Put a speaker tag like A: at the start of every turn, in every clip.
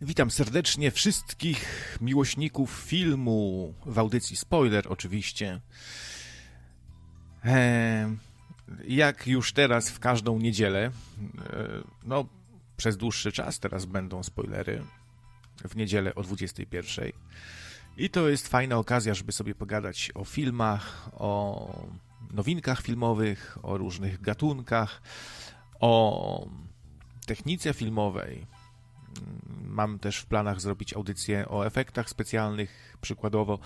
A: Witam serdecznie wszystkich miłośników filmu w audycji spoiler oczywiście. Eee, jak już teraz w każdą niedzielę, e, no przez dłuższy czas teraz będą spoilery w niedzielę o 21. I to jest fajna okazja, żeby sobie pogadać o filmach, o nowinkach filmowych, o różnych gatunkach, o technice filmowej. Mam też w planach zrobić audycję o efektach specjalnych, przykładowo.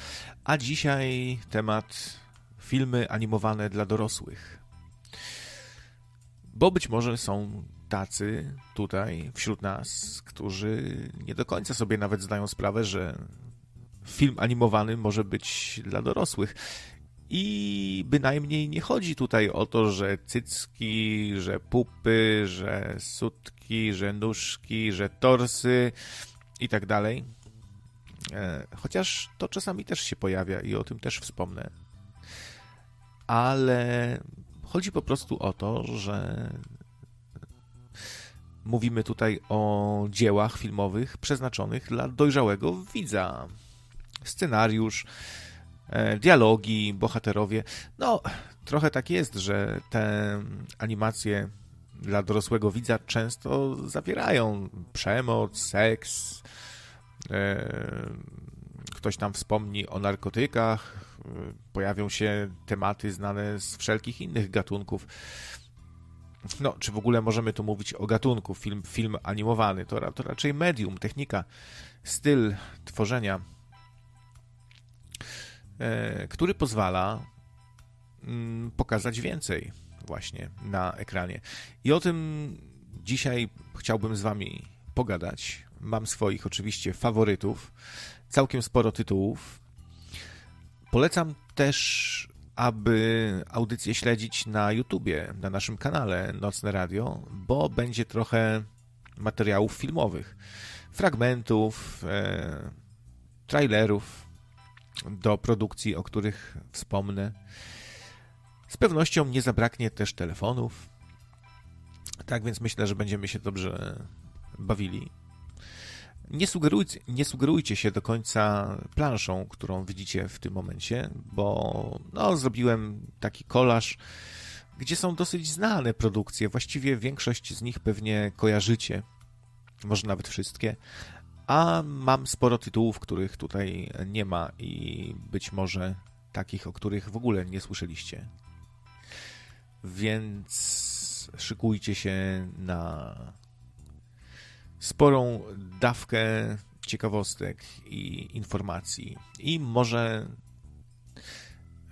A: A dzisiaj temat filmy animowane dla dorosłych. Bo być może są tacy tutaj wśród nas, którzy nie do końca sobie nawet zdają sprawę, że film animowany może być dla dorosłych. I bynajmniej nie chodzi tutaj o to, że cycki, że pupy, że sutki, że nóżki, że torsy i tak dalej. E, chociaż to czasami też się pojawia i o tym też wspomnę. Ale chodzi po prostu o to, że mówimy tutaj o dziełach filmowych przeznaczonych dla dojrzałego widza. Scenariusz, dialogi, bohaterowie. No, trochę tak jest, że te animacje dla dorosłego widza często zawierają przemoc, seks. E, ktoś tam wspomni o narkotykach, e, pojawią się tematy znane z wszelkich innych gatunków. No, czy w ogóle możemy tu mówić o gatunku? Film, film animowany to, to raczej medium, technika, styl tworzenia E, który pozwala mm, pokazać więcej właśnie na ekranie. I o tym dzisiaj chciałbym z Wami pogadać. Mam swoich oczywiście faworytów, całkiem sporo tytułów. Polecam też, aby audycję śledzić na YouTubie, na naszym kanale Nocne Radio, bo będzie trochę materiałów filmowych, fragmentów, e, trailerów, do produkcji, o których wspomnę. Z pewnością nie zabraknie też telefonów. Tak więc myślę, że będziemy się dobrze bawili. Nie sugerujcie, nie sugerujcie się do końca planszą, którą widzicie w tym momencie, bo no, zrobiłem taki kolaż, gdzie są dosyć znane produkcje. Właściwie większość z nich pewnie kojarzycie, może nawet wszystkie, a mam sporo tytułów, których tutaj nie ma i być może takich, o których w ogóle nie słyszeliście. Więc szykujcie się na sporą dawkę ciekawostek i informacji. I może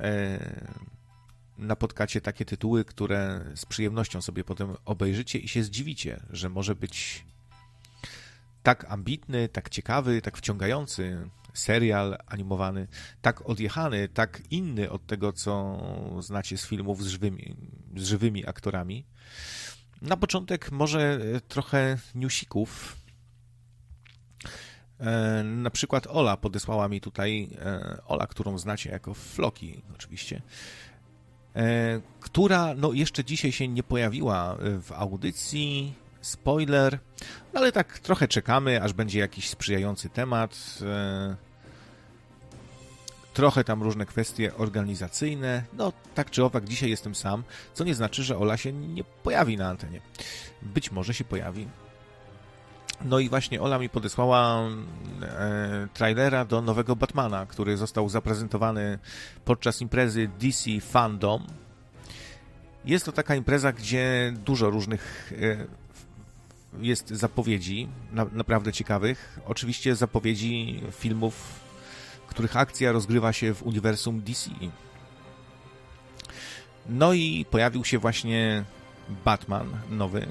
A: e, napotkacie takie tytuły, które z przyjemnością sobie potem obejrzycie i się zdziwicie, że może być tak ambitny, tak ciekawy, tak wciągający serial animowany, tak odjechany, tak inny od tego, co znacie z filmów z żywymi, z żywymi aktorami. Na początek może trochę newsików. E, na przykład Ola podesłała mi tutaj, e, Ola, którą znacie jako Floki oczywiście, e, która no, jeszcze dzisiaj się nie pojawiła w audycji, spoiler, no ale tak trochę czekamy, aż będzie jakiś sprzyjający temat. E, trochę tam różne kwestie organizacyjne. No, tak czy owak, dzisiaj jestem sam, co nie znaczy, że Ola się nie pojawi na antenie. Być może się pojawi. No i właśnie Ola mi podesłała e, trailera do nowego Batmana, który został zaprezentowany podczas imprezy DC Fandom. Jest to taka impreza, gdzie dużo różnych e, jest zapowiedzi na, naprawdę ciekawych. Oczywiście zapowiedzi filmów, których akcja rozgrywa się w uniwersum DC. No i pojawił się właśnie Batman nowy.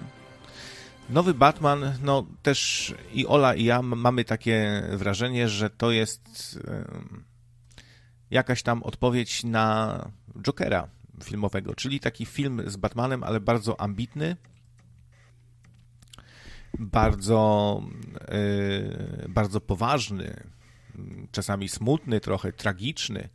A: Nowy Batman, no też i Ola i ja mamy takie wrażenie, że to jest jakaś tam odpowiedź na Jokera filmowego, czyli taki film z Batmanem, ale bardzo ambitny, bardzo, yy, bardzo poważny, czasami smutny, trochę tragiczny.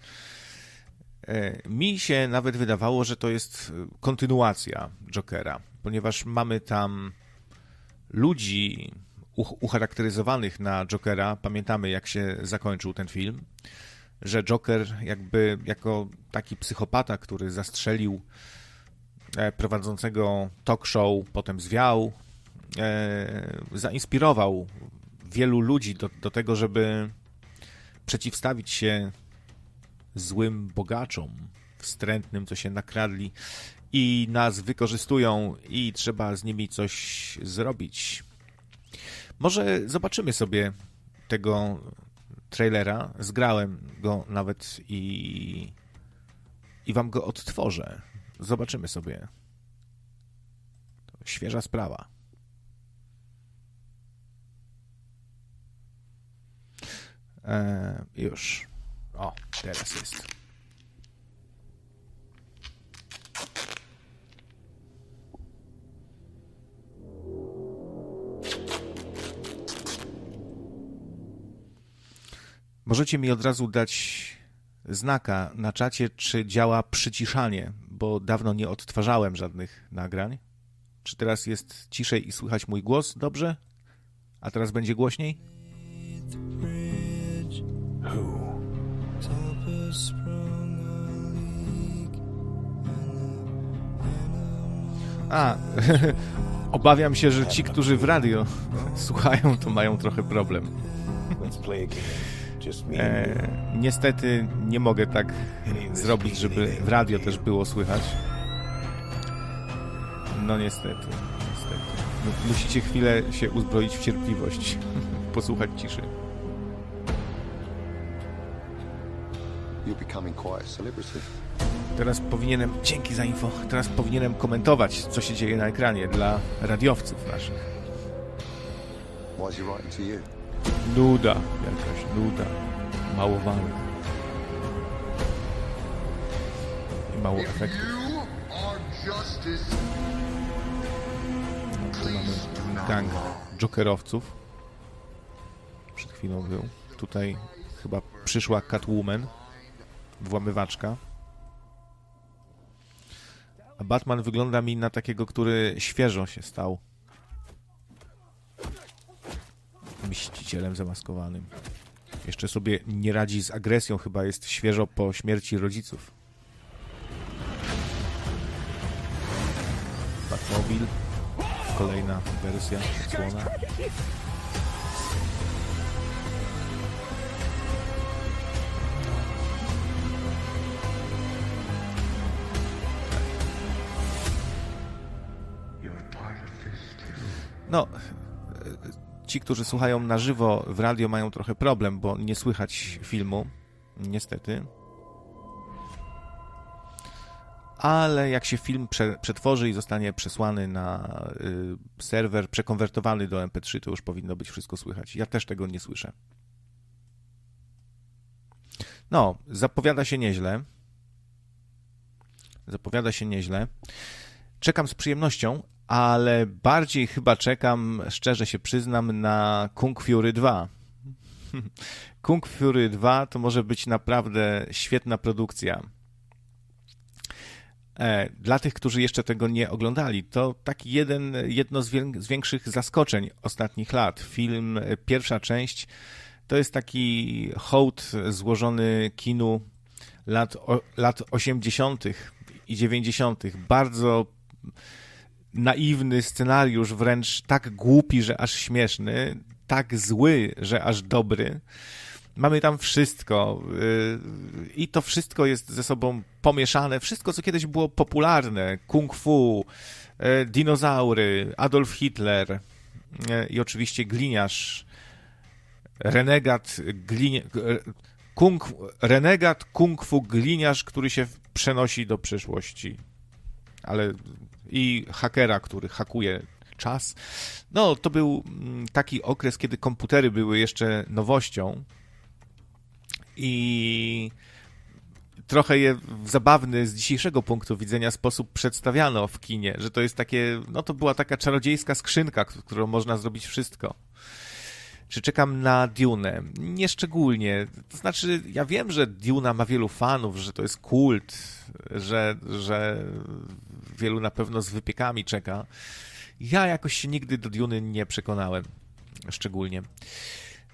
A: Yy, mi się nawet wydawało, że to jest kontynuacja Jokera, ponieważ mamy tam ludzi ucharakteryzowanych na Jokera. Pamiętamy, jak się zakończył ten film, że Joker jakby jako taki psychopata, który zastrzelił e, prowadzącego talk show, potem zwiał, zainspirował wielu ludzi do, do tego, żeby przeciwstawić się złym bogaczom, wstrętnym, co się nakradli i nas wykorzystują i trzeba z nimi coś zrobić. Może zobaczymy sobie tego trailera. Zgrałem go nawet i, i wam go odtworzę. Zobaczymy sobie. Świeża sprawa. Eee, już. O, teraz jest. Możecie mi od razu dać znaka na czacie, czy działa przyciszanie, bo dawno nie odtwarzałem żadnych nagrań. Czy teraz jest ciszej i słychać mój głos dobrze? A teraz będzie głośniej? A, obawiam się, że ci, którzy w radio słuchają, to mają trochę problem. E, niestety nie mogę tak zrobić, żeby w radio też było słychać. No niestety, niestety. Musicie chwilę się uzbroić w cierpliwość, posłuchać ciszy. Teraz powinienem, dzięki za info, teraz powinienem komentować, co się dzieje na ekranie dla radiowców naszych. Nuda, jakaś nuda. Mało walk. I mało efektów. No, tu mamy gang jokerowców. Przed chwilą był. Tutaj chyba przyszła Catwoman, włamywaczka. A Batman wygląda mi na takiego, który świeżo się stał mścicielem zamaskowanym. Jeszcze sobie nie radzi z agresją, chyba jest świeżo po śmierci rodziców. Batmobil, kolejna wersja odsłona. No, ci, którzy słuchają na żywo w radio, mają trochę problem, bo nie słychać filmu, niestety. Ale jak się film prze, przetworzy i zostanie przesłany na y, serwer, przekonwertowany do MP3, to już powinno być wszystko słychać. Ja też tego nie słyszę. No, zapowiada się nieźle. Zapowiada się nieźle. Czekam z przyjemnością, ale bardziej chyba czekam, szczerze się przyznam, na Kung Fury 2. Kung Fury 2 to może być naprawdę świetna produkcja. E, dla tych, którzy jeszcze tego nie oglądali, to taki jeden, jedno z, większych zaskoczeń ostatnich lat. Film, e, pierwsza część, to jest taki hołd złożony kinu lat, lat 80. i 90. Bardzo naiwny scenariusz, wręcz tak głupi, że aż śmieszny, tak zły, że aż dobry. Mamy tam wszystko yy, i to wszystko jest ze sobą pomieszane. Wszystko, co kiedyś było popularne, kung fu, yy, dinozaury, Adolf Hitler yy, i oczywiście gliniarz, renegat, glinia, kung, renegat kung fu gliniarz, który się przenosi do przyszłości. Ale i hakera, który hakuje czas. No, to był mm, taki okres, kiedy komputery były jeszcze nowością i trochę je w zabawny z dzisiejszego punktu widzenia sposób przedstawiano w kinie, że to jest takie, no to była taka czarodziejska skrzynka, którą można zrobić wszystko. Czy czekam na Dune? Nieszczególnie. To znaczy, ja wiem, że Duna ma wielu fanów, że to jest kult, że, że wielu na pewno z wypiekami czeka. Ja jakoś się nigdy do Duny nie przekonałem. szczególnie.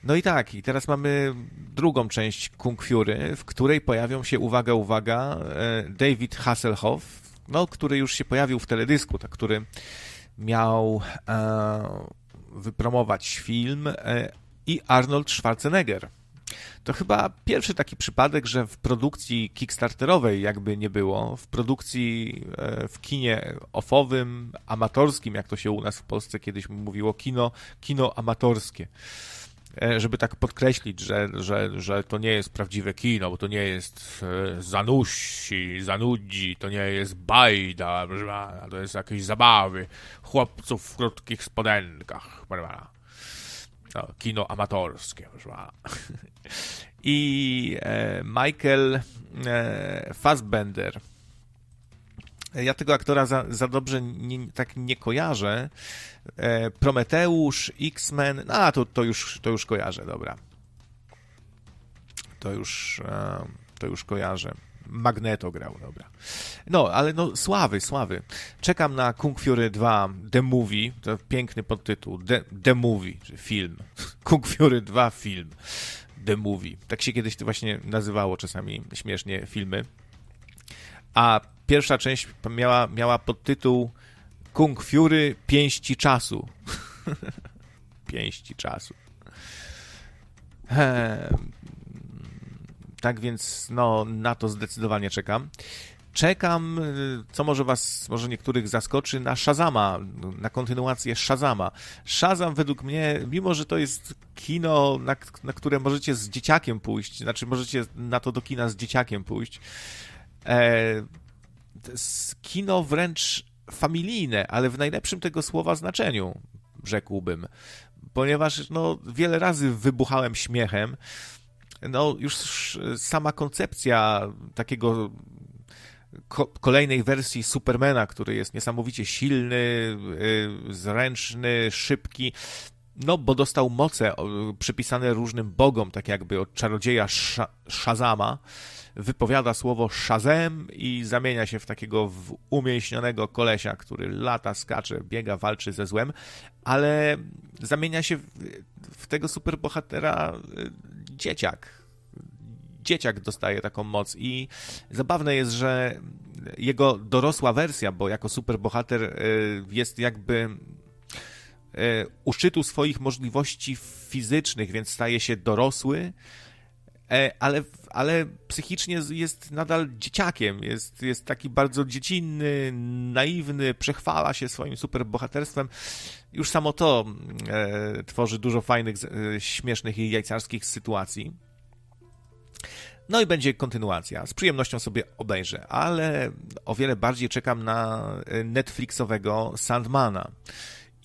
A: No i tak, i teraz mamy drugą część Kung Fury, w której pojawią się, uwaga, uwaga, e, David Hasselhoff, no, który już się pojawił w teledysku, tak, który miał e, wypromować film e, i Arnold Schwarzenegger. To chyba pierwszy taki przypadek, że w produkcji kickstarterowej jakby nie było, w produkcji e, w kinie ofowym, amatorskim, jak to się u nas w Polsce kiedyś mówiło, kino, kino amatorskie e, żeby tak podkreślić, że, że, że to nie jest prawdziwe kino, bo to nie jest e, zanusi, zanudzi, to nie jest bajda, to jest jakieś zabawy chłopców w krótkich spodenkach, prawda? No, kino amatorskie, I e, Michael e, Fassbender. Ja tego aktora za, za dobrze nie, tak nie kojarzę. E, Prometeusz, X-Men, no, to, to, już, to już kojarzę, dobra. To już, to już kojarzę. Magneto grał, dobra. No, ale no, sławy, sławy. Czekam na Kung Fury 2 The Movie, to piękny podtytuł, The, The Movie, czyli film. Kung Fury 2 film. The Movie. Tak się kiedyś to właśnie nazywało czasami śmiesznie filmy. A pierwsza część miała, miała podtytuł Kung Fury Pięści Czasu. Pięści Czasu. Tak więc no, na to zdecydowanie czekam. Czekam, y, co może was, może niektórych zaskoczy, na Shazama, na kontynuację Shazama. Shazam według mnie, mimo że to jest kino, na, na które możecie z dzieciakiem pójść, znaczy możecie na to do kina z dzieciakiem pójść, e, kino wręcz familijne, ale w najlepszym tego słowa znaczeniu, rzekłbym. Ponieważ no, wiele razy wybuchałem śmiechem, no już sama koncepcja takiego ko kolejnej wersji Supermana, który jest niesamowicie silny, yy, zręczny, szybki, no, bo dostał moce przypisane różnym bogom, tak jakby od czarodzieja Shazama. Wypowiada słowo Shazam i zamienia się w takiego umięśnionego kolesia, który lata, skacze, biega, walczy ze złem, ale zamienia się w, w tego superbohatera y, dzieciak. Dzieciak dostaje taką moc i zabawne jest, że jego dorosła wersja, bo jako superbohater y, jest jakby y, u szczytu swoich możliwości fizycznych, więc staje się dorosły, ale, ale psychicznie jest nadal dzieciakiem. Jest, jest taki bardzo dziecinny, naiwny, przechwala się swoim superbohaterstwem. Już samo to e, tworzy dużo fajnych, e, śmiesznych i jajcarskich sytuacji. No i będzie kontynuacja. Z przyjemnością sobie obejrzę, ale o wiele bardziej czekam na e, Netflixowego Sandmana.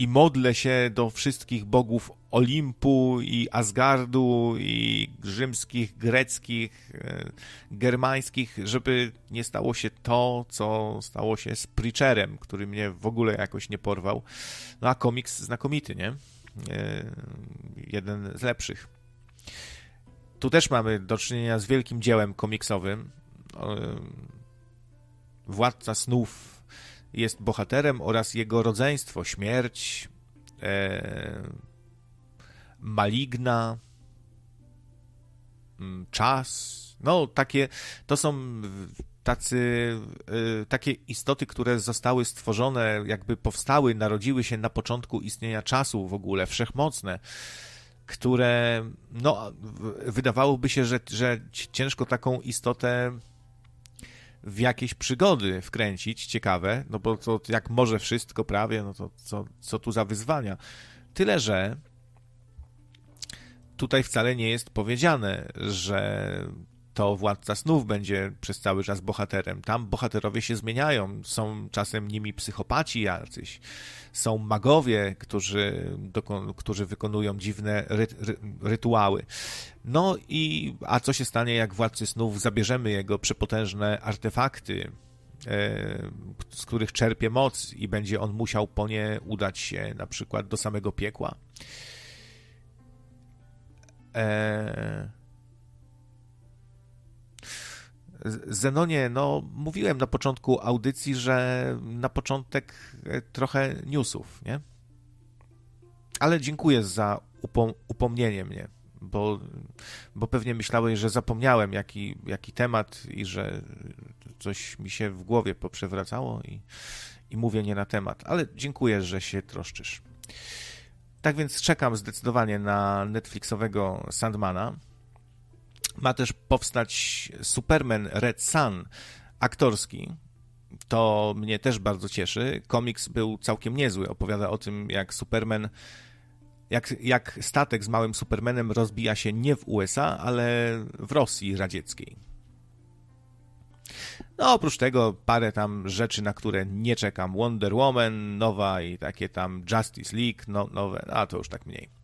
A: I modlę się do wszystkich bogów Olimpu i Asgardu i rzymskich, greckich, e, germańskich, żeby nie stało się to, co stało się z Preacherem, który mnie w ogóle jakoś nie porwał. No a komiks znakomity, nie? E, jeden z lepszych. Tu też mamy do czynienia z wielkim dziełem komiksowym. Władca snów jest bohaterem oraz jego rodzeństwo, śmierć, e, maligna, mm, czas. No, takie to są tacy, e, takie istoty, które zostały stworzone, jakby powstały, narodziły się na początku istnienia czasu w ogóle, wszechmocne które no, wydawałoby się, że, że ciężko taką istotę w jakieś przygody wkręcić, ciekawe, no bo to jak może wszystko prawie, no to co, co tu za wyzwania. Tyle, że tutaj wcale nie jest powiedziane, że to władca snów będzie przez cały czas bohaterem. Tam bohaterowie się zmieniają, są czasem nimi psychopaci jacyś, są magowie, którzy, którzy wykonują dziwne ry, ry, rytuały. No i a co się stanie, jak władcy snów zabierzemy jego przepotężne artefakty, e, z których czerpie moc i będzie on musiał po nie udać się na przykład do samego piekła? Eee Zenonie, no mówiłem na początku audycji, że na początek e, trochę newsów, nie? Ale dziękuję za upom upomnienie mnie, bo, bo pewnie myślałeś, że zapomniałem jaki, jaki temat i że coś mi się w głowie poprzewracało i, i mówię nie na temat, ale dziękuję, że się troszczysz. Tak więc czekam zdecydowanie na Netflixowego Sandmana. Ma też powstać Superman Red Sun aktorski. To mnie też bardzo cieszy. Komiks był całkiem niezły. Opowiada o tym, jak Superman, jak, jak statek z małym Supermanem rozbija się nie w USA, ale w Rosji radzieckiej. No, oprócz tego parę tam rzeczy, na które nie czekam. Wonder Woman nowa i takie tam Justice League no, nowe, a to już tak mniej.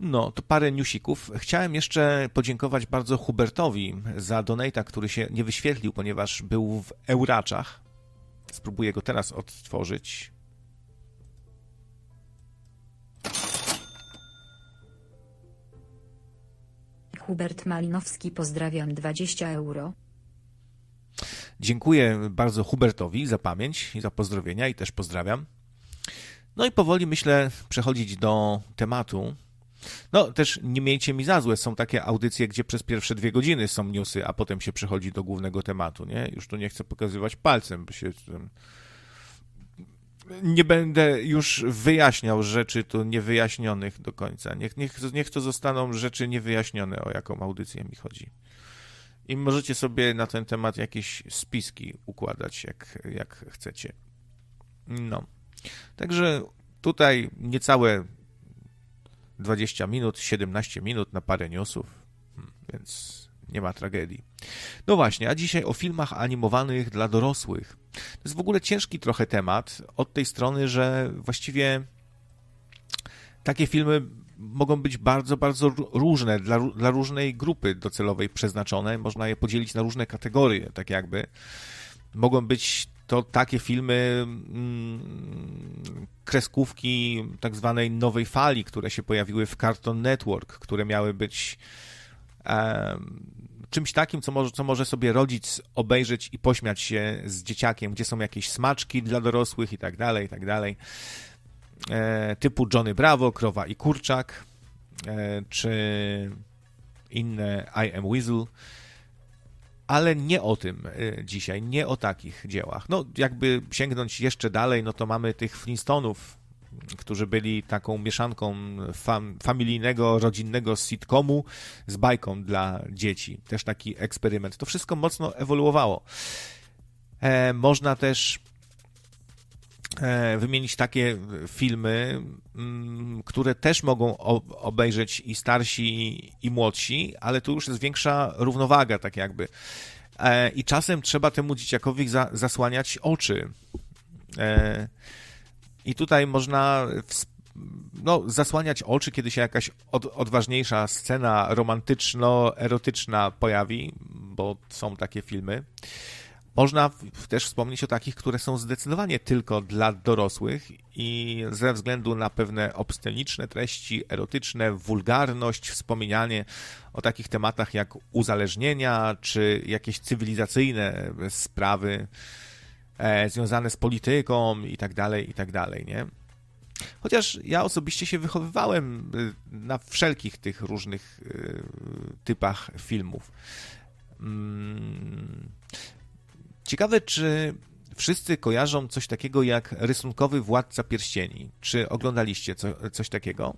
A: No, to parę newsików. Chciałem jeszcze podziękować bardzo Hubertowi za donata, który się nie wyświetlił, ponieważ był w Euraczach. Spróbuję go teraz odtworzyć.
B: Hubert Malinowski, pozdrawiam 20 euro.
A: Dziękuję bardzo Hubertowi za pamięć i za pozdrowienia i też pozdrawiam. No i powoli myślę przechodzić do tematu. No też nie miejcie mi za złe, są takie audycje, gdzie przez pierwsze dwie godziny są newsy, a potem się przechodzi do głównego tematu, nie? Już tu nie chcę pokazywać palcem, bo się... Nie będę już wyjaśniał rzeczy tu niewyjaśnionych do końca. Niech, niech, niech to zostaną rzeczy niewyjaśnione, o jaką audycję mi chodzi i możecie sobie na ten temat jakieś spiski układać, jak, jak chcecie. No. Także tutaj niecałe 20 minut, 17 minut na parę newsów, hmm, więc nie ma tragedii. No właśnie, a dzisiaj o filmach animowanych dla dorosłych. To jest w ogóle ciężki trochę temat od tej strony, że właściwie takie filmy mogą być bardzo, bardzo różne, dla, dla różnej grupy docelowej przeznaczone. Można je podzielić na różne kategorie, tak jakby. Mogą być to takie filmy, mm, kreskówki tak zwanej nowej fali, które się pojawiły w Cartoon Network, które miały być czymś takim, co może, co może sobie rodzic obejrzeć i pośmiać się z dzieciakiem, gdzie są jakieś smaczki dla dorosłych i tak dalej, i tak dalej. E, typu Johnny Bravo, Krowa i Kurczak, e, czy inne I Am Weasel, ale nie o tym e, dzisiaj, nie o takich dziełach. No, jakby sięgnąć jeszcze dalej, no to mamy tych Flintstonów, którzy byli taką mieszanką fam, familijnego, rodzinnego sitcomu z bajką dla dzieci. Też taki eksperyment. To wszystko mocno ewoluowało. E, można też wymienić takie filmy, mm, które też mogą obejrzeć i starsi, i młodsi, ale tu już jest większa równowaga, tak jakby. E, I czasem trzeba temu dzieciakowi zasłaniać oczy. E, I tutaj można no, zasłaniać oczy, kiedy się jakaś od, odważniejsza scena romantyczno-erotyczna pojawi, bo są takie filmy. Można też wspomnieć o takich, które są zdecydowanie tylko dla dorosłych i ze względu na pewne obsceniczne treści, erotyczne, wulgarność, wspominanie o takich tematach jak uzależnienia czy jakieś cywilizacyjne sprawy e, związane z polityką i tak dalej, i tak nie? Chociaż ja osobiście się wychowywałem y, na wszelkich tych różnych typach filmów. Ciekawe, czy wszyscy kojarzą coś takiego jak rysunkowy Władca Pierścieni. Czy oglądaliście co, coś takiego?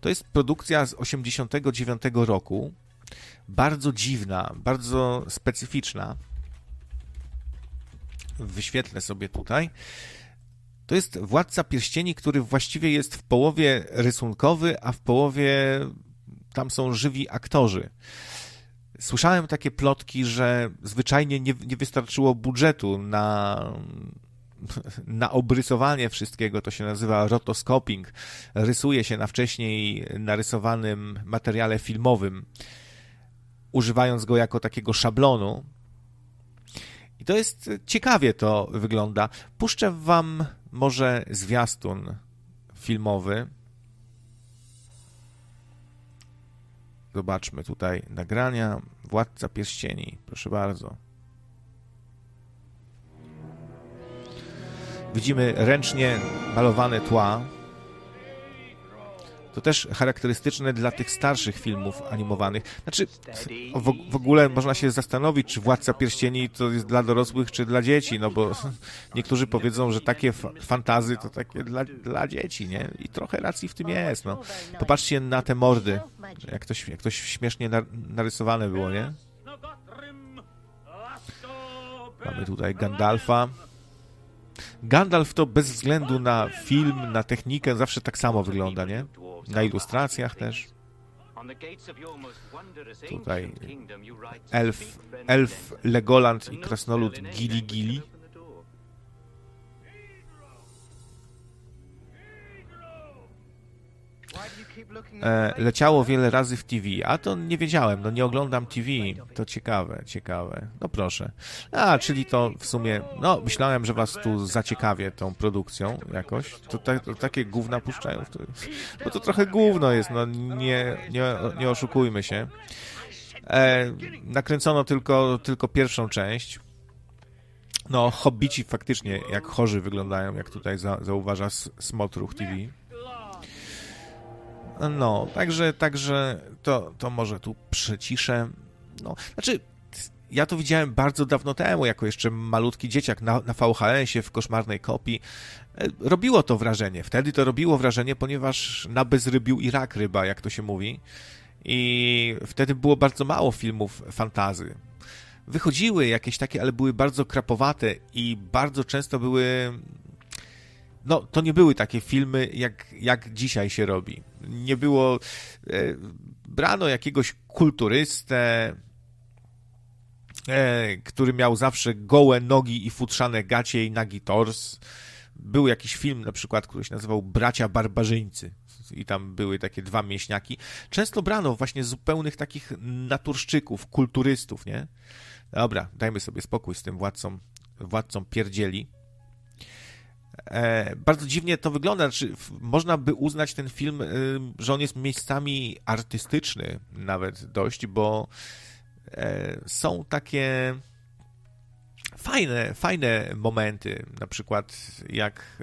A: To jest produkcja z 89 roku. Bardzo dziwna, bardzo specyficzna. Wyświetlę sobie tutaj. To jest Władca Pierścieni, który właściwie jest w połowie rysunkowy, a w połowie tam są żywi aktorzy. Słyszałem takie plotki, że zwyczajnie nie, nie wystarczyło budżetu na, na obrysowanie wszystkiego, to się nazywa rotoscoping. Rysuje się na wcześniej narysowanym materiale filmowym, używając go jako takiego szablonu. I to jest ciekawie to wygląda. Puszczę wam może zwiastun filmowy. Zobaczmy tutaj nagrania. Władca Pierścieni, proszę bardzo. Widzimy ręcznie malowane tła. To też charakterystyczne dla tych starszych filmów animowanych. Znaczy, w, w ogóle można się zastanowić, czy Władca Pierścieni to jest dla dorosłych, czy dla dzieci, no bo niektórzy powiedzą, że takie fantazy to takie dla, dla dzieci, nie? I trochę racji w tym jest, no. Popatrzcie na te mordy, jak to, jak to śmiesznie narysowane było, nie? Mamy tutaj Gandalfa. Gandalf to bez względu na film, na technikę, zawsze tak samo wygląda, nie? Na ilustracjach też. Tutaj elf, elf Legoland i krasnolud Gili Gili. Leciało wiele razy w TV, a to nie wiedziałem, no nie oglądam TV, to ciekawe, ciekawe. No proszę. A, czyli to w sumie, no myślałem, że was tu zaciekawię tą produkcją jakoś. To, ta, to takie gówna puszczają, bo to trochę gówno jest, no nie, nie, nie oszukujmy się. E, nakręcono tylko, tylko pierwszą część. No, hobbici faktycznie jak chorzy wyglądają, jak tutaj za, zauważa Smotruch TV. No, także, także to, to może tu przyciszę. No, znaczy, ja to widziałem bardzo dawno temu, jako jeszcze malutki dzieciak na, na VHS-ie w koszmarnej kopii. E, robiło to wrażenie. Wtedy to robiło wrażenie, ponieważ na bezrybił i rak ryba, jak to się mówi. I wtedy było bardzo mało filmów fantazy. Wychodziły jakieś takie, ale były bardzo krapowate i bardzo często były no, to nie były takie filmy, jak, jak dzisiaj się robi. Nie było. E, brano jakiegoś kulturystę, e, który miał zawsze gołe nogi i futrzane gacie i nagi tors. Był jakiś film, na przykład, który się nazywał Bracia Barbarzyńcy. I tam były takie dwa mięśniaki. Często brano właśnie zupełnych takich naturszczyków, kulturystów, nie? Dobra, dajmy sobie spokój z tym władcą, władcą pierdzieli. E, bardzo dziwnie to wygląda. Znaczy, można by uznać ten film, e, że on jest miejscami artystyczny nawet dość, bo e, są takie fajne, fajne momenty, na przykład jak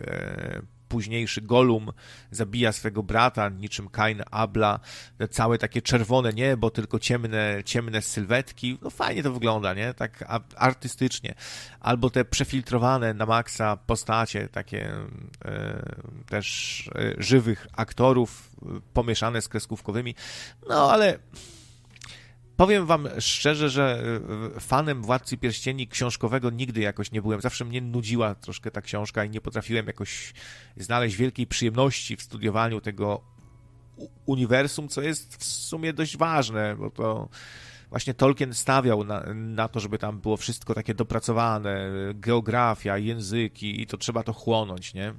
A: późniejszy Golum zabija swego brata, niczym Kain Abla, całe takie czerwone niebo, tylko ciemne, ciemne sylwetki, no fajnie to wygląda, nie? Tak artystycznie. Albo te przefiltrowane na maksa postacie, takie e, też e, żywych aktorów, e, pomieszane z kreskówkowymi, no ale Powiem wam szczerze, że e, fanem Władcy Pierścieni książkowego nigdy jakoś nie byłem. Zawsze mnie nudziła troszkę ta książka i nie potrafiłem jakoś znaleźć wielkiej przyjemności w studiowaniu tego uniwersum, co jest w sumie dość ważne, bo to właśnie Tolkien stawiał na, na to, żeby tam było wszystko takie dopracowane, geografia, języki i to trzeba to chłonąć, nie?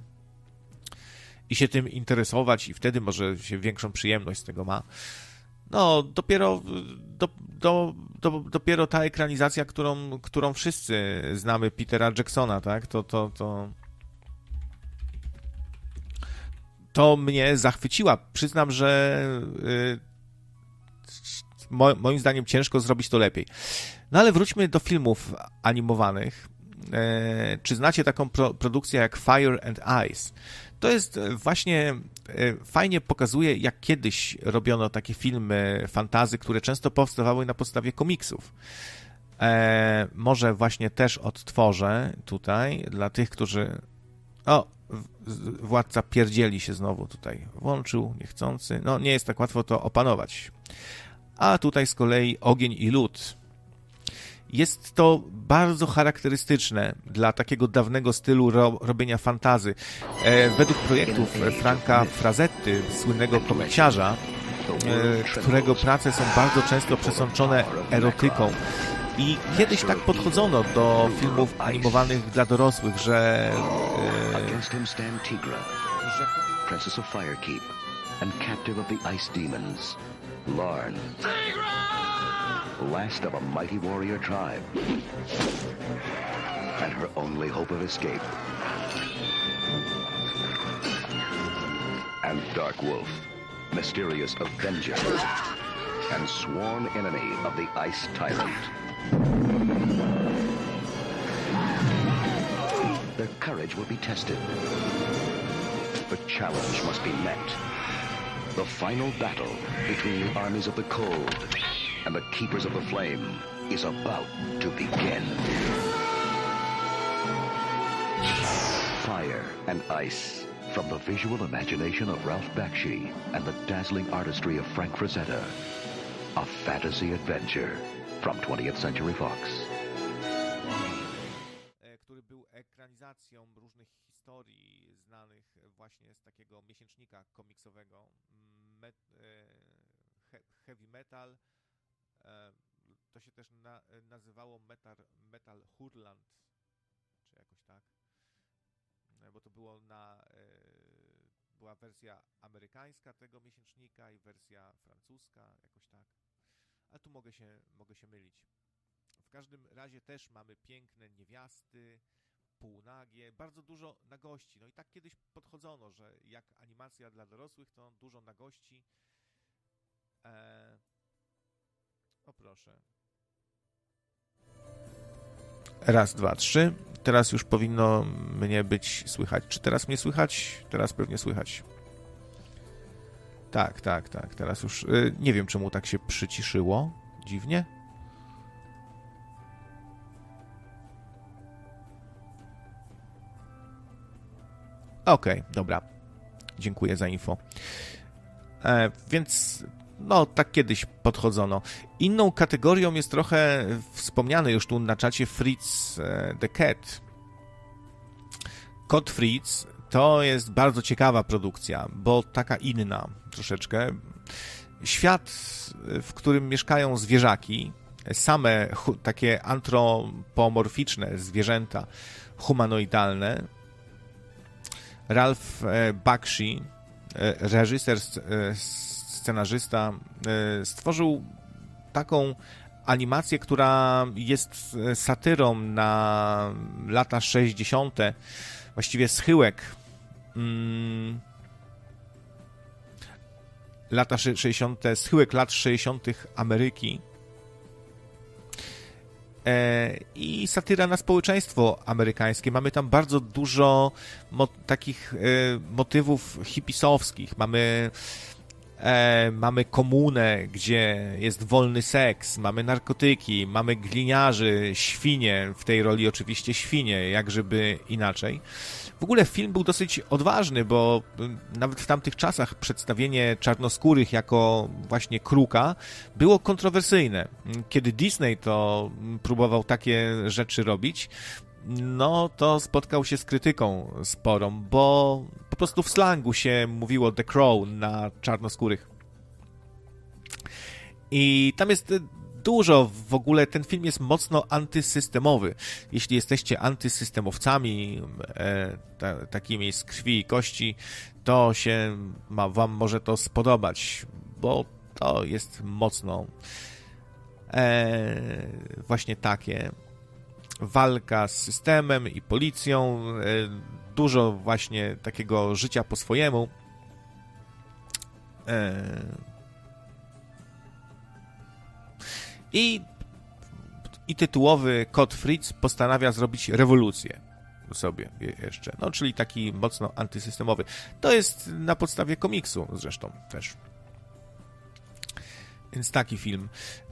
A: I się tym interesować i wtedy może się większą przyjemność z tego ma. No, dopiero, do, do, do, dopiero ta ekranizacja, którą, którą wszyscy znamy Petera Jacksona, tak? To, to, to, to mnie zachwyciła. Przyznam, że y, moim zdaniem ciężko zrobić to lepiej. No ale wróćmy do filmów animowanych. E, czy znacie taką pro, produkcję jak Fire and Ice? To jest właśnie fajnie pokazuje, jak kiedyś robiono takie filmy fantazy, które często powstawały na podstawie komiksów. E, może właśnie też odtworzę tutaj dla tych, którzy. O, władca pierdzieli się znowu tutaj włączył, niechcący. No, nie jest tak łatwo to opanować. A tutaj z kolei ogień i lód. Jest to bardzo charakterystyczne dla takiego dawnego stylu ro robienia fantazy. E, według projektów Franka Frazetty, słynnego komiksiarza, e, którego prace są bardzo często przesączone erotyką. I kiedyś tak podchodzono do filmów animowanych dla dorosłych, że... E, the last of a mighty warrior tribe. And her only hope of escape. And Dark Wolf, mysterious Avenger, and sworn enemy of the Ice Tyrant. Their courage will be tested. The challenge must be met.
C: The final battle between the armies of the cold and the keepers of the flame is about to begin. Fire and ice. From the visual imagination of Ralph Bakshi and the dazzling artistry of Frank Frazetta. A fantasy adventure from 20th Century Fox.
A: Była wersja amerykańska tego miesięcznika i wersja francuska, jakoś tak. Ale tu mogę się, mogę się mylić. W każdym razie też mamy piękne niewiasty, półnagie, bardzo dużo nagości. No i tak kiedyś podchodzono, że jak animacja dla dorosłych, to dużo nagości. Eee, o proszę. Raz, dwa, trzy. Teraz już powinno mnie być słychać. Czy teraz mnie słychać? Teraz pewnie słychać. Tak, tak, tak. Teraz już. y, nie wiem, czemu tak się przyciszyło. Dziwnie. Okej, dobra. Dziękuję za info. E, więc, no, tak kiedyś podchodzono. Inną kategorią jest trochę wspomniany już tu na czacie Fritz e, the Cat. Kot Fritz to jest bardzo ciekawa produkcja, bo taka inna troszeczkę. Świat, w którym mieszkają zwierzaki, same takie antropomorficzne zwierzęta, humanoidalne, Ralph e, Bakshi, e, reżyser, e, scenarzysta, e, stworzył taką animację, która jest e, satyrą na lata 60., właściwie schyłek mm, lata szy- 60., schyłek lat 60. Ameryki e, i satyra na społeczeństwo amerykańskie. Mamy tam bardzo dużo mo- takich e, motywów hipisowskich. Mamy e, mamy komunę, gdzie jest wolny seks, mamy narkotyki, mamy gliniarzy, świnie, w tej roli oczywiście świnie, jak żeby inaczej. W ogóle film był dosyć odważny, bo nawet w tamtych czasach przedstawienie czarnoskórych jako właśnie kruka było kontrowersyjne. Kiedy Disney to próbował takie rzeczy robić, no to spotkał się z krytyką sporą, bo po prostu w slangu się mówiło The Crow na czarnoskórych. I tam jest y, dużo, w ogóle ten film jest mocno antysystemowy. Jeśli jesteście antysystemowcami, e, ta, takimi z krwi i kości, to się ma, wam może to spodobać, bo to jest mocno e, właśnie takie walka z systemem i policją, e, dużo właśnie takiego życia po swojemu. E, I, I tytułowy Kot Fritz postanawia zrobić rewolucję sobie je- jeszcze. No, czyli taki mocno antysystemowy. To jest na podstawie komiksu zresztą też. Więc taki film.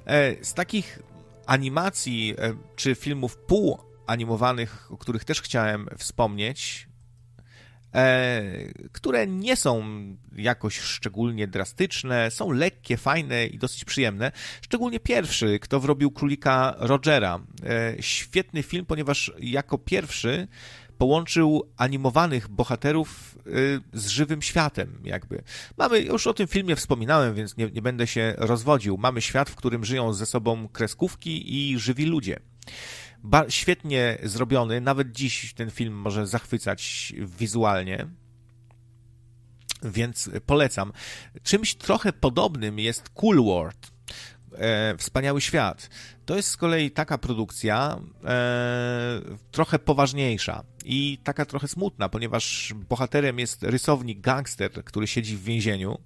A: E, Z takich animacji e, czy filmów półanimowanych, o których też chciałem wspomnieć, e, które nie są jakoś szczególnie drastyczne, są lekkie, fajne i dosyć przyjemne. Szczególnie pierwszy, kto wrobił królika Rogera. E, Świetny film, ponieważ jako pierwszy połączył animowanych bohaterów y, z żywym światem, jakby. Mamy, już o tym filmie wspominałem, więc nie, nie będę się rozwodził. Mamy świat, w którym żyją ze sobą kreskówki i żywi ludzie. Ba- świetnie zrobiony, nawet dziś ten film może zachwycać wizualnie, więc polecam. Czymś trochę podobnym jest Cool World. E, Wspaniały świat. To jest z kolei taka produkcja e, trochę poważniejsza i taka trochę smutna, ponieważ bohaterem jest rysownik gangster, który siedzi w więzieniu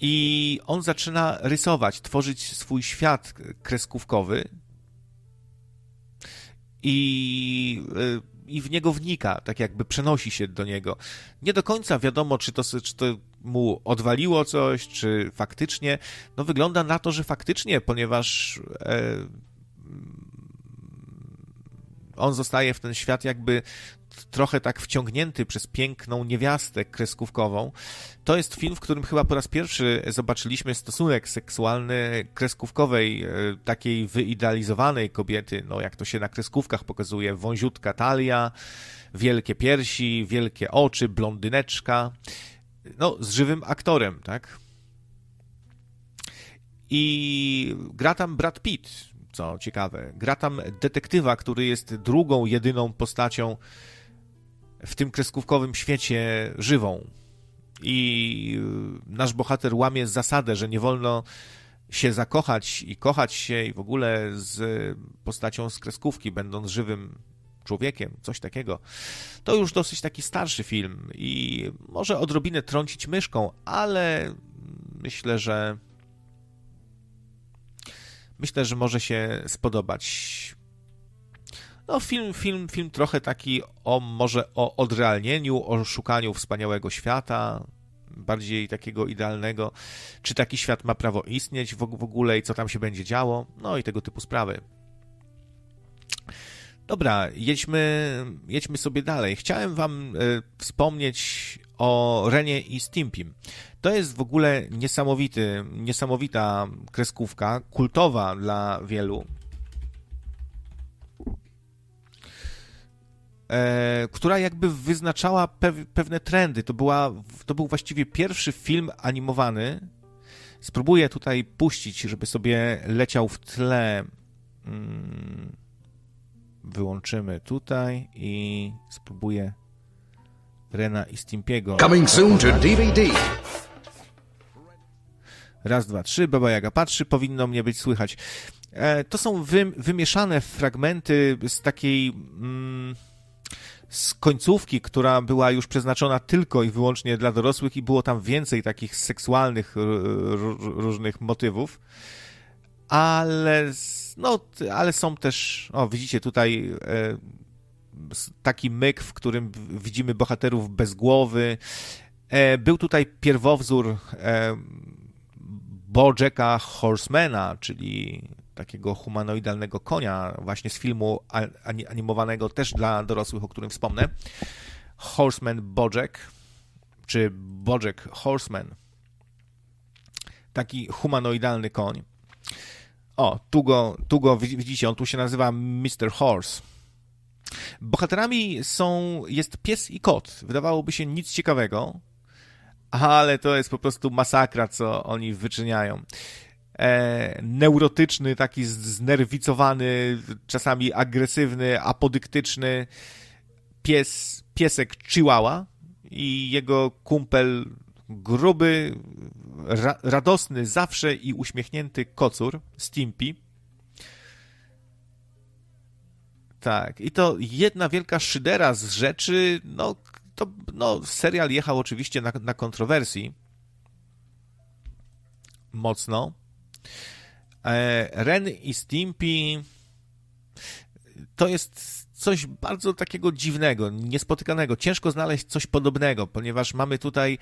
A: i on zaczyna rysować, tworzyć swój świat kreskówkowy i, y, i w niego wnika, tak jakby przenosi się do niego. Nie do końca wiadomo, czy to, czy to mu odwaliło coś, czy faktycznie. No wygląda na to, że faktycznie, ponieważ e, on zostaje w ten świat jakby trochę tak wciągnięty przez piękną niewiastę kreskówkową. To jest film, w którym chyba po raz pierwszy zobaczyliśmy stosunek seksualny kreskówkowej, e, takiej wyidealizowanej kobiety, no jak to się na kreskówkach pokazuje, wąziutka talia, wielkie piersi, wielkie oczy, blondyneczka, no z żywym aktorem, tak? I gra tam Brad Pitt, co ciekawe. Gra tam detektywa, który jest drugą, jedyną postacią w tym kreskówkowym świecie żywą. I nasz bohater łamie zasadę, że nie wolno się zakochać i kochać się i w ogóle z postacią z kreskówki, będąc żywym człowiekiem, coś takiego. To już dosyć taki starszy film i może odrobinę trącić myszką, ale myślę, że myślę, że może się spodobać. No, film, film, film trochę taki o może o odrealnieniu, o szukaniu wspaniałego świata, bardziej takiego idealnego. Czy taki świat ma prawo istnieć w ogóle i co tam się będzie działo? No i tego typu sprawy. Dobra, jedźmy, jedźmy sobie dalej. Chciałem Wam y, wspomnieć o Renie i Stimpim. To jest w ogóle niesamowity, niesamowita kreskówka, kultowa dla wielu. E, która jakby wyznaczała pewne trendy. To, była, to był właściwie pierwszy film animowany. Spróbuję tutaj puścić, żeby sobie leciał w tle. Hmm wyłączymy tutaj i spróbuję Rena i Stimpiego. Coming soon to DVD. Raz, dwa, trzy, Baba Jaga patrzy, powinno mnie być słychać. E, to są wy, wymieszane fragmenty z takiej... Mm, z końcówki, która była już przeznaczona tylko i wyłącznie dla dorosłych i było tam więcej takich seksualnych różnych motywów ale, no, ale są też, o widzicie tutaj e, taki myk, w którym widzimy bohaterów bez głowy. E, był tutaj pierwowzór e, Bojacka Horsemana, czyli takiego humanoidalnego konia właśnie z filmu animowanego też dla dorosłych, o którym wspomnę. Horseman Bojack, czy Bojack Horseman. Taki humanoidalny koń. O, tu go, tu go widzicie, on tu się nazywa Mr. Horse. Bohaterami są, jest pies i kot. Wydawałoby się nic ciekawego, ale to jest po prostu masakra, co oni wyczyniają. E, neurotyczny, taki znerwicowany, czasami agresywny, apodyktyczny pies, piesek Chihuahua i jego kumpel gruby, ra radosny zawsze i uśmiechnięty kocur, Stimpy. Tak, i to jedna wielka szydera z rzeczy, no, to, no serial jechał oczywiście na, na kontrowersji mocno. E, Ren i Stimpy to jest coś bardzo takiego dziwnego, niespotykanego. Ciężko znaleźć coś podobnego, ponieważ mamy tutaj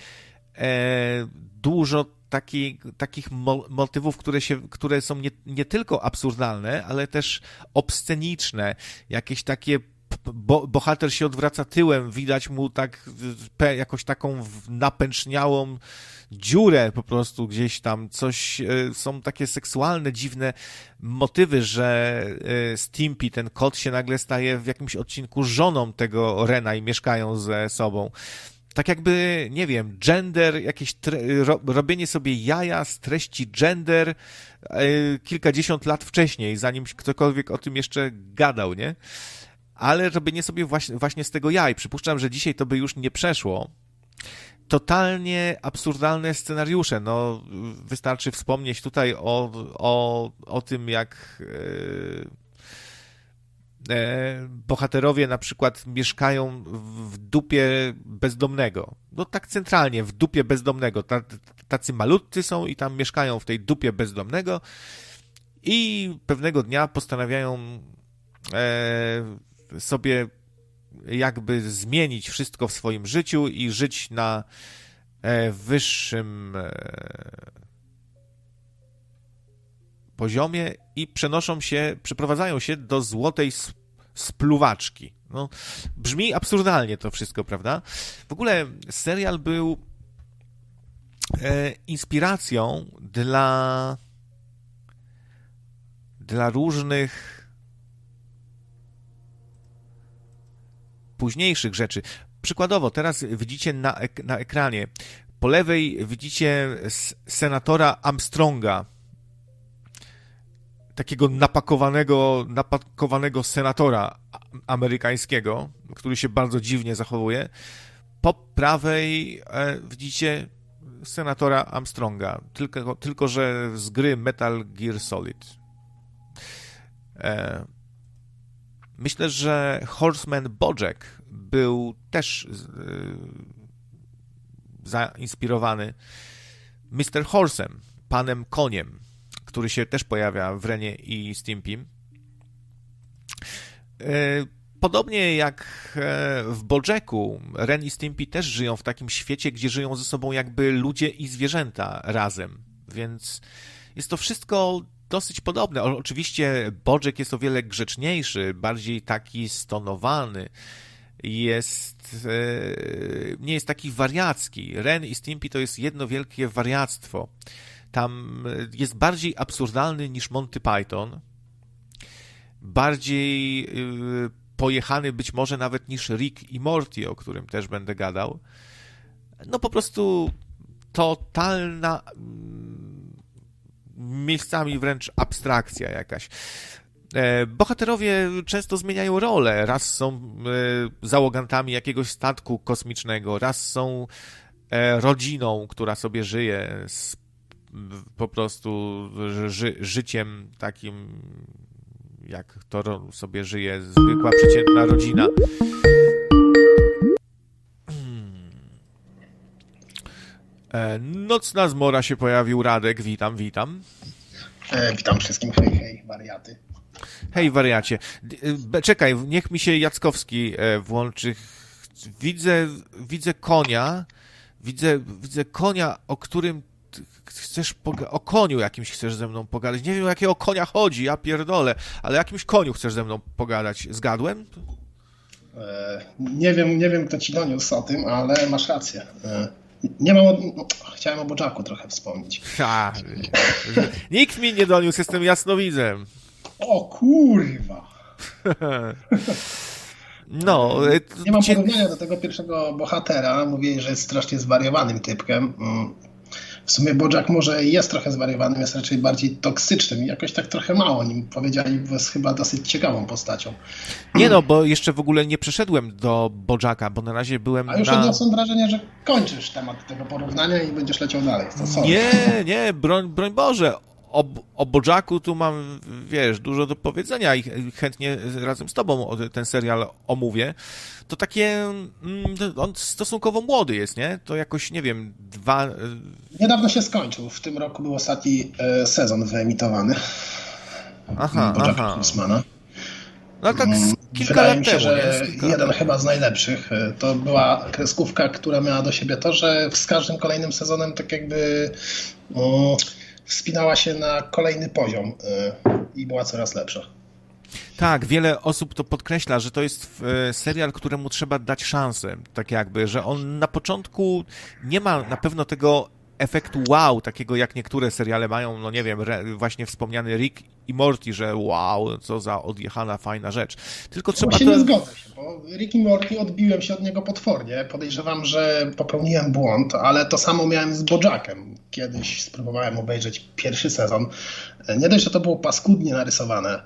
A: dużo taki, takich motywów, które, się, które są nie, nie tylko absurdalne, ale też obsceniczne, jakieś takie bo, bohater się odwraca tyłem, widać mu tak jakoś taką napęczniałą dziurę po prostu gdzieś tam, coś, e, są takie seksualne, dziwne motywy, że e, Stimpy, ten kot się nagle staje w jakimś odcinku żoną tego Rena i mieszkają ze sobą tak jakby, nie wiem, gender, jakieś ro, robienie sobie jaja z treści gender e, kilkadziesiąt lat wcześniej, zanim ktokolwiek o tym jeszcze gadał, nie? Ale robienie sobie właśnie, właśnie z tego jaj. Przypuszczam, że dzisiaj to by już nie przeszło. Totalnie absurdalne scenariusze. No, wystarczy wspomnieć tutaj o, o, o tym, jak. Yy bohaterowie na przykład mieszkają w dupie bezdomnego. No tak centralnie, w dupie bezdomnego. Tacy malutcy są i tam mieszkają w tej dupie bezdomnego i pewnego dnia postanawiają e, sobie jakby zmienić wszystko w swoim życiu i żyć na e, wyższym poziomie i przenoszą się, przeprowadzają się do złotej spluwaczki. No, brzmi absurdalnie to wszystko, prawda? W ogóle serial był e, inspiracją dla dla różnych późniejszych rzeczy. Przykładowo, teraz widzicie na, ek na ekranie, po lewej widzicie senatora Armstronga, takiego napakowanego, napakowanego senatora amerykańskiego, który się bardzo dziwnie zachowuje. Po prawej e, widzicie senatora Armstronga, tylko, tylko że z gry Metal Gear Solid. E, myślę, że Horseman Bojack był też e, zainspirowany Mr. Horsem, panem koniem, który się też pojawia w Renie i Stimpy. E, podobnie jak w Bojacku, Ren i Stimpy też żyją w takim świecie, gdzie żyją ze sobą jakby ludzie i zwierzęta razem, więc jest to wszystko dosyć podobne. Oczywiście Bożek jest o wiele grzeczniejszy, bardziej taki stonowany. Jest, e, nie jest taki wariacki. Ren i Stimpy to jest jedno wielkie wariactwo. Tam jest bardziej absurdalny niż Monty Python. Bardziej e, pojechany być może nawet niż Rick i Morty, o którym też będę gadał. No po prostu totalna miejscami wręcz abstrakcja jakaś. E, bohaterowie często zmieniają rolę. Raz są e, załogantami jakiegoś statku kosmicznego, raz są e, rodziną, która sobie żyje z, po prostu ży, życiem takim, jak to sobie żyje zwykła, przeciętna rodzina. E, nocna zmora się pojawił, Radek, witam, witam.
D: E, witam wszystkim, hej, hej, wariaty.
A: Hej, wariacie. E, czekaj, niech mi się Jackowski e, włączy. Widzę, widzę konia, widzę, widzę konia, o którym chcesz, o koniu jakimś chcesz ze mną pogadać. Nie wiem, o jakiego konia chodzi, ja pierdolę, ale jakimś koniu chcesz ze mną pogadać. Zgadłem?
D: E, nie wiem, nie wiem, kto ci doniósł o tym, ale masz rację. E, nie mam. Chciałem o Bojacku trochę wspomnieć. Ha,
A: nikt mi nie doniósł, jestem jasnowidzem.
D: O kurwa.
A: No.
D: Nie mam porównania do tego pierwszego bohatera. Mówię, że jest strasznie zwariowanym typkiem. W sumie Bojack może jest trochę zwariowanym, jest raczej bardziej toksycznym i jakoś tak trochę mało o nim powiedzieli, bo jest chyba dosyć ciekawą postacią.
A: Nie no, bo jeszcze w ogóle nie przeszedłem do Bojacka, bo na razie byłem
D: A już
A: na...
D: odniosłem wrażenie, że kończysz temat tego porównania i będziesz leciał dalej.
A: To nie, nie, broń, broń Boże o, o Bojacku tu mam, wiesz, dużo do powiedzenia i chętnie razem z tobą ten serial omówię. To takie, mm, on stosunkowo młody jest, nie? To jakoś, nie wiem, dwa... E,
D: Niedawno się skończył. W tym roku był ostatni e, sezon wyemitowany. Aha, Bojacka aha.
A: No tak mm, kilka Wydaje lat
D: mi się,
A: temu,
D: że jeden chyba z najlepszych. E, to była kreskówka, która miała do siebie to, że z każdym kolejnym sezonem tak jakby... Um, wspinała się na kolejny poziom y, i była coraz lepsza.
A: Tak, wiele osób to podkreśla, że to jest e, serial, któremu trzeba dać szansę, tak jakby, że on na początku nie ma na pewno tego efektu wow, takiego jak niektóre seriale mają, no nie wiem, właśnie wspomniany Rick i Morty, że wow, co za odjechana, fajna rzecz. Tylko trzeba...
D: Właśnie to... nie zgodzę się, bo Rick i Morty odbiłem się od niego potwornie. Podejrzewam, że popełniłem błąd, ale to samo miałem z Bojackiem. Kiedyś spróbowałem obejrzeć pierwszy sezon. Nie dość, że to było paskudnie narysowane,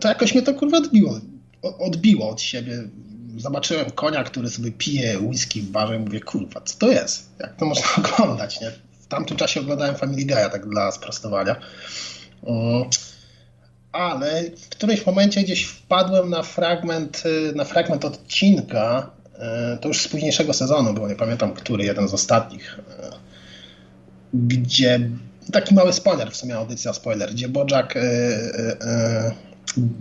D: to jakoś mnie to kurwa odbiło. Odbiło od siebie zobaczyłem konia, który sobie pije whisky w barze i mówię, kurwa, co to jest? Jak to można oglądać, nie? W tamtym czasie oglądałem Family Guy'a, tak dla sprostowania. Ale w którymś momencie gdzieś wpadłem na fragment, y, na fragment odcinka, y, to już z późniejszego sezonu, bo nie pamiętam, który, jeden z ostatnich, y, gdzie taki mały spoiler, w sumie audycja spoiler, gdzie Bojack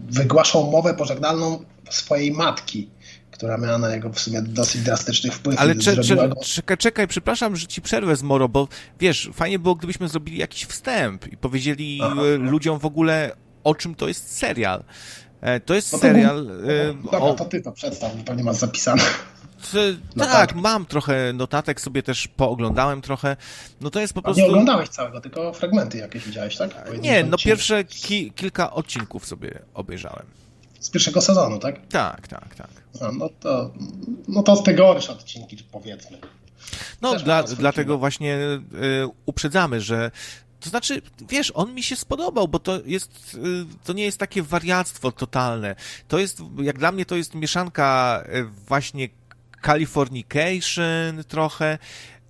D: wygłaszał mowę pożegnalną swojej matki która miała na niego w sumie dosyć drastyczny wpływ.
A: Ale cze, cze, czekaj, czekaj, przepraszam, że ci przerwę z Moro, bo wiesz, fajnie było, gdybyśmy zrobili jakiś wstęp i powiedzieli Aha. ludziom w ogóle, o czym to jest serial. E, to jest no to serial...
D: Był... Dobra, o... to ty to przedstaw, to nie masz zapisane.
A: Tak, mam trochę notatek, sobie też pooglądałem trochę. No to jest po prostu...
D: A nie oglądałeś całego, tylko fragmenty jakieś widziałeś, tak?
A: Nie, no pierwsze ki kilka odcinków sobie obejrzałem.
D: Z pierwszego sezonu, tak?
A: Tak, tak, tak.
D: A, no, to, no to te gorsze odcinki, powiedzmy.
A: No, dla, dlatego właśnie y, uprzedzamy, że to znaczy, wiesz, on mi się spodobał, bo to jest, y, to nie jest takie wariactwo totalne. To jest, jak dla mnie to jest mieszanka y, właśnie Californication trochę,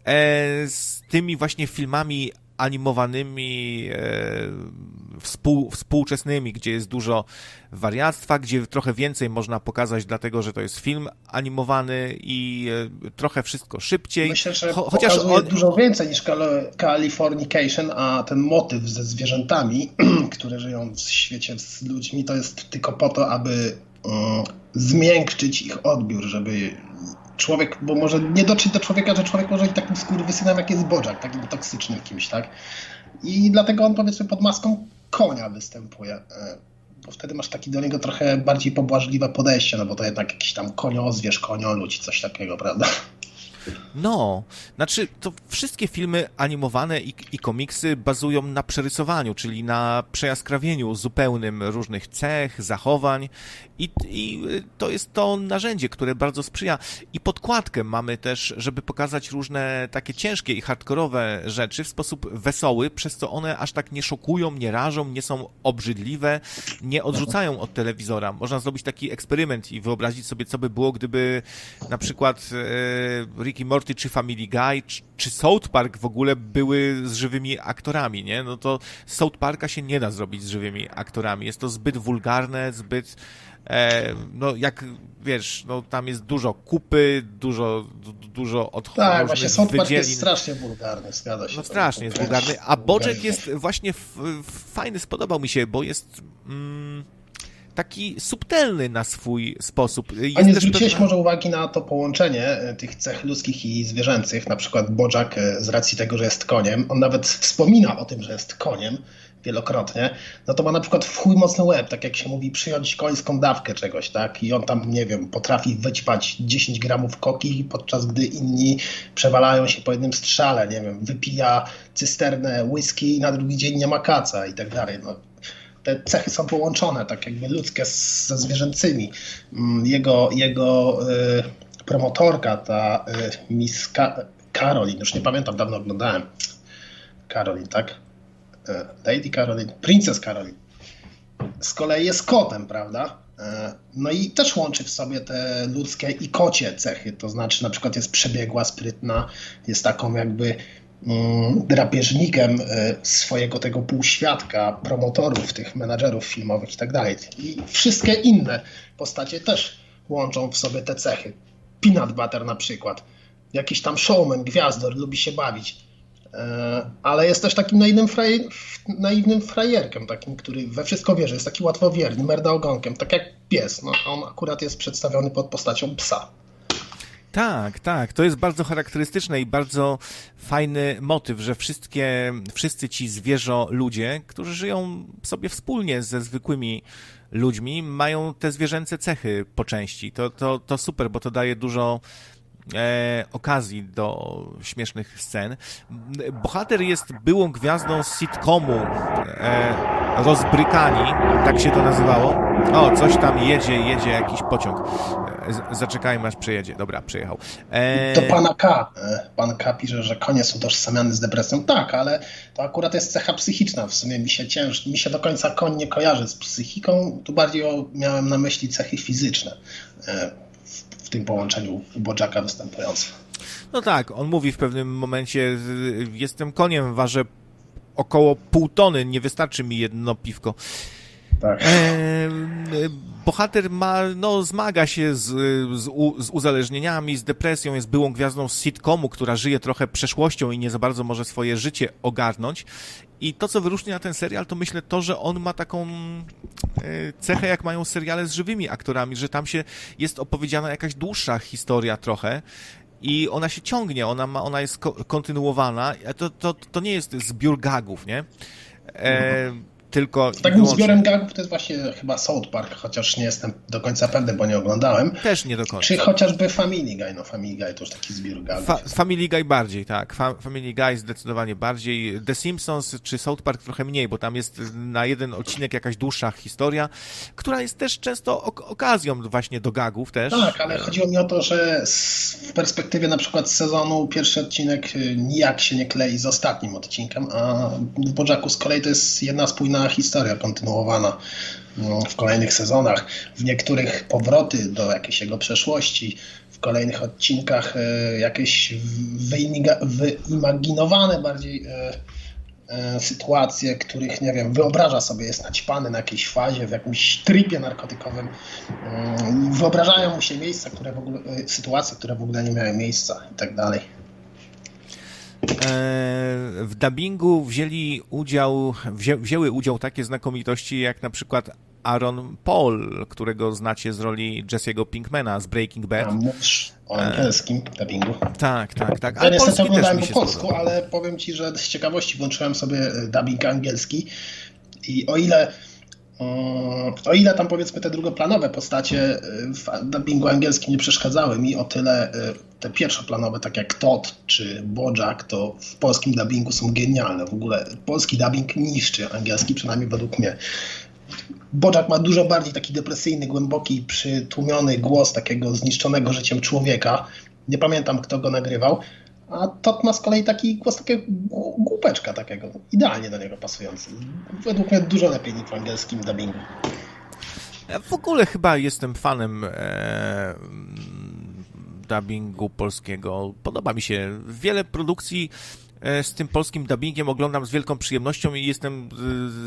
A: e, z tymi właśnie filmami animowanymi, e, współ, współczesnymi, gdzie jest dużo wariactwa, gdzie trochę więcej można pokazać, dlatego że to jest film animowany i e, trochę wszystko szybciej.
D: Myślę, że Cho chociaż on... dużo więcej niż Californication, a ten motyw ze zwierzętami, które żyją w świecie z ludźmi, to jest tylko po to, aby um, zmiękczyć ich odbiór, żeby człowiek, bo może nie dotrzeć do człowieka, że człowiek może być takim skurwysynem, jak jest Bożak, takim toksycznym kimś, tak? I dlatego on powiedzmy pod maską konia występuje. E, bo wtedy masz taki do niego trochę bardziej pobłażliwe podejście, no bo to jednak jakiś tam koniozwierz, konioludź, coś takiego, prawda?
A: No, znaczy to wszystkie filmy animowane i, i komiksy bazują na przerysowaniu, czyli na przejaskrawieniu zupełnym różnych cech, zachowań i, i to jest to narzędzie, które bardzo sprzyja. I podkładkę mamy też, żeby pokazać różne takie ciężkie i hardkorowe rzeczy w sposób wesoły, przez co one aż tak nie szokują, nie rażą, nie są obrzydliwe, nie odrzucają od telewizora. Można zrobić taki eksperyment i wyobrazić sobie, co by było, gdyby na przykład e, Ricky Morty czy Family Guy czy, czy South Park w ogóle były z żywymi aktorami, nie? No to South Parka się nie da zrobić z żywymi aktorami. Jest to zbyt wulgarne, zbyt E, no jak wiesz, no tam jest dużo kupy, dużo, dużo odchodów.
D: Tak, właśnie South Park jest strasznie wulgarny, zgadza się.
A: No strasznie jest wulgarny, a Boczek jest właśnie fajny, spodobał mi się, bo jest mm, taki subtelny na swój sposób.
D: Jest a nie zwróciłeś pewna... może uwagi na to połączenie e, tych cech ludzkich i zwierzęcych, na przykład Bojack e, z racji tego, że jest koniem, on nawet wspomina o tym, że jest koniem, wielokrotnie, no to ma na przykład w chuj mocny łeb, tak jak się mówi, przyjąć końską dawkę czegoś, tak? I on tam, nie wiem, potrafi wyćpać 10 gramów koki, podczas gdy inni przewalają się po jednym strzale, nie wiem, wypija cysternę whisky i na drugi dzień nie ma kaca i tak dalej. No, te cechy są połączone, tak jakby ludzkie ze zwierzęcymi. Mm, jego, jego y, promotorka, ta y, Miss Ka Caroline, już nie pamiętam, dawno oglądałem. Caroline, tak? E, Lady Caroline, Princess Caroline, z kolei jest kotem, prawda? No i też łączy w sobie te ludzkie i kocie cechy, to znaczy na przykład jest przebiegła, sprytna, jest taką jakby drapieżnikiem e, swojego tego półświadka, promotorów, tych menadżerów filmowych i tak dalej. I wszystkie inne postacie też łączą w sobie te cechy. Peanut Butter na przykład. Jakiś tam showman, gwiazdor, lubi się bawić E, ale jest też takim naiwnym, fraj, naiwnym frajerkiem, takim, który we wszystko wierzy, jest taki łatwowierny, merda ogonkiem, tak jak pies. No, on akurat jest przedstawiony pod postacią psa.
A: Tak, tak. To jest bardzo charakterystyczne i bardzo fajny motyw, że wszystkie, wszyscy ci zwierzę ludzie, którzy żyją sobie wspólnie ze zwykłymi ludźmi, mają te zwierzęce cechy po części. To, to, to super, bo to daje dużo e, okazji do śmiesznych scen. Bohater jest byłą gwiazdą sitcomu e, Rozbrykani, tak się to nazywało. O, coś tam jedzie, jedzie jakiś pociąg. E, zaczekajmy aż przejedzie. Dobra, przyjechał.
D: E... To pana K. E, pan K pisze, że konie są utożsamiany z depresją. Tak, ale to akurat jest cecha psychiczna. W sumie mi się cięż, mi się do końca koń nie kojarzy z psychiką. Tu bardziej miałem na myśli cechy fizyczne e, tym połączeniu Bojacka występujące.
A: No tak, on mówi w pewnym momencie, jestem koniem, ważę około pół tony, nie wystarczy mi jedno piwko.
D: Tak.
A: E, bohater ma, no, zmaga się z, z, z, uzależnieniami, z depresją, jest byłą gwiazdą z sitcomu, która żyje trochę przeszłością i nie za bardzo może swoje życie ogarnąć. I to, co wyróżnia ten serial, to myślę to, że on ma taką e, cechę, jak mają seriale z żywymi aktorami, że tam się jest opowiedziana jakaś dłuższa historia trochę i ona się ciągnie, ona, ma, ona jest ko kontynuowana. To, to, to nie jest zbiór gagów, nie? E, tylko...
D: Takim zbiorem gagów to jest właśnie chyba South Park, chociaż nie jestem do końca pewny, bo nie oglądałem.
A: Też nie do końca.
D: Czy chociażby Family Guy, no Family Guy to już taki zbiór gagów. Fa
A: Family Guy bardziej, tak. Fa Family Guy zdecydowanie bardziej. The Simpsons czy South Park trochę mniej, bo tam jest na jeden odcinek jakaś dłuższa historia, która jest też często ok okazją właśnie do gagów też.
D: Tak, ale chodziło mi o to, że w perspektywie na przykład sezonu pierwszy odcinek y, nijak się nie klei z ostatnim odcinkiem, a w Bojacku z kolei to jest jedna spójna historia kontynuowana no, w kolejnych sezonach. W niektórych powroty do jakiejś jego przeszłości, w kolejnych odcinkach e, jakieś wyimaginowane bardziej e, e, sytuacje, których, nie wiem, wyobraża sobie, jest naćpany na jakiejś fazie, w jakimś tripie narkotykowym. Wyobrażają mu się miejsca, które w ogóle, sytuacje, które w ogóle nie miały miejsca i tak dalej.
A: W dubbingu wzięli udział, wzię, wzięły udział takie znakomitości jak na przykład Aaron Paul, którego znacie z roli Jesse'ego Pinkmana z Breaking Bad. A
D: mówisz o angielskim dubbingu.
A: Tak, tak, tak.
D: Ja niestety oglądałem po polsku, ale powiem Ci, że z ciekawości włączyłem sobie dubbing angielski i o ile o ile tam powiedzmy te drugoplanowe postacie y, w dubbingu angielskim nie przeszkadzały mi, o tyle y, te pierwszoplanowe, tak jak Todd czy Bojack, to w polskim dubbingu są genialne. W ogóle polski dubbing niszczy angielski, przynajmniej według mnie. Bojack ma dużo bardziej taki depresyjny, głęboki, przytłumiony głos takiego zniszczonego życiem człowieka. Nie pamiętam, kto go nagrywał, a Tot ma z kolei taki głos takiego głupeczka takiego, idealnie do niego pasujący. Według mnie dużo lepiej niż w angielskim dubbingu.
A: Ja w ogóle chyba jestem fanem e, dubbingu polskiego. Podoba mi się. Wiele produkcji e, z tym polskim dubbingiem oglądam z wielką przyjemnością i jestem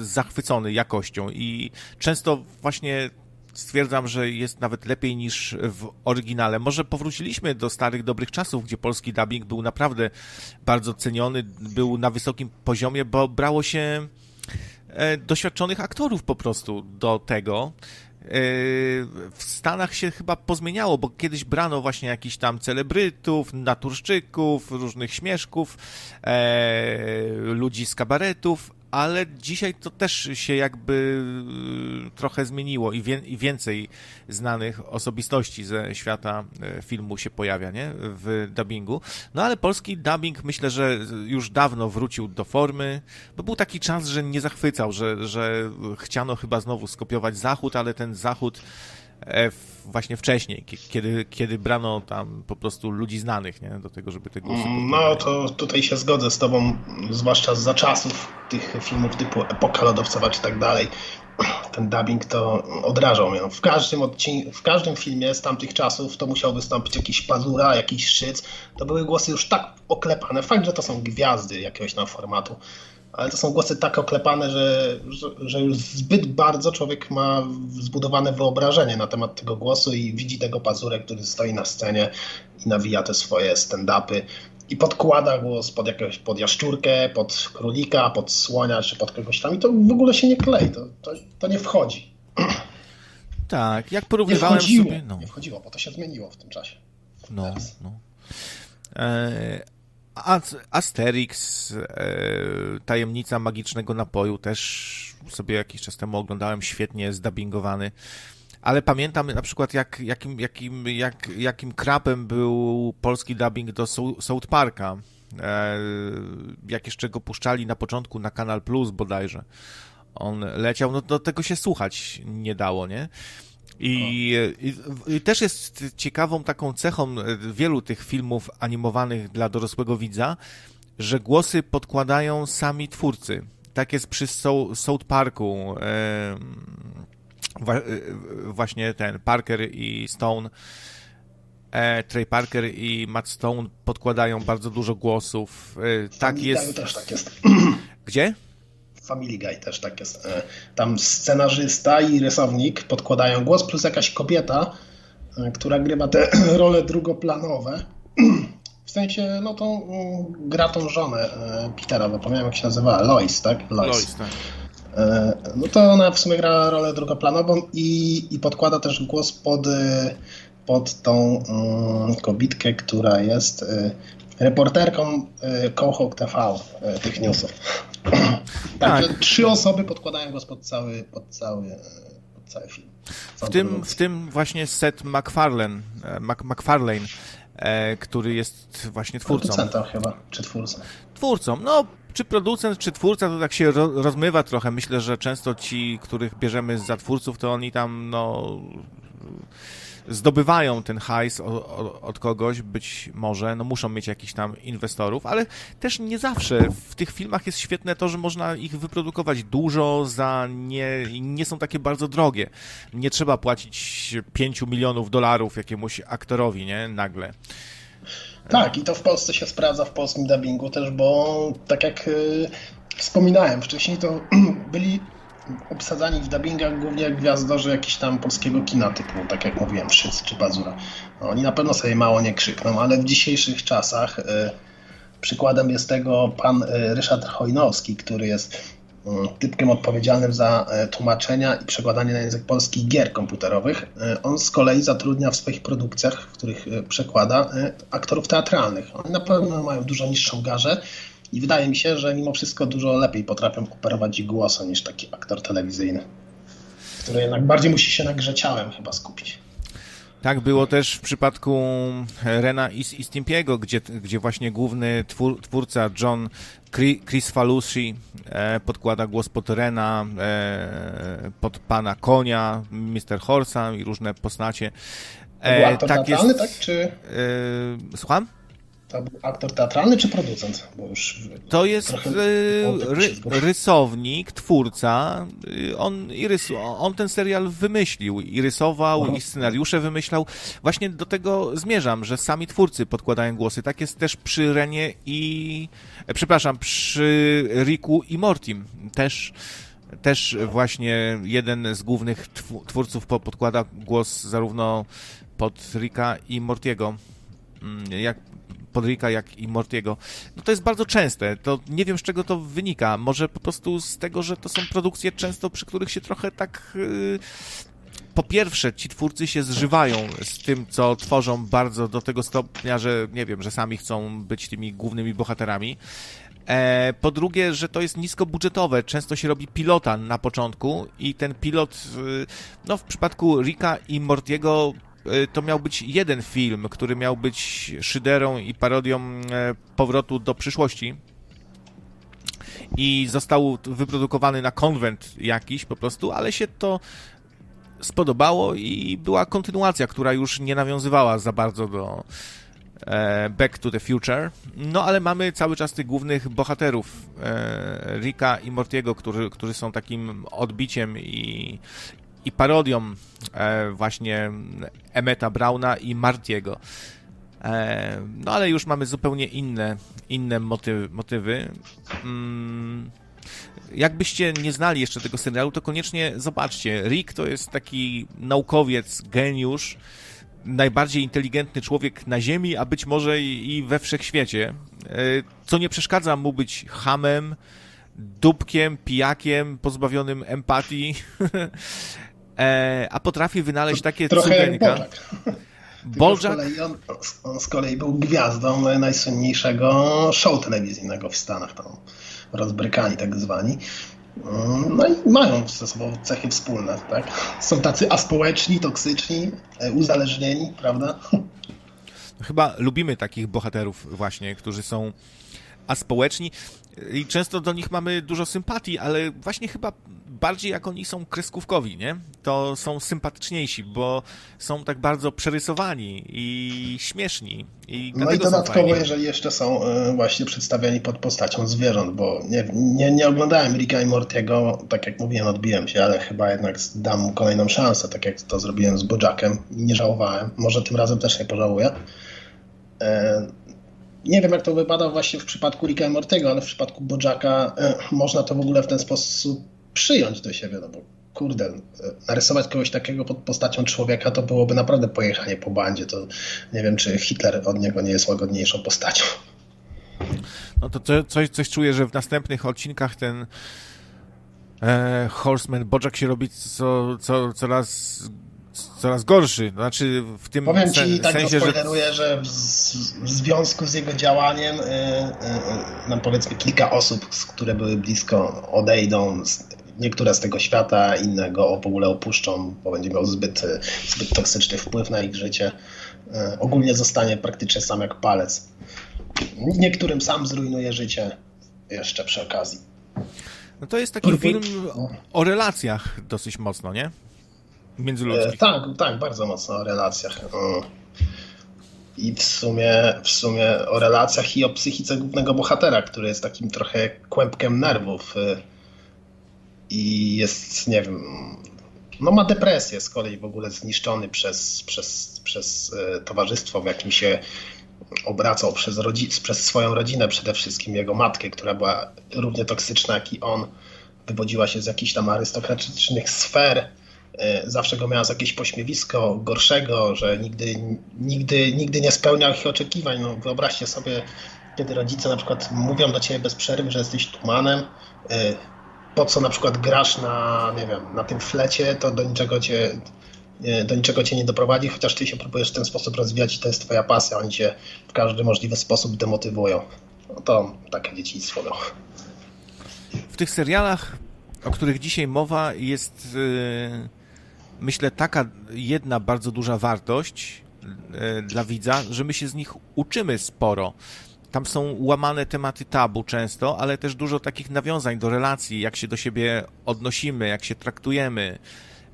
A: e, zachwycony jakością. I często właśnie stwierdzam, że jest nawet lepiej niż w oryginale. Może powróciliśmy do starych, dobrych czasów, gdzie polski dubbing był naprawdę bardzo ceniony, był na wysokim poziomie, bo brało się e, doświadczonych aktorów po prostu do tego. E, w Stanach się chyba pozmieniało, bo kiedyś brano właśnie jakichś tam celebrytów, naturszczyków, różnych śmieszków, e, ludzi z kabaretów, ale dzisiaj to też się jakby y, trochę zmieniło i, wie, i, więcej znanych osobistości ze świata y, filmu się pojawia, nie? W dubbingu. No ale polski dubbing myślę, że już dawno wrócił do formy, bo był taki czas, że nie zachwycał, że, że chciano chyba znowu skopiować Zachód, ale ten Zachód właśnie wcześniej, kiedy, kiedy brano tam po prostu ludzi znanych nie? do tego, żeby te głosy...
D: Mm, no to tutaj się zgodzę z tobą, zwłaszcza za czasów tych filmów typu Epoka Lodowcowa czy tak dalej. Ten dubbing to odrażał mnie. W każdym, odcinku, w każdym filmie z tamtych czasów to musiał wystąpić jakiś pazura, jakiś szyc. To były głosy już tak oklepane. Fakt, że to są gwiazdy jakiegoś tam formatu ale to są głosy tak oklepane, że, że, że, już zbyt bardzo człowiek ma zbudowane wyobrażenie na temat tego głosu i widzi tego pazurę, który stoi na scenie i nawija te swoje stand-upy i podkłada głos pod jakąś, pod jaszczurkę, pod królika, pod słonia czy pod kogoś tam i to w ogóle się nie klei, to, to, to nie wchodzi.
A: Tak, jak porównywałem nie sobie...
D: No. Nie wchodziło, bo to się zmieniło w tym czasie.
A: No, Teraz. no. E Asterix, e, Tajemnica Magicznego Napoju też sobie jakiś czas temu oglądałem, świetnie zdubbingowany. Ale pamiętam na przykład, jak, jakim, jakim, jak, jakim krapem był polski dubbing do South Parka. E, jak jeszcze go puszczali na początku na Kanal Plus bodajże. On leciał, no do tego się słuchać nie dało, nie? I, i, I, też jest ciekawą taką cechą wielu tych filmów animowanych dla dorosłego widza, że głosy podkładają sami twórcy. Tak jest przy South Parku. E, właśnie ten Parker i Stone. E, Trey Parker i Matt Stone podkładają bardzo dużo głosów. E, tak jest.
D: też tak jest.
A: Gdzie?
D: Family Guy też tak jest. E, tam scenarzysta i rysownik podkładają głos, plus jakaś kobieta, e, która grywa te role drugoplanowe. W sensie, no tą gra tą żonę Petera, zapomniałem jak się nazywa, Lois, tak? Lois. Lois tak. No to ona w sumie gra rolę drugoplanową i, i podkłada też głos pod, pod tą um, kobitkę, która jest reporterką Kochok TV tych newsów. Także tak. trzy osoby podkładają głos pod cały, pod cały, pod cały film.
A: W tym, w tym właśnie Seth MacFarlane, e, Mac, MacFarlane e, który jest właśnie twórcą.
D: Producentem chyba, czy twórcą.
A: Twórcą, no czy producent, czy twórca, to tak się ro, rozmywa trochę. Myślę, że często ci, których bierzemy za twórców, to oni tam, no zdobywają ten hajs od, kogoś, być może, no muszą mieć jakichś tam inwestorów, ale też nie zawsze. W tych filmach jest świetne to, że można ich wyprodukować dużo za nie, nie są takie bardzo drogie. Nie trzeba płacić 5 milionów dolarów jakiemuś aktorowi, nie? Nagle.
D: Tak, i to w Polsce się sprawdza w polskim dubbingu też, bo tak jak y, wspominałem wcześniej, to byli obsadzani w dubbingach głównie gwiazdorzy jakieś tam polskiego kina typu, tak jak mówiłem, Szyc czy Bazura. No, oni na pewno sobie mało nie krzykną, ale w dzisiejszych czasach y, przykładem jest tego pan y, Ryszard Chojnowski, który jest y, typkiem odpowiedzialnym za y, tłumaczenia i przekładanie na język polski gier komputerowych. Y, on z kolei zatrudnia w swoich produkcjach, w których y, przekłada, aktorów teatralnych. Oni na pewno mają dużo niższą garzę, i wydaje mi się, że mimo wszystko dużo lepiej potrafią operować głosem niż taki aktor telewizyjny, który jednak bardziej musi się na grze ciałem chyba skupić.
A: Tak było też w przypadku Rena i, i Stimpiego, gdzie, gdzie właśnie główny twór, twórca John Chris Falusi e, podkłada głos pod Rena, e, pod pana konia, Mr. Horsa i różne postacie.
D: E, tak jest, tak? Czy... E,
A: słucham?
D: To był aktor teatralny czy producent? Bo już
A: to jest e, ry, rysownik, twórca. Y, on, i rysu, on ten serial wymyślił i rysował, Aha. i scenariusze wymyślał. Właśnie do tego zmierzam, że sami twórcy podkładają głosy. Tak jest też przy Renie i... E, przepraszam, przy Riku i Mortim. Też też właśnie jeden z głównych twórców podkłada głos zarówno pod Rika i Mortiego. Mm, jak Podrika, jak i Mortiego. No to jest bardzo częste. To nie wiem, z czego to wynika. Może po prostu z tego, że to są produkcje często, przy których się trochę tak... Yy po pierwsze, ci twórcy się zżywają z tym, co tworzą bardzo do tego stopnia, że nie wiem, że sami chcą być tymi głównymi bohaterami. E, po drugie, że to jest niskobudżetowe. Często się robi pilota na początku i ten pilot, y, no w przypadku Rika i Mortiego Y, to miał być jeden film, który miał być szyderą i parodią e, powrotu do przyszłości. I został wyprodukowany na konwent jakiś po prostu, ale się to spodobało i była kontynuacja, która już nie nawiązywała za bardzo do e, Back to the Future. No ale mamy cały czas tych głównych bohaterów, e, Rika i Mortiego, którzy, którzy są takim odbiciem i, i parodią e, właśnie Emeta Brauna i Martiego. E, no ale już mamy zupełnie inne, inne motywy. motywy. Mm, jakbyście nie znali jeszcze tego serialu, to koniecznie zobaczcie. Rick to jest taki naukowiec, geniusz, najbardziej inteligentny człowiek na Ziemi, a być może i we wszechświecie, e, co nie przeszkadza mu być hamem, dupkiem, pijakiem, pozbawionym empatii. e, a potrafi wynaleźć takie
D: Trochę cudeńka. Bojack. On, on, z kolei był gwiazdą najsłynniejszego show telewizyjnego w Stanach, tam rozbrykani tak zwani. No i mają ze sobą cechy wspólne, tak? Są tacy aspołeczni, toksyczni, e, uzależnieni, prawda?
A: Chyba lubimy takich bohaterów właśnie, którzy są aspołeczni i często do nich mamy dużo sympatii, ale właśnie chyba bardziej jak oni są kreskówkowi, nie? To są sympatyczniejsi, bo są tak bardzo przerysowani i śmieszni. I
D: no i dodatkowo, jeżeli jeszcze są e, właśnie przedstawiani pod postacią zwierząt, bo nie, nie, nie oglądałem Ricka i Mortiego, tak jak mówiłem, odbiłem się, ale chyba jednak dam mu kolejną szansę, tak jak to zrobiłem z Bojackiem i nie żałowałem. Może tym razem też nie pożałuję. E, nie wiem, jak to wypada właśnie w przypadku Ricka Mortego, ale w przypadku Bojacka e, można to w ogóle w ten sposób przyjąć do siebie, no bo kurde, narysować kogoś takiego pod postacią człowieka to byłoby naprawdę pojechanie po bandzie. To nie wiem, czy Hitler od niego nie jest łagodniejszą postacią.
A: No to coś, coś czuję, że w następnych odcinkach ten e, Horseman Bojack się robi co, co, coraz coraz gorszy. Znaczy w tym
D: Powiem ci sen, tak sensie, że... że w, w, związku z jego działaniem y, y, y, nam powiedzmy kilka osób, które były blisko odejdą, niektóre z tego świata, inne go w ogóle opuszczą, bo będzie miał zbyt, zbyt toksyczny wpływ na ich życie. Y, ogólnie zostanie praktycznie sam jak palec. Niektórym sam zrujnuje życie jeszcze przy okazji.
A: No to jest taki film o relacjach dosyć mocno, nie? Międzyludzkich.
D: E, tak, tak, bardzo mocno o relacjach. I w sumie, w sumie o relacjach i o psychice głównego bohatera, który jest takim trochę kłębkiem nerwów e, i jest, nie wiem, no ma depresję z kolei w ogóle zniszczony przez, przez, przez e, towarzystwo, w jakim się obracał przez, przez swoją rodzinę, przede wszystkim jego matkę, która była równie toksyczna jak i on, wywodziła się z jakichś tam arystokratycznych sfer, zawsze go miała za jakieś pośmiewisko gorszego, że nigdy, nigdy, nigdy nie spełniał ich oczekiwań. No, wyobraźcie sobie, kiedy rodzice na przykład mówią do ciebie bez przerwy, że jesteś tumanem, e, po co na przykład grasz na, nie wiem, na tym flecie, to do niczego cię, do niczego cię nie doprowadzi, chociaż ty się próbujesz w ten sposób rozwijać i to jest twoja pasja, oni cię w każdy możliwy sposób demotywują. No to takie dzieciństwo było.
A: W tych serialach, o których dzisiaj mowa, jest... myślę, taka jedna bardzo duża wartość e, dla widza, że my się z nich uczymy sporo. Tam są łamane tematy tabu często, ale też dużo takich nawiązań do relacji, jak się do siebie odnosimy, jak się traktujemy,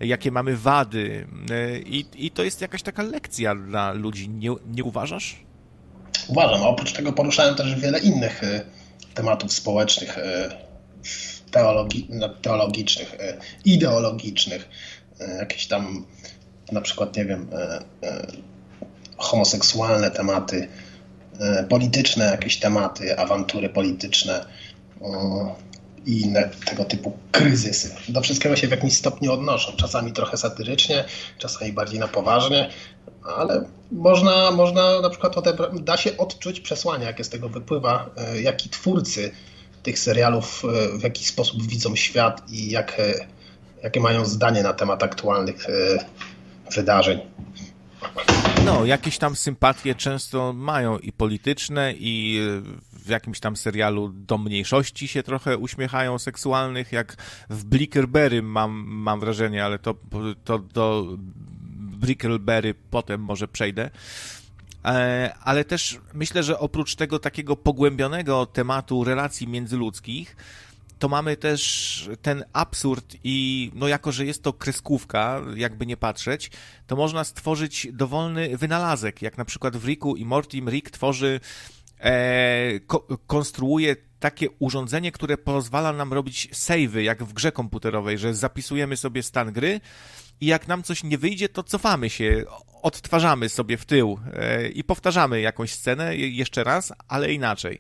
A: jakie mamy wady. E, I, i to jest jakaś taka lekcja dla ludzi, nie, nie uważasz?
D: Uważam. Oprócz tego poruszałem też wiele innych e, tematów społecznych, teologi teologicznych, ideologicznych jakieś tam na przykład, nie wiem, e, e, homoseksualne tematy, polityczne jakieś tematy, awantury polityczne i inne tego typu kryzysy. Do wszystkiego się w jakimś stopniu odnoszą. Czasami trochę satyrycznie, czasami bardziej na poważnie, ale można, można na przykład da się odczuć przesłanie, jakie z tego wypływa, jaki twórcy tych serialów w jaki sposób widzą świat i jak jakie mają zdanie na temat aktualnych e, wydarzeń.
A: No, jakieś tam sympatie często mają i polityczne, i w jakimś tam serialu do mniejszości się trochę uśmiechają seksualnych, jak w Blickerberry mam, mam wrażenie, ale to, to do Brickleberry potem może przejdę. E, ale też myślę, że oprócz tego takiego pogłębionego tematu relacji międzyludzkich, to mamy też ten absurd i no jako, że jest to kreskówka, jakby nie patrzeć, to można stworzyć dowolny wynalazek, jak na przykład w Ricku i Mortim Rick tworzy, e, ko konstruuje takie urządzenie, które pozwala nam robić savey, jak w grze komputerowej, że zapisujemy sobie stan gry i jak nam coś nie wyjdzie, to cofamy się, odtwarzamy sobie w tył e, i powtarzamy jakąś scenę jeszcze raz, ale inaczej.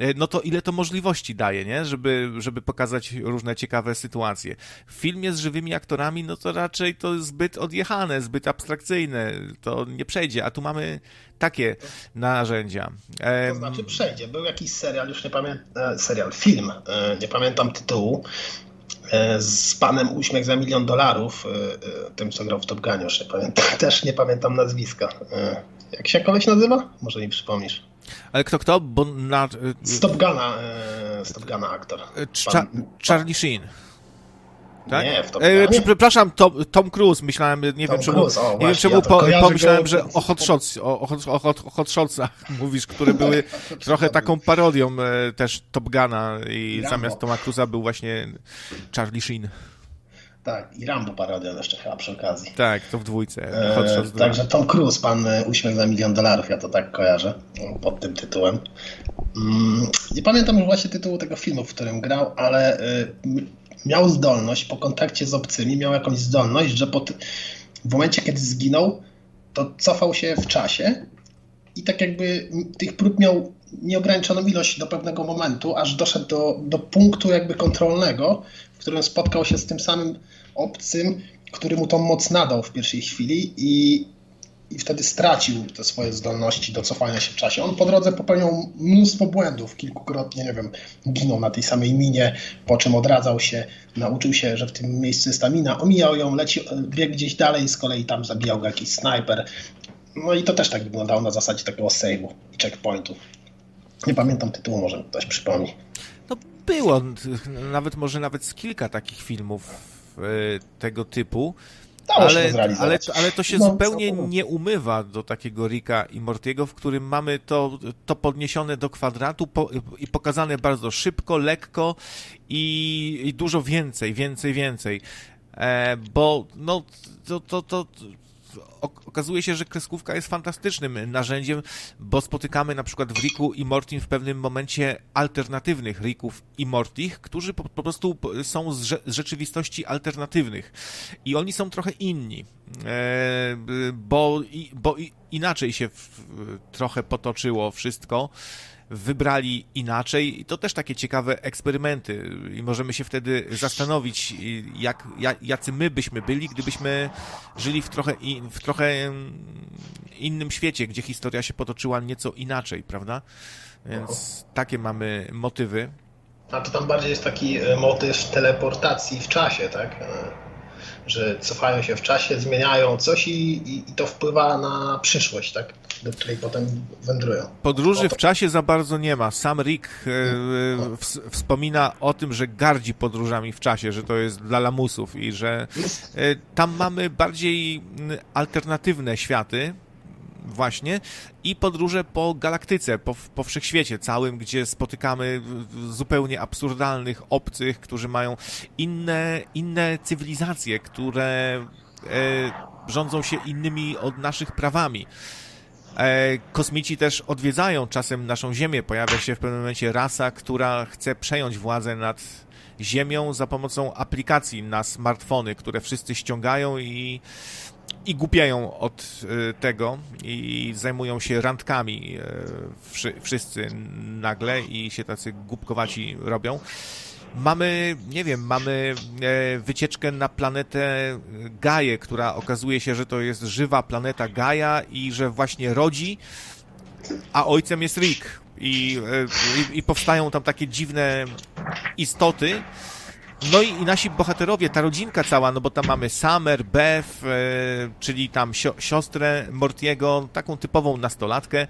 A: E, no to ile to możliwości daje, nie? Żeby, żeby pokazać różne ciekawe sytuacje. W filmie z żywymi aktorami, no to raczej to zbyt odjechane, zbyt abstrakcyjne, to nie przejdzie, a tu mamy takie narzędzia.
D: To znaczy przejdzie. Był jakiś serial, już nie pamiętam, e, serial, film, e, nie pamiętam tytułu, z panem Uśmiech za milion dolarów, tym co grał w Top Gunie, już nie pamiętam, też nie pamiętam nazwiska. Jak się koleś nazywa? Może mi przypomnisz.
A: Ale kto, kto? Bo na...
D: Stop Gana, e, Stop Gana aktor.
A: E, Pan... Charlie Sheen.
D: Tak? Nie, w Top e,
A: Przepraszam, Tom, Tom, Cruise, myślałem, nie Tom wiem czemu, Cruise, o, nie wiem czemu ja po, pomyślałem, że o Hot, Shots, o, o, o, Hot Shotsach mówisz, które były trochę taką parodią e, też Top Gana i zamiast Toma Cruise'a był właśnie Charlie Sheen.
D: Tak, i Rambo parodia jeszcze chyba przy okazji.
A: Tak, to w dwójce.
D: E, także Tom Cruise, pan e, Uśmiech za milion dolarów, ja to tak kojarzę pod tym tytułem. Mm, nie pamiętam już właśnie tytułu tego filmu, w którym grał, ale e, miał zdolność, po kontakcie z obcymi, miał jakąś zdolność, że pod, w momencie, kiedy zginął, to cofał się w czasie i tak jakby tych prób miał nieograniczoną ilość do pewnego momentu, aż doszedł do, do punktu jakby kontrolnego, w którym spotkał się z tym samym obcym, który mu tą moc nadał w pierwszej chwili i, i wtedy stracił te swoje zdolności do cofania się w czasie. On po drodze popełniał mnóstwo błędów, kilkukrotnie, nie wiem, ginął na tej samej minie, po czym odradzał się, nauczył się, że w tym miejscu jest ta mina, omijał ją, leci, biegł gdzieś dalej, z kolei tam zabijał go jakiś snajper. No i to też tak wyglądało na zasadzie takiego save'u i checkpointu. Nie pamiętam tytułu, może ktoś przypomni.
A: No było, nawet może nawet z kilka takich filmów e, tego typu. Ale, ale, ale to się no, zupełnie nie umywa do takiego Rika i Mortiego, w którym mamy to, to podniesione do kwadratu po, i pokazane bardzo szybko, lekko i, i dużo więcej, więcej, więcej. E, bo no, to, to, to okazuje się, że kreskówka jest fantastycznym narzędziem, bo spotykamy na przykład w Riku i Mortim w pewnym momencie alternatywnych Rików i Mortich, którzy po, po prostu są z, z, rzeczywistości alternatywnych. I oni są trochę inni, e, bo, bo inaczej się w, trochę potoczyło wszystko wybrali inaczej i to też takie ciekawe eksperymenty i możemy się wtedy zastanowić, jak, jacy my byśmy byli, gdybyśmy żyli w trochę, w trochę innym świecie, gdzie historia się potoczyła nieco inaczej, prawda? Więc takie mamy motywy.
D: A to tam bardziej jest taki e, motyw teleportacji w czasie, tak? Że cofają się w czasie, zmieniają coś i, i, i to wpływa na przyszłość, tak? do której potem wędrują.
A: Podróży w czasie za bardzo nie ma. Sam Rick e, e wspomina o tym, że gardzi podróżami w czasie, że to jest dla lamusów i że e, tam mamy bardziej alternatywne światy, właśnie i podróże po galaktyce, po, po wszechświecie całym, gdzie spotykamy zupełnie absurdalnych obcych, którzy mają inne, inne cywilizacje, które e, rządzą się innymi od naszych prawami. E, kosmici też odwiedzają czasem naszą Ziemię. Pojawia się w pewnym momencie rasa, która chce przejąć władzę nad Ziemią za pomocą aplikacji na smartfony, które wszyscy ściągają i, i głupiają od e, tego i zajmują się randkami e, wszyscy nagle i się tacy głupkowaci robią mamy, nie wiem, mamy e, wycieczkę na planetę Gaję, która okazuje się, że to jest żywa planeta Gaja i że właśnie rodzi, a ojcem jest Rick. I, e, i, i powstają tam takie dziwne istoty, no i, i, nasi bohaterowie, ta rodzinka cała, no bo tam mamy Summer, Beth, e, czyli tam sio, siostrę Mortiego, taką typową nastolatkę,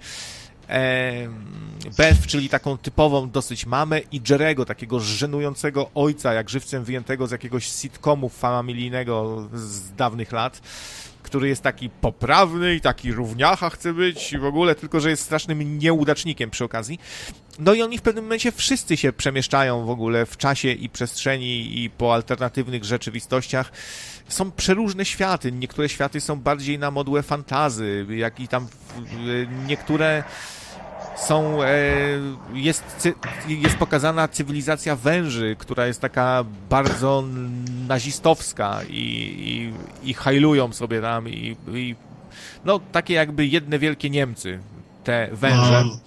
A: Beth, czyli taką typową dosyć mamę i Jerego, takiego żenującego ojca, jak żywcem wyjętego z jakiegoś sitcomu familijnego z dawnych lat, który jest taki poprawny i taki równiacha chce być i w ogóle, tylko że jest strasznym nieudacznikiem przy okazji. No i oni w pewnym momencie wszyscy się przemieszczają w ogóle w czasie i przestrzeni i po alternatywnych rzeczywistościach. Są przeróżne światy. Niektóre światy są bardziej na modłę fantazy, jak i tam niektóre są, e, jest, jest pokazana cywilizacja węży, która jest taka bardzo nazistowska i, i, i hajlują sobie tam i, i no takie jakby jedne wielkie Niemcy, te węże. No.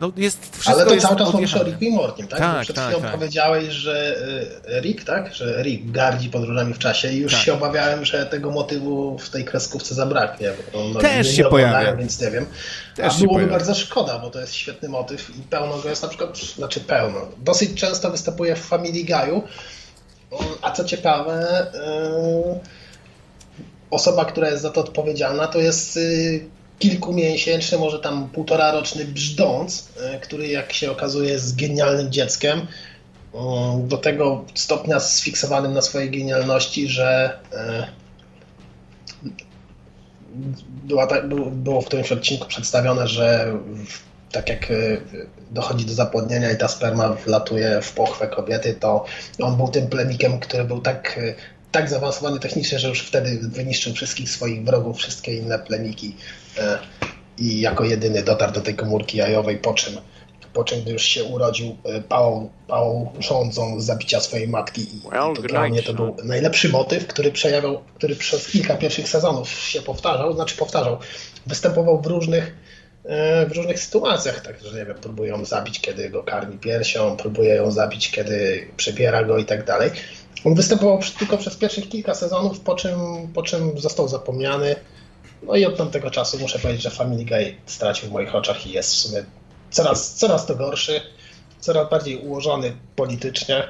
A: No jest wszystko
D: Ale to
A: jest
D: cały czas mówisz o Ricku i Mortim, tak? tak przed tak, chwilą tak. powiedziałeś, że e, Rick, tak? Że Rick gardzi podróżami w czasie i już tak. się obawiałem, że tego motywu w tej kreskówce zabraknie.
A: No, Też się pojawia.
D: Więc nie wiem. Też A byłoby bardzo szkoda, bo to jest świetny motyw i pełno go jest na przykład, znaczy pełno. Dosyć często występuje w Family Guy'u, a co ciekawe, yy, osoba, która jest za to odpowiedzialna, to jest yy, kilkumiesięczny, może tam półtora roczny brzdąc, e, który jak się okazuje jest genialnym dzieckiem, do tego stopnia sfiksowanym na swojej genialności, że e, była ta, było w którymś odcinku przedstawione, że tak jak e, dochodzi do zapłodnienia i ta sperma wlatuje w pochwę kobiety, to on był tym plemikiem, który był tak tak zaawansowany technicznie, że już wtedy wyniszczył wszystkich swoich wrogów, wszystkie inne plemiki e, i jako jedyny dotarł do tej komórki jajowej, po czym, po czym gdy już się urodził e, pałą, pałą rządzą zabicia swojej matki. I to dla mnie to był najlepszy motyw, który przejawiał, który przez kilka pierwszych sezonów się powtarzał, znaczy powtarzał, występował w różnych w różnych sytuacjach, także nie wiem, próbują zabić, kiedy go karmi piersią, próbuje ją zabić, kiedy przebiera go i tak dalej. On występował tylko przez pierwszych kilka sezonów, po czym, po czym został zapomniany. No i od tamtego czasu muszę powiedzieć, że Family Guy stracił w moich oczach i jest w sumie coraz, coraz to gorszy, coraz bardziej ułożony politycznie,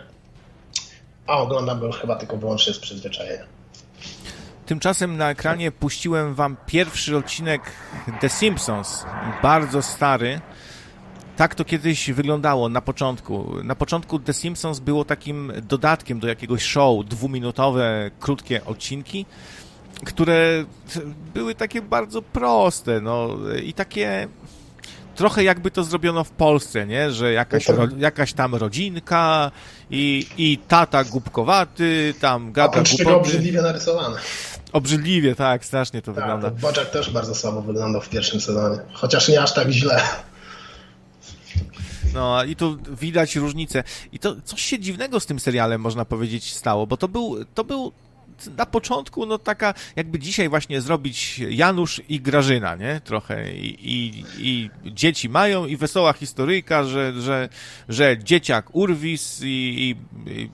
D: a oglądam go chyba tylko wyłącznie z przyzwyczajenia.
A: Tymczasem na ekranie puściłem wam pierwszy odcinek The Simpsons, bardzo stary. Tak to kiedyś wyglądało na początku. Na początku The Simpsons było takim dodatkiem do jakiegoś show, dwuminutowe, krótkie odcinki, które były takie bardzo proste, no i takie trochę jakby to zrobiono w Polsce, nie? Że jakaś, no ro, jakaś tam rodzinka i, i tata głupkowaty, tam gada
D: Oprócz głupoty. obrzydliwie narysowane.
A: Obrzydliwie, tak, strasznie to
D: tak,
A: wygląda.
D: Boczek też bardzo słabo wyglądał w pierwszym sezonie, chociaż nie aż tak źle.
A: No i tu widać różnicę. I to coś się dziwnego z tym serialem, można powiedzieć, stało, bo to był, to był na początku, no taka, jakby dzisiaj właśnie zrobić Janusz i Grażyna, nie? Trochę. I, i, i dzieci mają i wesoła historyjka, że, że, że dzieciak urwis i, i,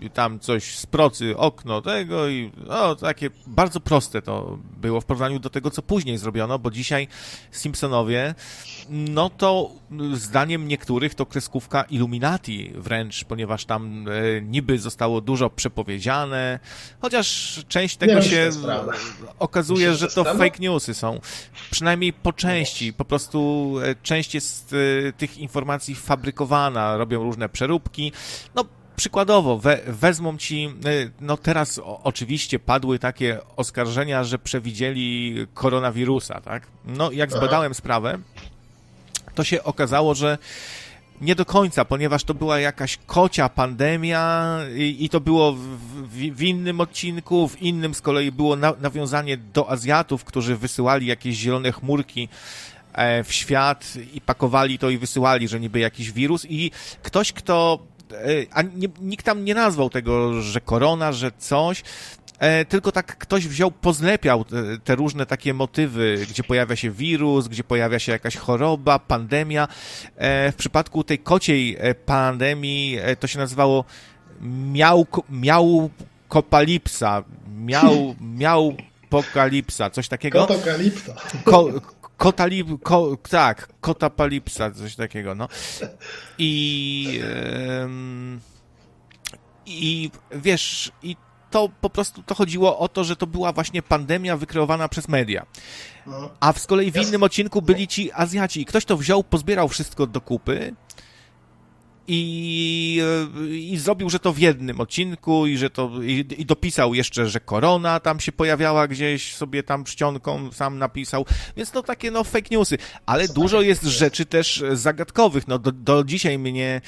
A: i, tam coś z procy okno tego i no, takie bardzo proste to było w porównaniu do tego, co później zrobiono, bo dzisiaj Simpsonowie no to zdaniem niektórych to kreskówka Illuminati wręcz, ponieważ tam e, niby zostało dużo przepowiedziane, chociaż część tego
D: wiem,
A: się okazuje,
D: Myślisz,
A: że to fake newsy są. Przynajmniej po części. Po prostu e, część jest e, tych informacji fabrykowana, robią różne przeróbki. No przykładowo, we, wezmą ci, e, no teraz o, oczywiście padły takie oskarżenia, że przewidzieli koronawirusa, tak? No jak zbadałem sprawę, to się okazało, że nie do końca, ponieważ to była jakaś kocia pandemia i, i to było w, w, w, innym odcinku, w innym z kolei było na, nawiązanie do Azjatów, którzy wysyłali jakieś zielone chmurki e, w świat i pakowali to i wysyłali, że niby jakiś wirus. I ktoś, kto e, a nie, nikt tam nie nazwał tego, że korona, że coś, E, tylko tak ktoś wziął, pozlepiał te, te, różne takie motywy, gdzie pojawia się wirus, gdzie pojawia się jakaś choroba, pandemia. E, w przypadku tej kociej e, pandemii to się nazywało miał, miał kopalipsa, miał, miał pokalipsa, coś takiego.
D: Kotokalipsa.
A: Ko, kotalip, ko, tak, kotapalipsa, coś takiego, no. I, i wiesz, i to po prostu to chodziło o to, że to była właśnie pandemia wykreowana przez media. No. A z kolei w innym odcinku byli ci Azjaci i ktoś to wziął, pozbierał wszystko do kupy i, i zrobił, że to w jednym odcinku i że to i, i, dopisał jeszcze, że korona tam się pojawiała gdzieś sobie tam czcionką sam napisał, więc to takie no fake newsy, ale dużo jest rzeczy też zagadkowych, no do, do dzisiaj mnie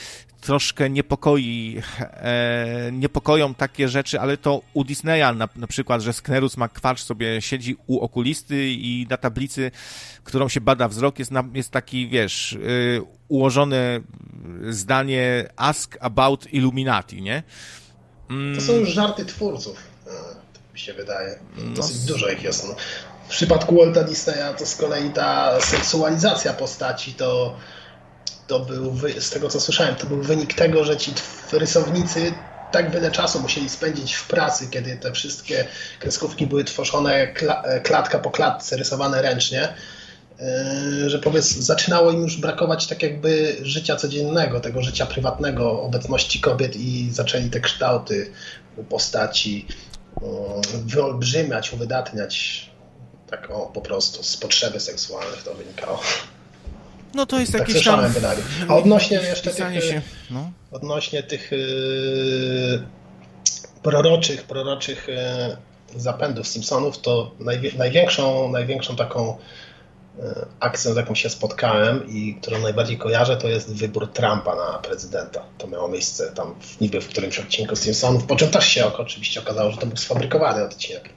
A: troszkę niepokoi, e, niepokoją takie rzeczy, ale to u Disneya na, na przykład, że Sknerus McQuarch sobie siedzi u okulisty i na tablicy, którą się bada wzrok, jest, na, jest taki, wiesz, y, ułożone zdanie ask about Illuminati, nie?
D: Mm. To są już żarty twórców, e, mi się wydaje. No. Dosyć no. dużo ich jest. No. W przypadku Walta Disneya to z kolei ta seksualizacja postaci to to był, z tego co słyszałem, to był wynik tego, że ci rysownicy tak wiele czasu musieli spędzić w pracy, kiedy te wszystkie kreskówki były tworzone klatka po klatce, rysowane ręcznie, e, że powiedz, zaczynało im już brakować tak jakby życia codziennego, tego życia prywatnego, obecności kobiet i zaczęli te kształty postaci wyolbrzymiać, uwydatniać tak o, po prostu z potrzeby seksualnych to wynikało.
A: No to jest tak jakieś tam...
D: A odnośnie jeszcze tych, się, no. odnośnie tych yy, proroczych, proroczych yy, zapędów Simpsonów, to największą, największą taką akcją, z jaką się spotkałem i którą najbardziej kojarzę, to jest wybór Trumpa na prezydenta. To miało miejsce tam w, niby w którymś odcinku Simpsonów, po czym też się oczywiście okazało, że to był sfabrykowany odcinek.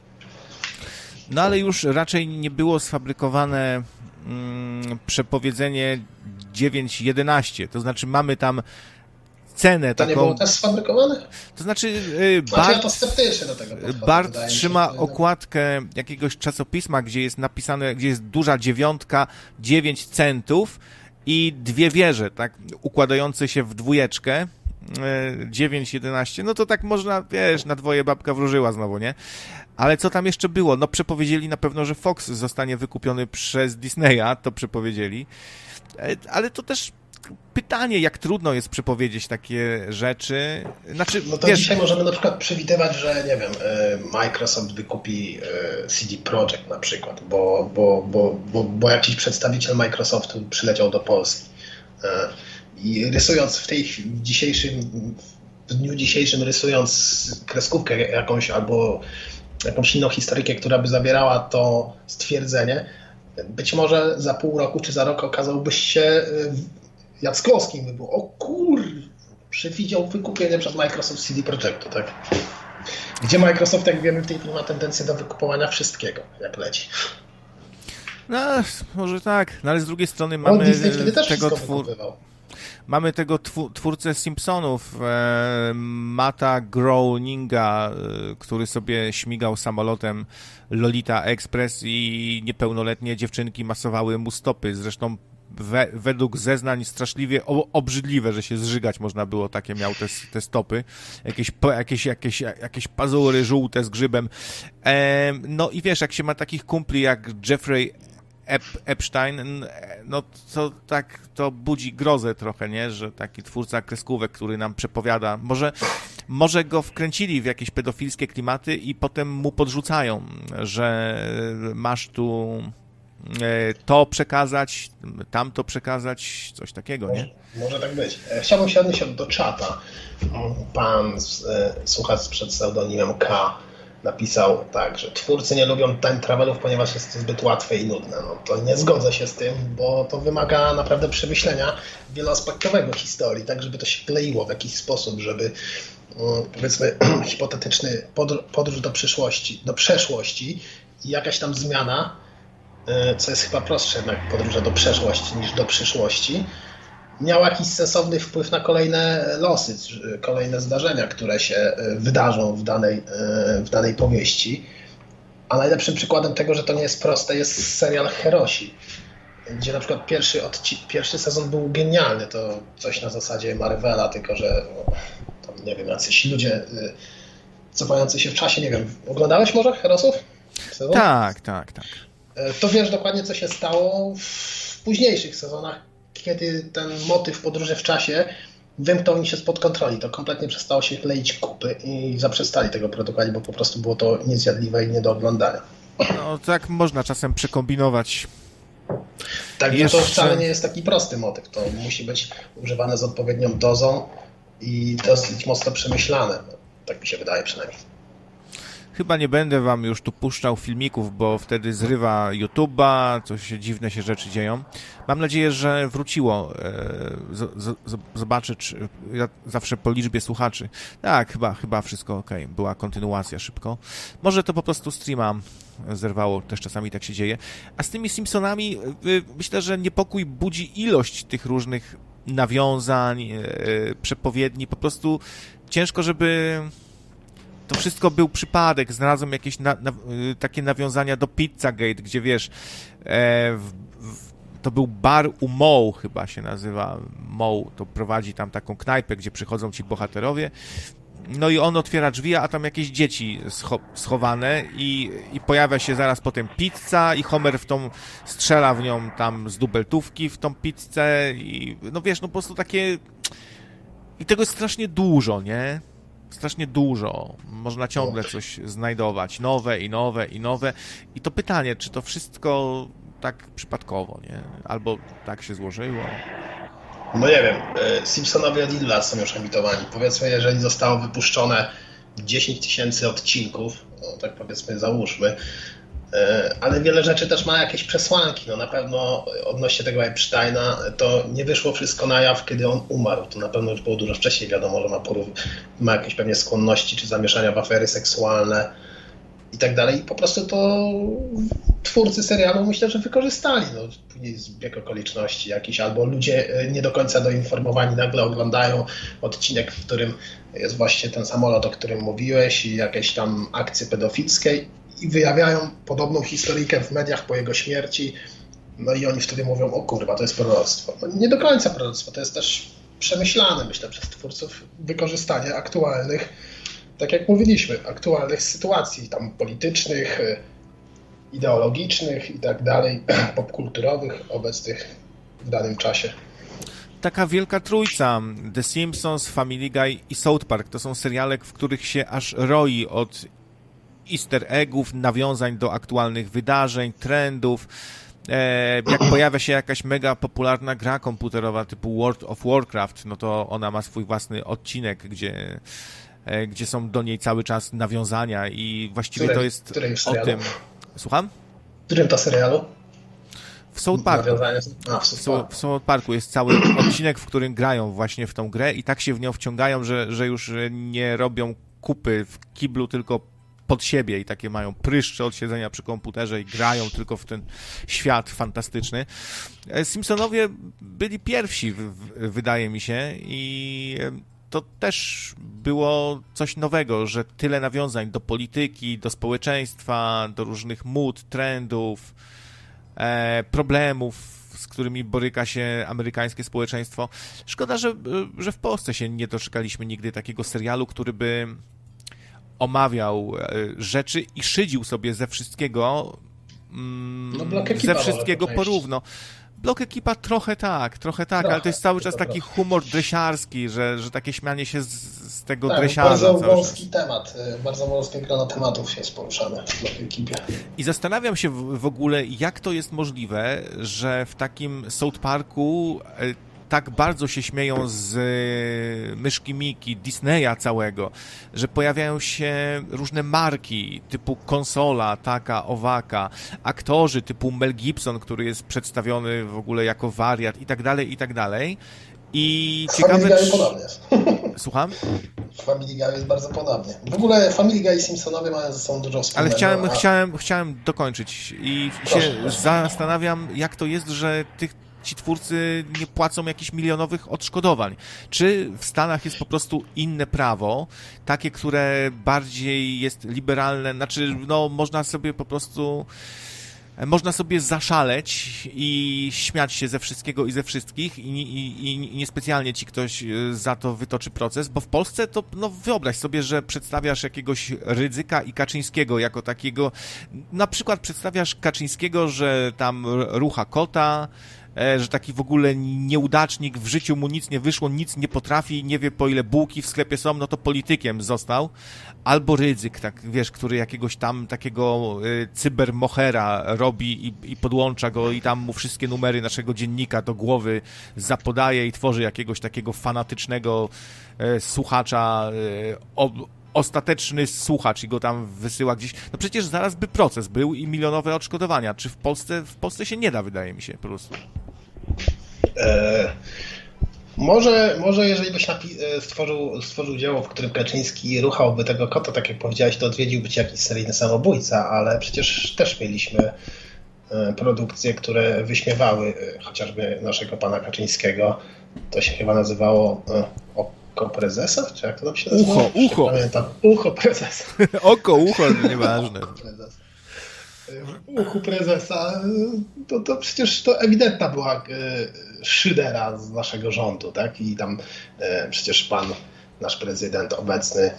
A: No ale już raczej nie było sfabrykowane mm, przepowiedzenie 9.11. To znaczy mamy tam scenę.
D: To
A: taką...
D: nie było też sfabrykowane?
A: To znaczy, yy, Bart,
D: ja to do tego podchodzę.
A: Bart
D: się,
A: trzyma
D: to-
A: okładkę jakiegoś czasopisma, gdzie jest napisane, gdzie jest duża dziewiątka, 9 centów i dwie wieże, tak, układające się w dwójeczkę. e, 9, 11, no to tak można, wiesz, na dwoje babka wróżyła znowu, nie? Ale co tam jeszcze było? No przepowiedzieli na pewno, że Fox zostanie wykupiony przez Disneya, to przepowiedzieli. E, Ale to też pytanie, jak trudno jest przepowiedzieć takie rzeczy. Znaczy,
D: No to
A: wiesz,
D: dzisiaj możemy na przykład przewidywać, że nie wiem, e, Microsoft wykupi e, CD Projekt na przykład, bo, bo, bo, bo, bo jakiś przedstawiciel Microsoftu przyleciał do Polski. E, I rysując w tej w dzisiejszym, w dniu dzisiejszym rysując kreskówkę jakąś albo jakąś inną historykę, która by zawierała to stwierdzenie, być może za pół roku czy za rok okazałbyś się Jackowskim by było, o kur... przewidział wykupienie przez Microsoft CD Projektu, tak? Gdzie Microsoft, jak wiemy, w tej chwili ma tendencję do wykupowania wszystkiego, jak leci.
A: No, może tak, no ale z drugiej strony
D: On
A: mamy
D: Disney wtedy też
A: tego,
D: wszystko
A: twór,
D: wykupywał.
A: mamy tego twórcę Simpsonów, e, Mata Groeninga, e, który sobie śmigał samolotem Lolita Express i niepełnoletnie dziewczynki masowały mu stopy. Zresztą we, według zeznań straszliwie o, obrzydliwe, że się zżygać można było, takie miał te, te stopy. Jakieś, jakieś, jakieś, jakieś pazury żółte z grzybem. E, no i wiesz, jak się ma takich kumpli jak Jeffrey Ep, Epstein, n- no to tak, to budzi grozę trochę, nie? Że taki twórca kreskówek, który nam przepowiada, może, może go wkręcili w jakieś pedofilskie klimaty i potem mu podrzucają, że masz tu e, to przekazać, tamto przekazać, coś takiego, nie?
D: Może tak być. E, Chciałbym się odnieść do czata. Pan e, słuchacz przed pseudonimem K napisał tak, że twórcy nie lubią time travelów, ponieważ jest to zbyt łatwe i nudne. No to nie zgodzę się z tym, bo to wymaga naprawdę przemyślenia wieloaspektowego historii, tak żeby to się kleiło w jakiś sposób, żeby mm, powiedzmy hipotetyczny podr- podróż do przyszłości, do przeszłości i jakaś tam zmiana, e, co jest chyba prostsze jednak podróże do przeszłości niż do przyszłości, miał jakiś sensowny wpływ na kolejne losy, czy kolejne zdarzenia, które się e, wydarzą w danej, e, w danej powieści. A najlepszym przykładem tego, że to nie jest proste, jest serial Herosi, gdzie na przykład pierwszy, pierwszy sezon był genialny, to coś na zasadzie Marvela, tylko że no, nie wiem, jacyś ludzie e, cofający się w czasie, nie wiem, oglądałeś może Herosów?
A: Tak, tak, tak.
D: E, to wiesz dokładnie, co się stało w późniejszych sezonach, kiedy ten motyw podróży w czasie wymknął im się spod kontroli. To kompletnie przestało się kleić kupy i zaprzestali tego produkować, bo po prostu było to niezjadliwe i nie do oglądania.
A: No tak można czasem przekombinować.
D: Także
A: Jeszcze-
D: to wcale nie jest taki prosty motyw. To musi być używane z odpowiednią dozą i dosyć mocno przemyślane. No, tak mi się wydaje przynajmniej.
A: Chyba nie będę wam już tu puszczał filmików, bo wtedy zrywa YouTube'a, coś dziwne się rzeczy dzieją. Mam nadzieję, że wróciło. e, z- z- z- Zobaczę, czy ja zawsze po liczbie słuchaczy. Tak, chyba, chyba wszystko ok. Była kontynuacja szybko. Może to po prostu streama zerwało, też czasami tak się dzieje. A z tymi Simpsonami y, myślę, że niepokój budzi ilość tych różnych nawiązań, e, przepowiedni. Po prostu ciężko, żeby to wszystko był przypadek. Znalazłem jakieś na, na, y, takie nawiązania do Pizzagate, gdzie wiesz, e, w, w, to był bar u Moe, chyba się nazywa. Moe to prowadzi tam taką knajpę, gdzie przychodzą ci bohaterowie. No i on otwiera drzwi, a tam jakieś dzieci scho schowane i, i pojawia się zaraz potem pizza i Homer w tą strzela w nią tam z dubeltówki w tą pizzę i no wiesz, no po prostu takie i tego jest strasznie dużo, nie? Strasznie dużo. Można ciągle coś znajdować. Nowe i nowe i nowe. I to pytanie, czy to wszystko tak przypadkowo, nie? Albo tak się złożyło.
D: No nie wiem, e, Simpsonowie od ilu lat są już emitowani? Powiedzmy, jeżeli zostało wypuszczone 10 tysięcy odcinków, no tak powiedzmy załóżmy, ale wiele rzeczy też ma jakieś przesłanki. No na pewno odnośnie tego Epsteina to nie wyszło wszystko na jaw, kiedy on umarł. To na pewno już było dużo wcześniej wiadomo, że ma, ma jakieś pewnie skłonności czy zamieszania w afery seksualne. i tak dalej. I po prostu to twórcy serialu myślę, że wykorzystali. No, później zbieg okoliczności jakiś, albo ludzie e, nie do końca doinformowani nagle oglądają odcinek, w którym jest właśnie ten samolot, o którym mówiłeś i jakieś tam akcje pedofilskie i wyjawiają podobną historyjkę w mediach po jego śmierci. No i oni wtedy mówią, o kurwa, to jest proroctwo. No, nie do końca proroctwo, to jest też przemyślane, myślę, przez twórców wykorzystanie aktualnych tak jak mówiliśmy, aktualnych sytuacji tam politycznych, e, ideologicznych i tak dalej, popkulturowych obecnych w danym czasie.
A: Taka wielka trójca, The Simpsons, Family Guy i South Park, to są seriale, w których się aż roi od easter eggów, nawiązań do aktualnych wydarzeń, trendów. E, jak pojawia się jakaś mega popularna gra komputerowa typu World of Warcraft, no to ona ma swój własny odcinek, gdzie E, gdzie są do niej cały czas nawiązania i właściwie to jest o tym. Słucham?
D: W którym to serialu?
A: W South Parku. A, w, South w South Parku jest cały odcinek, w którym grają właśnie w tą grę i tak się w nią wciągają, że, że już nie robią kupy w kiblu, tylko pod siebie i takie mają pryszcze od siedzenia przy komputerze i grają tylko w ten świat fantastyczny. E, Simpsonowie byli pierwsi, wydaje mi się, i to też było coś nowego, że tyle nawiązań do polityki, do społeczeństwa, do różnych mód, trendów, e, problemów, z którymi boryka się amerykańskie społeczeństwo. Szkoda, że, że w Polsce się nie doczekaliśmy nigdy takiego serialu, który by omawiał e, rzeczy i szydził sobie ze wszystkiego,
D: mm, no,
A: ze wszystkiego porówno. Blok Ekipa trochę tak, trochę tak, ale to jest cały czas taki humor dresiarski, że, że takie śmianie się z, z tego tak, dresiarza.
D: bardzo wąski temat, y, bardzo wąskie grono tematów jest poruszane w Blok Ekipie.
A: I zastanawiam się w, w ogóle, jak to jest możliwe, że w takim South Parku y, tak bardzo się śmieją z e, myszki Miki, Disneya całego, że pojawiają się różne marki typu konsola, taka, owaka, aktorzy typu Mel Gibson, który jest przedstawiony w ogóle jako wariat i tak dalej, i tak dalej. I
D: w ciekawe... Family Guy podobnie.
A: Słucham?
D: W Family Guy jest bardzo podobnie. W ogóle Family Guy i Simpsonowie mają ze sobą dużo wspólnego.
A: Ale chciałem, a... chciałem, chciałem dokończyć i proszę, się proszę. zastanawiam, jak to jest, że tych ci twórcy nie płacą jakichś milionowych odszkodowań. Czy w Stanach jest po prostu inne prawo, takie, które bardziej jest liberalne, znaczy, no, można sobie po prostu można sobie zaszaleć i śmiać się ze wszystkiego i ze wszystkich i, i, i, niespecjalnie ci ktoś e, za to wytoczy proces, bo w Polsce to, no wyobraź sobie, że przedstawiasz jakiegoś Rydzyka i Kaczyńskiego jako takiego, na przykład przedstawiasz Kaczyńskiego, że tam rucha kota, E, że taki w ogóle nieudacznik, w życiu mu nic nie wyszło, nic nie potrafi, nie wie po ile bułki w sklepie są, no to politykiem został. Albo Rydzyk, tak wiesz, który jakiegoś tam takiego y, cybermochera robi i, i podłącza go i tam mu wszystkie numery naszego dziennika do głowy zapodaje i tworzy jakiegoś takiego fanatycznego y, słuchacza y, o, ostateczny słuchacz i go tam wysyła gdzieś. No przecież zaraz by proces był i milionowe odszkodowania. Czy w Polsce, w Polsce się nie da, wydaje mi się po prostu.
D: E, może, może jeżeli byś e, stworzył, stworzył dzieło, w którym Kaczyński ruchałby tego kota, tak jak powiedziałeś, to odwiedziłby ci jakiś seryjny samobójca, ale przecież też mieliśmy e, produkcje, które wyśmiewały chociażby naszego pana Kaczyńskiego. To się chyba nazywało Oko prezesa? Czy jak to tam się nazywa?
A: Ucho, ucho.
D: Pamiętam. Ucho prezesa.
A: Oko, ucho, nieważne.
D: W uchu prezesa, to, to przecież to ewidentna była e, szydera z naszego rządu, tak? I tam e, przecież pan, nasz prezydent obecny, e,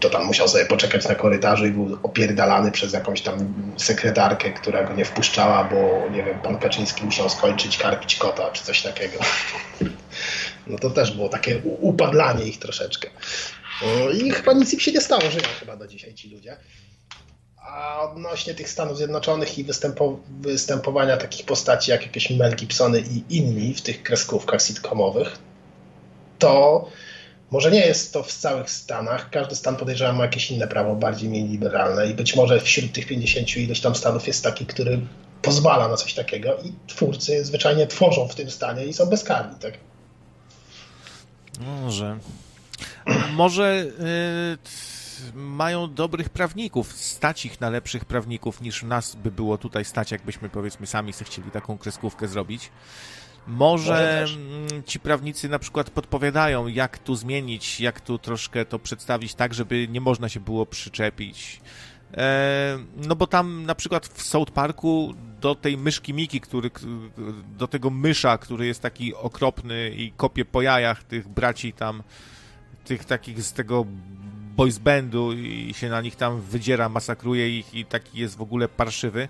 D: to tam musiał sobie poczekać na korytarzu i był opierdalany przez jakąś tam sekretarkę, która go nie wpuszczała, bo nie wiem, pan Kaczyński musiał skończyć karpić kota, czy coś takiego. No to też było takie upadlanie ich troszeczkę. I chyba nic im się nie stało, żyją chyba do dzisiaj ci ludzie. A odnośnie tych Stanów Zjednoczonych i występo, występowania takich postaci jak jakieś Mel Gibsony i inni w tych kreskówkach sitcomowych, to może nie jest to w całych Stanach. Każdy stan podejrzewam ma jakieś inne prawo, bardziej mniej liberalne i być może wśród tych 50 ileś tam stanów jest taki, który pozwala na coś takiego i twórcy zwyczajnie tworzą w tym stanie i są bezkarni, tak?
A: Może. Może... Yy mają dobrych prawników, stać ich na lepszych prawników niż nas by było tutaj stać, jakbyśmy powiedzmy sami chcieli taką kreskówkę zrobić. Może mm, ci prawnicy na przykład podpowiadają, jak tu zmienić, jak tu troszkę to przedstawić tak, żeby nie można się było przyczepić. E, no bo tam na przykład w South Parku do tej myszki Miki, który, do tego mysza, który jest taki okropny i kopie po jajach tych braci tam, tych takich z tego boys bandu i się na nich tam wydziera, masakruje ich i taki jest w ogóle parszywy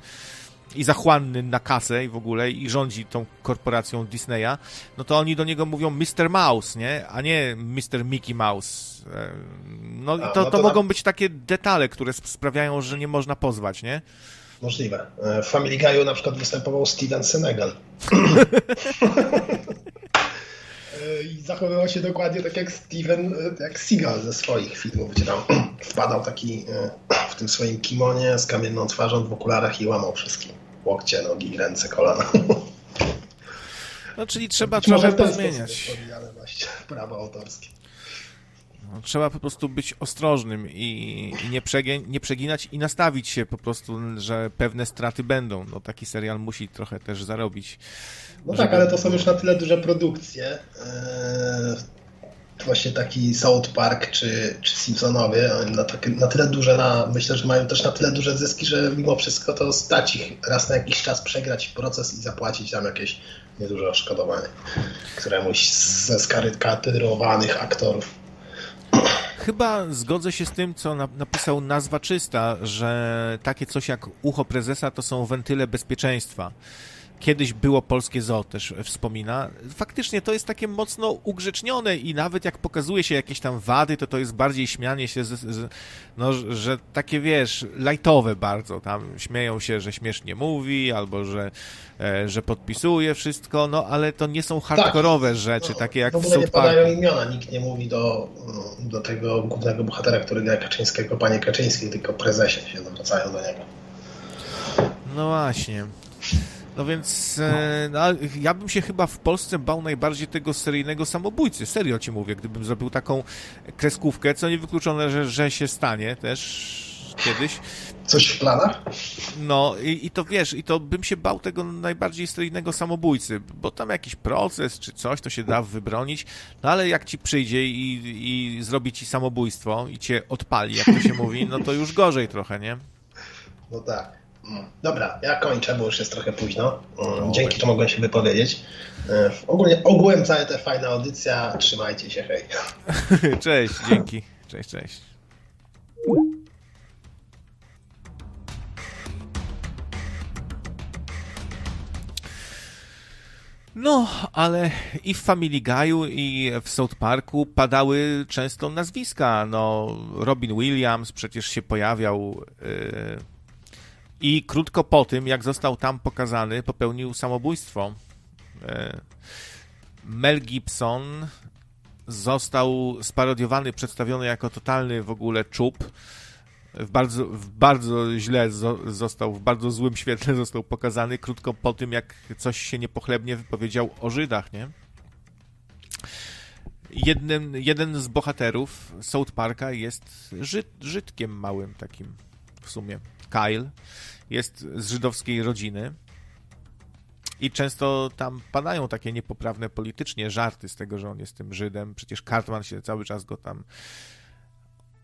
A: i zachłanny na kasę i w ogóle i rządzi tą korporacją Disneya, no to oni do niego mówią Mr. Mouse, nie? A nie Mr. Mickey Mouse. E, no i to, no to, to mogą być takie detale, które sprawiają, że nie można pozwać, nie?
D: Możliwe. E, w Family Guy'u na przykład występował Steven Senegal. E, I zachowywał się dokładnie tak jak Steven, jak Seagal ze swoich filmów, gdzie tam wpadał taki w tym swoim kimonie z kamienną twarzą, w okularach i łamał wszystkim łokcie, nogi, ręce, kolana.
A: No, czyli trzeba Być trochę pozmieniać.
D: Prawa autorskie.
A: No, trzeba po prostu być ostrożnym i, i nie, nie przeginać i nastawić się po prostu, że pewne straty będą. No, taki serial musi trochę też zarobić.
D: No żeby... tak, ale to są już na tyle duże produkcje. Eee, właśnie taki South Park czy, czy Simpsonowie na, tak, na tyle duże, na, myślę, że mają też na tyle duże zyski, że mimo wszystko to stać ich raz na jakiś czas przegrać proces i zapłacić tam jakieś nieduże odszkodowanie któremuś ze skarykatyrowanych aktorów.
A: Chyba zgodzę się z tym, co napisał nazwa czysta, że takie coś jak ucho prezesa to są wentyle bezpieczeństwa kiedyś było polskie zoo, też wspomina. Faktycznie to jest takie mocno ugrzecznione i nawet jak pokazuje się jakieś tam wady, to to jest bardziej śmianie się, z, z, no, że takie, wiesz, lajtowe bardzo, tam śmieją się, że śmiesznie mówi, albo że, e, że podpisuje wszystko, no ale to nie są hardkorowe tak. rzeczy, no, takie jak w,
D: ogóle w nie padają imiona, nikt nie mówi do, do tego głównego bohatera, który gra Kaczyńskiego, panie Kaczyński, tylko prezesie się zwracają do niego.
A: No właśnie. No więc e, no, ja bym się chyba w Polsce bał najbardziej tego seryjnego samobójcy. Serio ci mówię, gdybym zrobił taką kreskówkę, co niewykluczone, że, że się stanie też kiedyś.
D: Coś w planach?
A: No i, i to wiesz, i to bym się bał tego najbardziej seryjnego samobójcy, bo tam jakiś proces czy coś, to się da wybronić, no ale jak ci przyjdzie i, i zrobi ci samobójstwo i cię odpali, jak to się mówi, no to już gorzej trochę, nie?
D: No tak. Dobra, ja kończę, bo już jest trochę późno. Mm, dzięki, że mogłem się wypowiedzieć. E, ogólnie ogółem cała ta fajna audycja. Trzymajcie się, hej.
A: Cześć, dzięki. Cześć, cześć. No, ale i w Family Guy'u, i w South Parku padały często nazwiska. No, Robin Williams przecież się pojawiał. Yy i krótko po tym, jak został tam pokazany, popełnił samobójstwo. E, Mel Gibson został sparodiowany, przedstawiony jako totalny w ogóle czub. W bardzo, w bardzo źle został, w bardzo złym świetle został pokazany krótko po tym, jak coś się niepochlebnie wypowiedział o Żydach, nie? Jeden, jeden z bohaterów South Parka jest Żyd, Żydkiem małym takim w sumie. Kyle jest z żydowskiej rodziny i często tam padają takie niepoprawne politycznie żarty z tego, że on jest tym Żydem. Przecież Cartman się cały czas go tam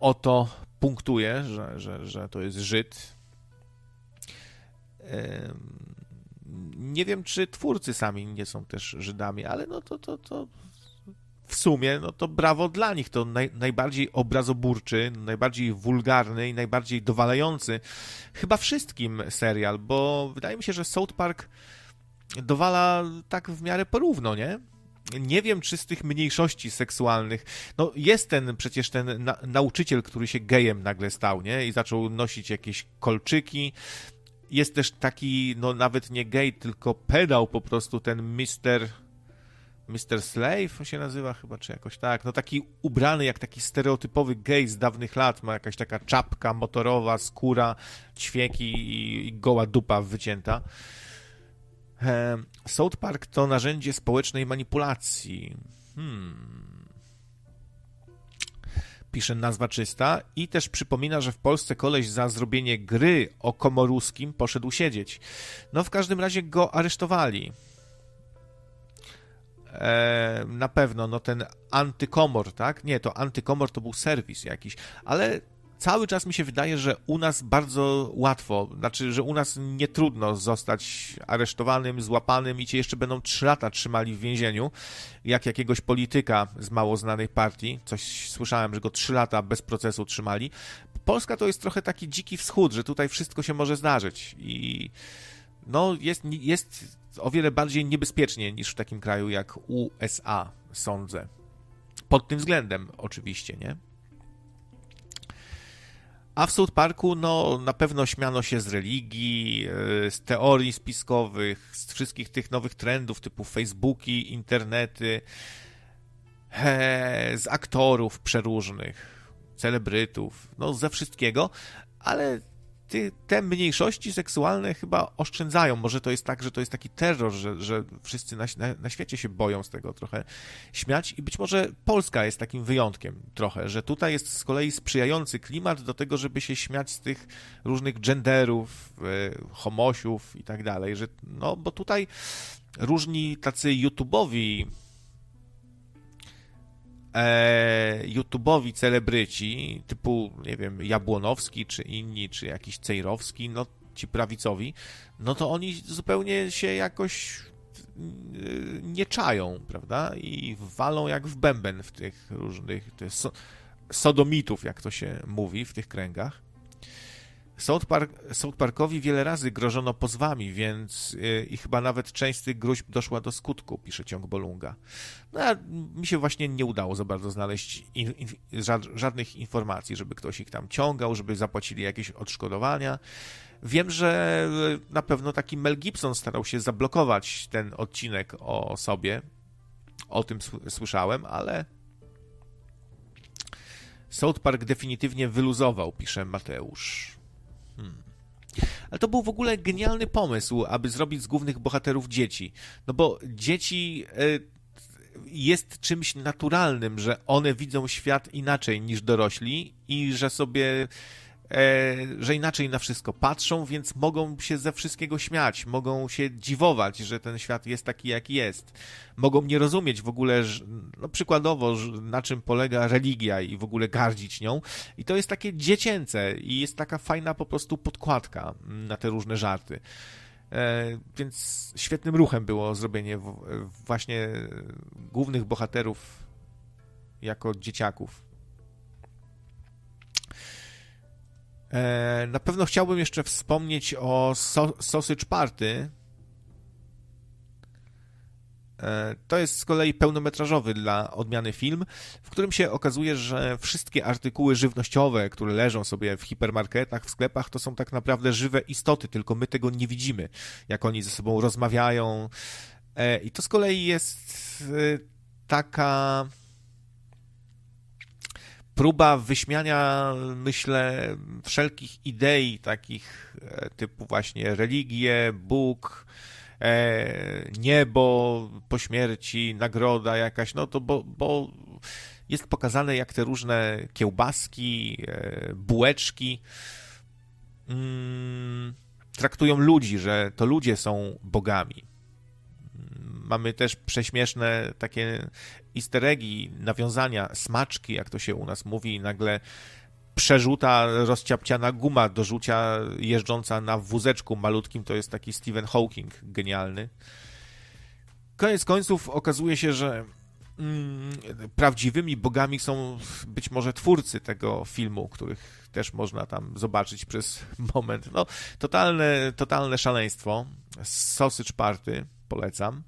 A: o to punktuje, że, że, że to jest Żyd. Nie wiem, czy twórcy sami nie są też Żydami, ale no to, to, to w sumie, no to brawo dla nich. To naj, najbardziej obrazoburczy, najbardziej wulgarny i najbardziej dowalający chyba wszystkim serial, bo wydaje mi się, że South Park dowala tak w miarę porówno, nie? Nie wiem, czy z tych mniejszości seksualnych. No, jest ten przecież ten na, nauczyciel, który się gejem nagle stał, nie? I zaczął nosić jakieś kolczyki. Jest też taki, no nawet nie gej, tylko pedał po prostu, ten mister Mr. Slave się nazywa chyba, czy jakoś tak. No taki ubrany jak taki stereotypowy gej z dawnych lat. Ma jakaś taka czapka motorowa, skóra, ćwieki i, i goła dupa wycięta. E, South Park to narzędzie społecznej manipulacji. Hmm. pisze nazwa czysta i też przypomina, że w Polsce koleś za zrobienie gry o Komoruskim poszedł siedzieć. No w każdym razie go aresztowali. E, na pewno, no ten antykomor, tak? Nie, to antykomor to był serwis jakiś, ale cały czas mi się wydaje, że u nas bardzo łatwo, znaczy, że u nas nie trudno zostać aresztowanym, złapanym i cię jeszcze będą trzy lata trzymali w więzieniu, jak jakiegoś polityka z mało znanej partii. Coś słyszałem, że go trzy lata bez procesu trzymali. Polska to jest trochę taki dziki wschód, że tutaj wszystko się może zdarzyć i no jest, jest o wiele bardziej niebezpiecznie niż w takim kraju jak USA, sądzę. Pod tym względem oczywiście, nie? A w South Parku, no, na pewno śmiano się z religii, e, z teorii spiskowych, z wszystkich tych nowych trendów typu Facebooki, internety, z aktorów przeróżnych, celebrytów, no, ze wszystkiego, ale ty, te mniejszości seksualne chyba oszczędzają. Może to jest tak, że to jest taki terror, że, że wszyscy na, na, na, świecie się boją z tego trochę śmiać i być może Polska jest takim wyjątkiem trochę, że tutaj jest z kolei sprzyjający klimat do tego, żeby się śmiać z tych różnych genderów, y, homosiów i tak dalej, że no, bo tutaj różni tacy YouTubeowi e, YouTubeowi celebryci, typu, nie wiem, Jabłonowski, czy inni, czy jakiś Cejrowski, no ci prawicowi, no to oni zupełnie się jakoś y, nie czają, prawda? I walą jak w bęben w tych różnych so, sodomitów, jak to się mówi w tych kręgach. South, Park, South Parkowi wiele razy grożono pozwami, więc yy, i chyba nawet część z tych gruźb doszła do skutku, pisze ciąg Bolunga. No, a mi się właśnie nie udało za bardzo znaleźć in, in, żadnych informacji, żeby ktoś ich tam ciągał, żeby zapłacili jakieś odszkodowania. Wiem, że na pewno taki Mel Gibson starał się zablokować ten odcinek o sobie. O tym słyszałem, ale South Park definitywnie wyluzował, pisze Mateusz. Hmm. Ale to był w ogóle genialny pomysł, aby zrobić z głównych bohaterów dzieci. No bo dzieci e, jest czymś naturalnym, że one widzą świat inaczej niż dorośli i że sobie że inaczej na wszystko patrzą, więc mogą się ze wszystkiego śmiać, mogą się dziwować, że ten świat jest taki, jaki jest. Mogą nie rozumieć w ogóle, no przykładowo, na czym polega religia i w ogóle gardzić nią. I to jest takie dziecięce i jest taka fajna po prostu podkładka na te różne żarty. E, więc świetnym ruchem było zrobienie właśnie głównych bohaterów jako dzieciaków. Na pewno chciałbym jeszcze wspomnieć o so Sausage Party. E, to jest z kolei pełnometrażowy dla odmiany film, w którym się okazuje, że wszystkie artykuły żywnościowe, które leżą sobie w hipermarketach, w sklepach, to są tak naprawdę żywe istoty, tylko my tego nie widzimy, jak oni ze sobą rozmawiają. E, I to z kolei jest taka próba wyśmiania, myślę, wszelkich idei takich e, typu właśnie religię, Bóg, e, niebo po śmierci, nagroda jakaś, no to bo, bo jest pokazane, jak te różne kiełbaski, e, bułeczki mm, traktują ludzi, że to ludzie są bogami. Mamy też prześmieszne takie easter eggi, nawiązania, smaczki, jak to się u nas mówi, i nagle przerzuta rozciapciana guma do rzucia jeżdżąca na wózeczku malutkim, to jest taki Stephen Hawking genialny. Koniec końców okazuje się, że mm, prawdziwymi bogami są być może twórcy tego filmu, których też można tam zobaczyć przez moment. No, totalne, totalne szaleństwo. Sausage Party, polecam.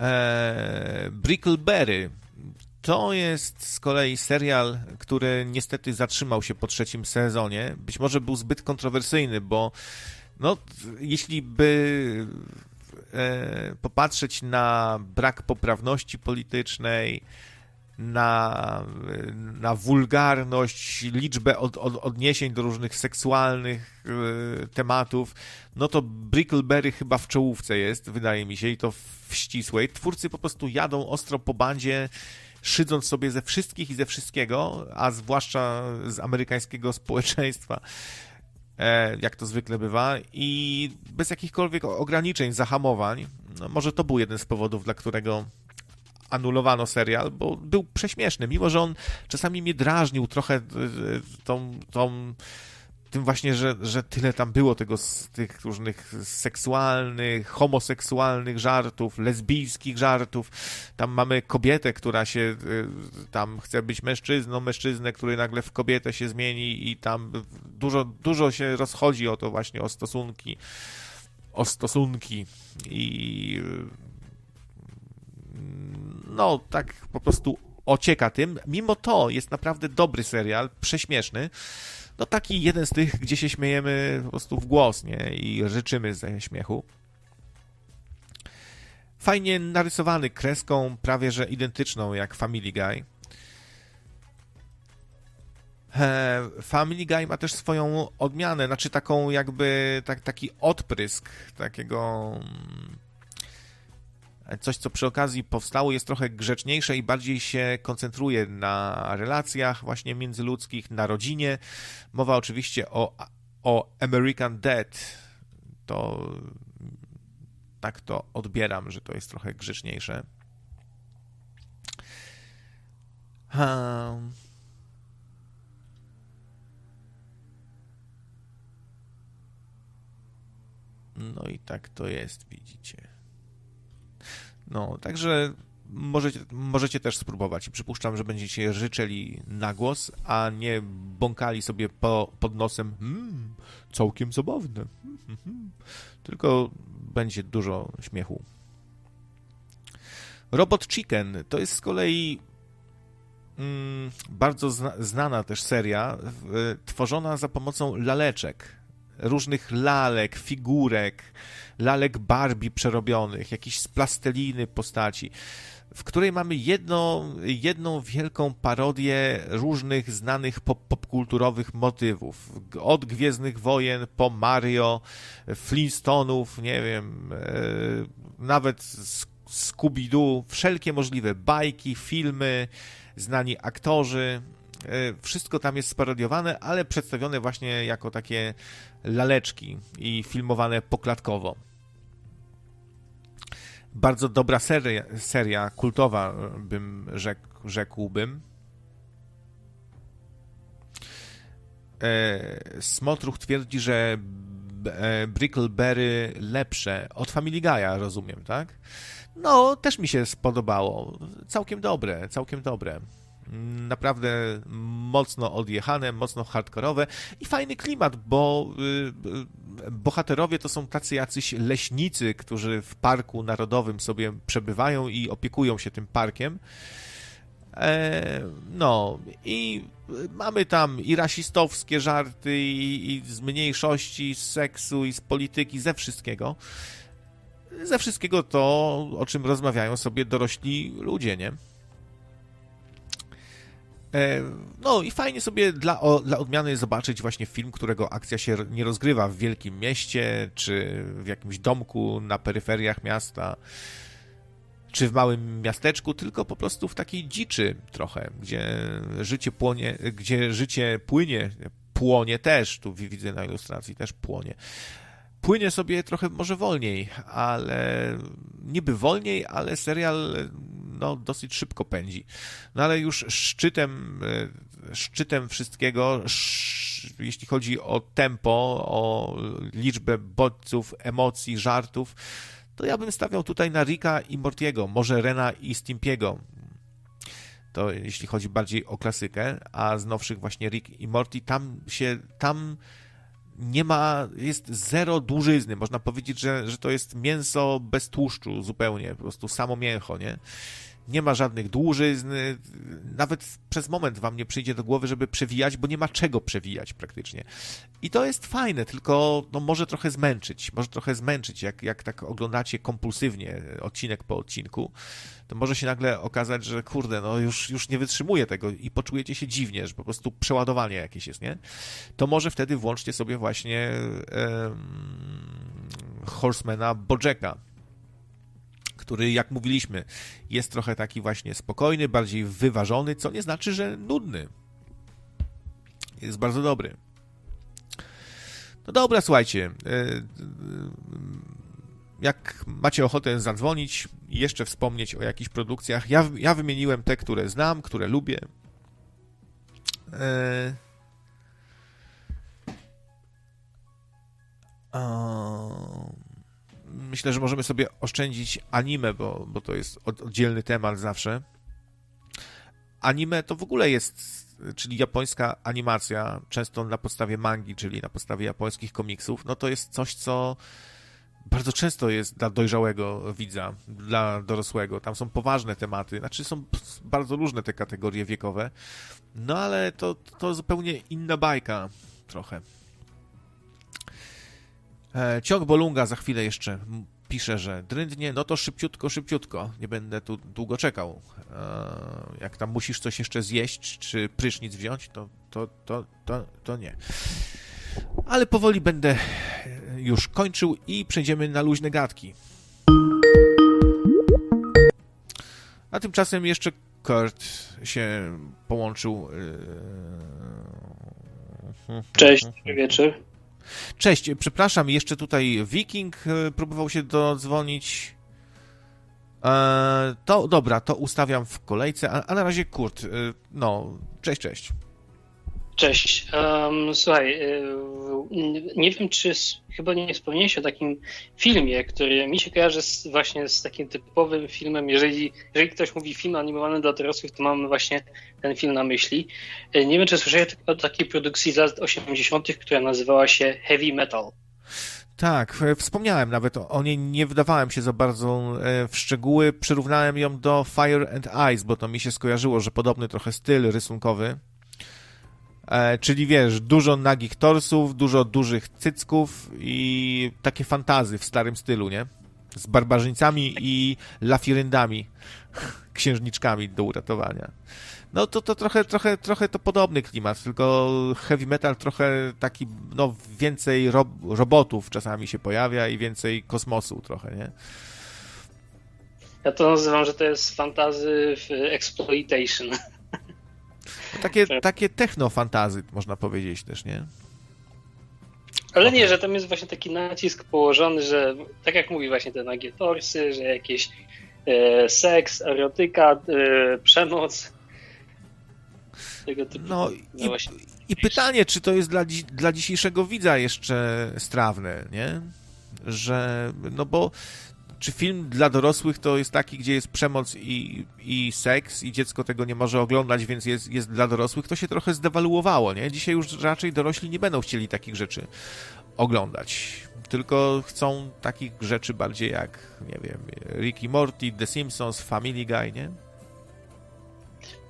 A: E, Brickleberry to jest z kolei serial, który niestety zatrzymał się po trzecim sezonie. Być może był zbyt kontrowersyjny, bo no, jeśli by e, popatrzeć na brak poprawności politycznej, na, na wulgarność, liczbę od, od, odniesień do różnych seksualnych y, tematów, no to Brickleberry chyba w czołówce jest, wydaje mi się, i to w ścisłej. Twórcy po prostu jadą ostro po bandzie, szydząc sobie ze wszystkich i ze wszystkiego, a zwłaszcza z amerykańskiego społeczeństwa, e, jak to zwykle bywa, i bez jakichkolwiek ograniczeń, zahamowań. No, może to był jeden z powodów, dla którego anulowano serial, bo był prześmieszny, mimo że on czasami mnie drażnił trochę e, tą, tą tym właśnie, że, że tyle tam było tego z tych różnych seksualnych, homoseksualnych żartów, lesbijskich żartów. Tam mamy kobietę, która się y, tam chce być mężczyzną, mężczyznę, który nagle w kobietę się zmieni i tam dużo, dużo się rozchodzi o to właśnie, o stosunki, o stosunki i no tak po prostu ocieka tym. Mimo to jest naprawdę dobry serial, prześmieszny no taki jeden z tych, gdzie się śmiejemy po prostu w głos, nie? I życzymy ze śmiechu. Fajnie narysowany kreską, prawie że identyczną jak Family Guy. Family Guy ma też swoją odmianę, znaczy taką jakby tak, taki odprysk takiego mm, coś, co przy okazji powstało, jest trochę grzeczniejsze i bardziej się koncentruje na relacjach właśnie międzyludzkich, na rodzinie. Mowa oczywiście o, o American Dead. To tak to odbieram, że to jest trochę grzeczniejsze. Hmm. No i tak to jest, widzicie. No, także możecie, możecie też spróbować przypuszczam, że będziecie życzeli na głos, a nie bąkali sobie po, pod nosem hmm, całkiem zabawne. Tylko będzie dużo śmiechu. Robot Chicken to jest z kolei mm, bardzo zna, znana też seria, tworzona za pomocą laleczek różnych lalek, figurek, lalek Barbie przerobionych, jakichś z plasteliny postaci, w której mamy jedno, jedną wielką parodię różnych znanych pop popkulturowych motywów. Od Gwiezdnych Wojen po Mario, Flintstonów, nie wiem, e, nawet Scooby-Doo, wszelkie możliwe bajki, filmy, znani aktorzy, wszystko tam jest sparodiowane, ale przedstawione właśnie jako takie laleczki i filmowane poklatkowo. Bardzo dobra seria, seria kultowa, bym rzekł, rzekłbym. E, Smotruch twierdzi, że e, Brickleberry lepsze od Family Guy'a, rozumiem, tak? No, też mi się spodobało. Całkiem dobre, całkiem dobre naprawdę mocno odjechane, mocno hardkorowe i fajny klimat, bo y, y, bohaterowie to są tacy jacyś leśnicy, którzy w parku narodowym sobie przebywają i opiekują się tym parkiem. E, no i mamy tam i rasistowskie żarty, i, i z mniejszości, z seksu, i z polityki, ze wszystkiego. Ze wszystkiego to, o czym rozmawiają sobie dorośli ludzie, nie? E, no i fajnie sobie dla, o, dla odmiany zobaczyć właśnie film, którego akcja się nie rozgrywa w wielkim mieście, czy w jakimś domku na peryferiach miasta, czy w małym miasteczku, tylko po prostu w takiej dziczy trochę, gdzie życie płonie, gdzie życie płynie, płonie też, tu widzę na ilustracji też płonie. Płynie sobie trochę może wolniej, ale niby wolniej, ale serial no, dosyć szybko pędzi. No ale już szczytem, e, szczytem wszystkiego, jeśli chodzi o tempo, o liczbę bodźców, emocji, żartów, to ja bym stawiał tutaj na Rika i Mortiego, może Rena i Stimpiego. To jeśli chodzi bardziej o klasykę, a z nowszych właśnie Rick i Morty, tam się, tam nie ma, jest zero dłużyzny. Można powiedzieć, że, że to jest mięso bez tłuszczu zupełnie, po prostu samo mięcho, nie? Nie ma żadnych dłużyzn, nawet przez moment wam nie przyjdzie do głowy, żeby przewijać, bo nie ma czego przewijać praktycznie. I to jest fajne, tylko no, może trochę zmęczyć, może trochę zmęczyć, jak, jak tak oglądacie kompulsywnie odcinek po odcinku, to może się nagle okazać, że kurde, no już, już nie wytrzymuje tego i poczujecie się dziwnie, że po prostu przeładowanie jakieś jest, nie? To może wtedy włączcie sobie właśnie um, Horsemana Bojacka, który, jak mówiliśmy, jest trochę taki właśnie spokojny, bardziej wyważony, co nie znaczy, że nudny. Jest bardzo dobry. No dobra, słuchajcie. E, e, jak macie ochotę zadzwonić jeszcze wspomnieć o jakichś produkcjach, ja, ja wymieniłem te, które znam, które lubię. E, myślę, że możemy sobie oszczędzić anime, bo, bo to jest oddzielny temat zawsze. Anime to w ogóle jest, czyli japońska animacja, często na podstawie mangi, czyli na podstawie japońskich komiksów, no to jest coś, co bardzo często jest dla dojrzałego widza, dla dorosłego. Tam są poważne tematy, znaczy są bardzo różne te kategorie wiekowe, no ale to, to zupełnie inna bajka trochę. E, ciąg Bolunga za chwilę jeszcze pisze, że dryndnie, no to szybciutko, szybciutko, nie będę tu długo czekał. E, jak tam musisz coś jeszcze zjeść, czy prysznic wziąć, to, to, to, to, to nie. Ale powoli będę już kończył i przejdziemy na luźne gadki. A tymczasem jeszcze Kurt się połączył.
E: E, Cześć, wieczór.
A: Cześć, przepraszam, jeszcze tutaj Viking e, próbował się dodzwonić. E, to dobra, to ustawiam w kolejce, a, a na razie Kurt. E, no, cześć, cześć.
E: Cześć. Um, słuchaj, nie wiem, czy chyba nie wspomniałeś o takim filmie, który mi się kojarzy z, właśnie z takim typowym filmem. Jeżeli, jeżeli ktoś mówi film animowany dla dorosłych, to mamy właśnie ten film na myśli. Nie wiem, czy słyszałeś o takiej produkcji z lat 80., która nazywała się Heavy Metal.
A: Tak, e, wspomniałem nawet o niej, nie wdawałem się za bardzo e, w szczegóły, przyrównałem ją do Fire and Ice, bo to mi się skojarzyło, że podobny trochę styl rysunkowy. E, czyli wiesz, dużo nagich torsów, dużo dużych cycków i takie fantazy w starym stylu, nie? Z barbarzyńcami i lafiryndami, księżniczkami do uratowania. No to, to trochę, trochę, trochę to podobny klimat, tylko heavy metal trochę taki, no więcej rob robotów czasami się pojawia i więcej kosmosu trochę, nie?
E: Ja to nazywam, że to jest fantazy exploitation.
A: Takie, takie techno-fantazy, można powiedzieć też, nie?
E: Ale nie, że tam jest właśnie taki nacisk położony, że tak jak mówi właśnie te nagie torsy, że jakieś e, seks, erotyka, e, przemoc.
A: Tego typu. No, no i, i pytanie, czy to jest dla, dla dzisiejszego widza jeszcze strawne, nie? Że, no bo czy film dla dorosłych to jest taki, gdzie jest przemoc i, i seks i dziecko tego nie może oglądać, więc jest, jest dla dorosłych, to się trochę zdewaluowało, nie? Dzisiaj już raczej dorośli nie będą chcieli takich rzeczy oglądać, tylko chcą takich rzeczy bardziej jak, nie wiem, Ricky Morty, The Simpsons, Family Guy, nie?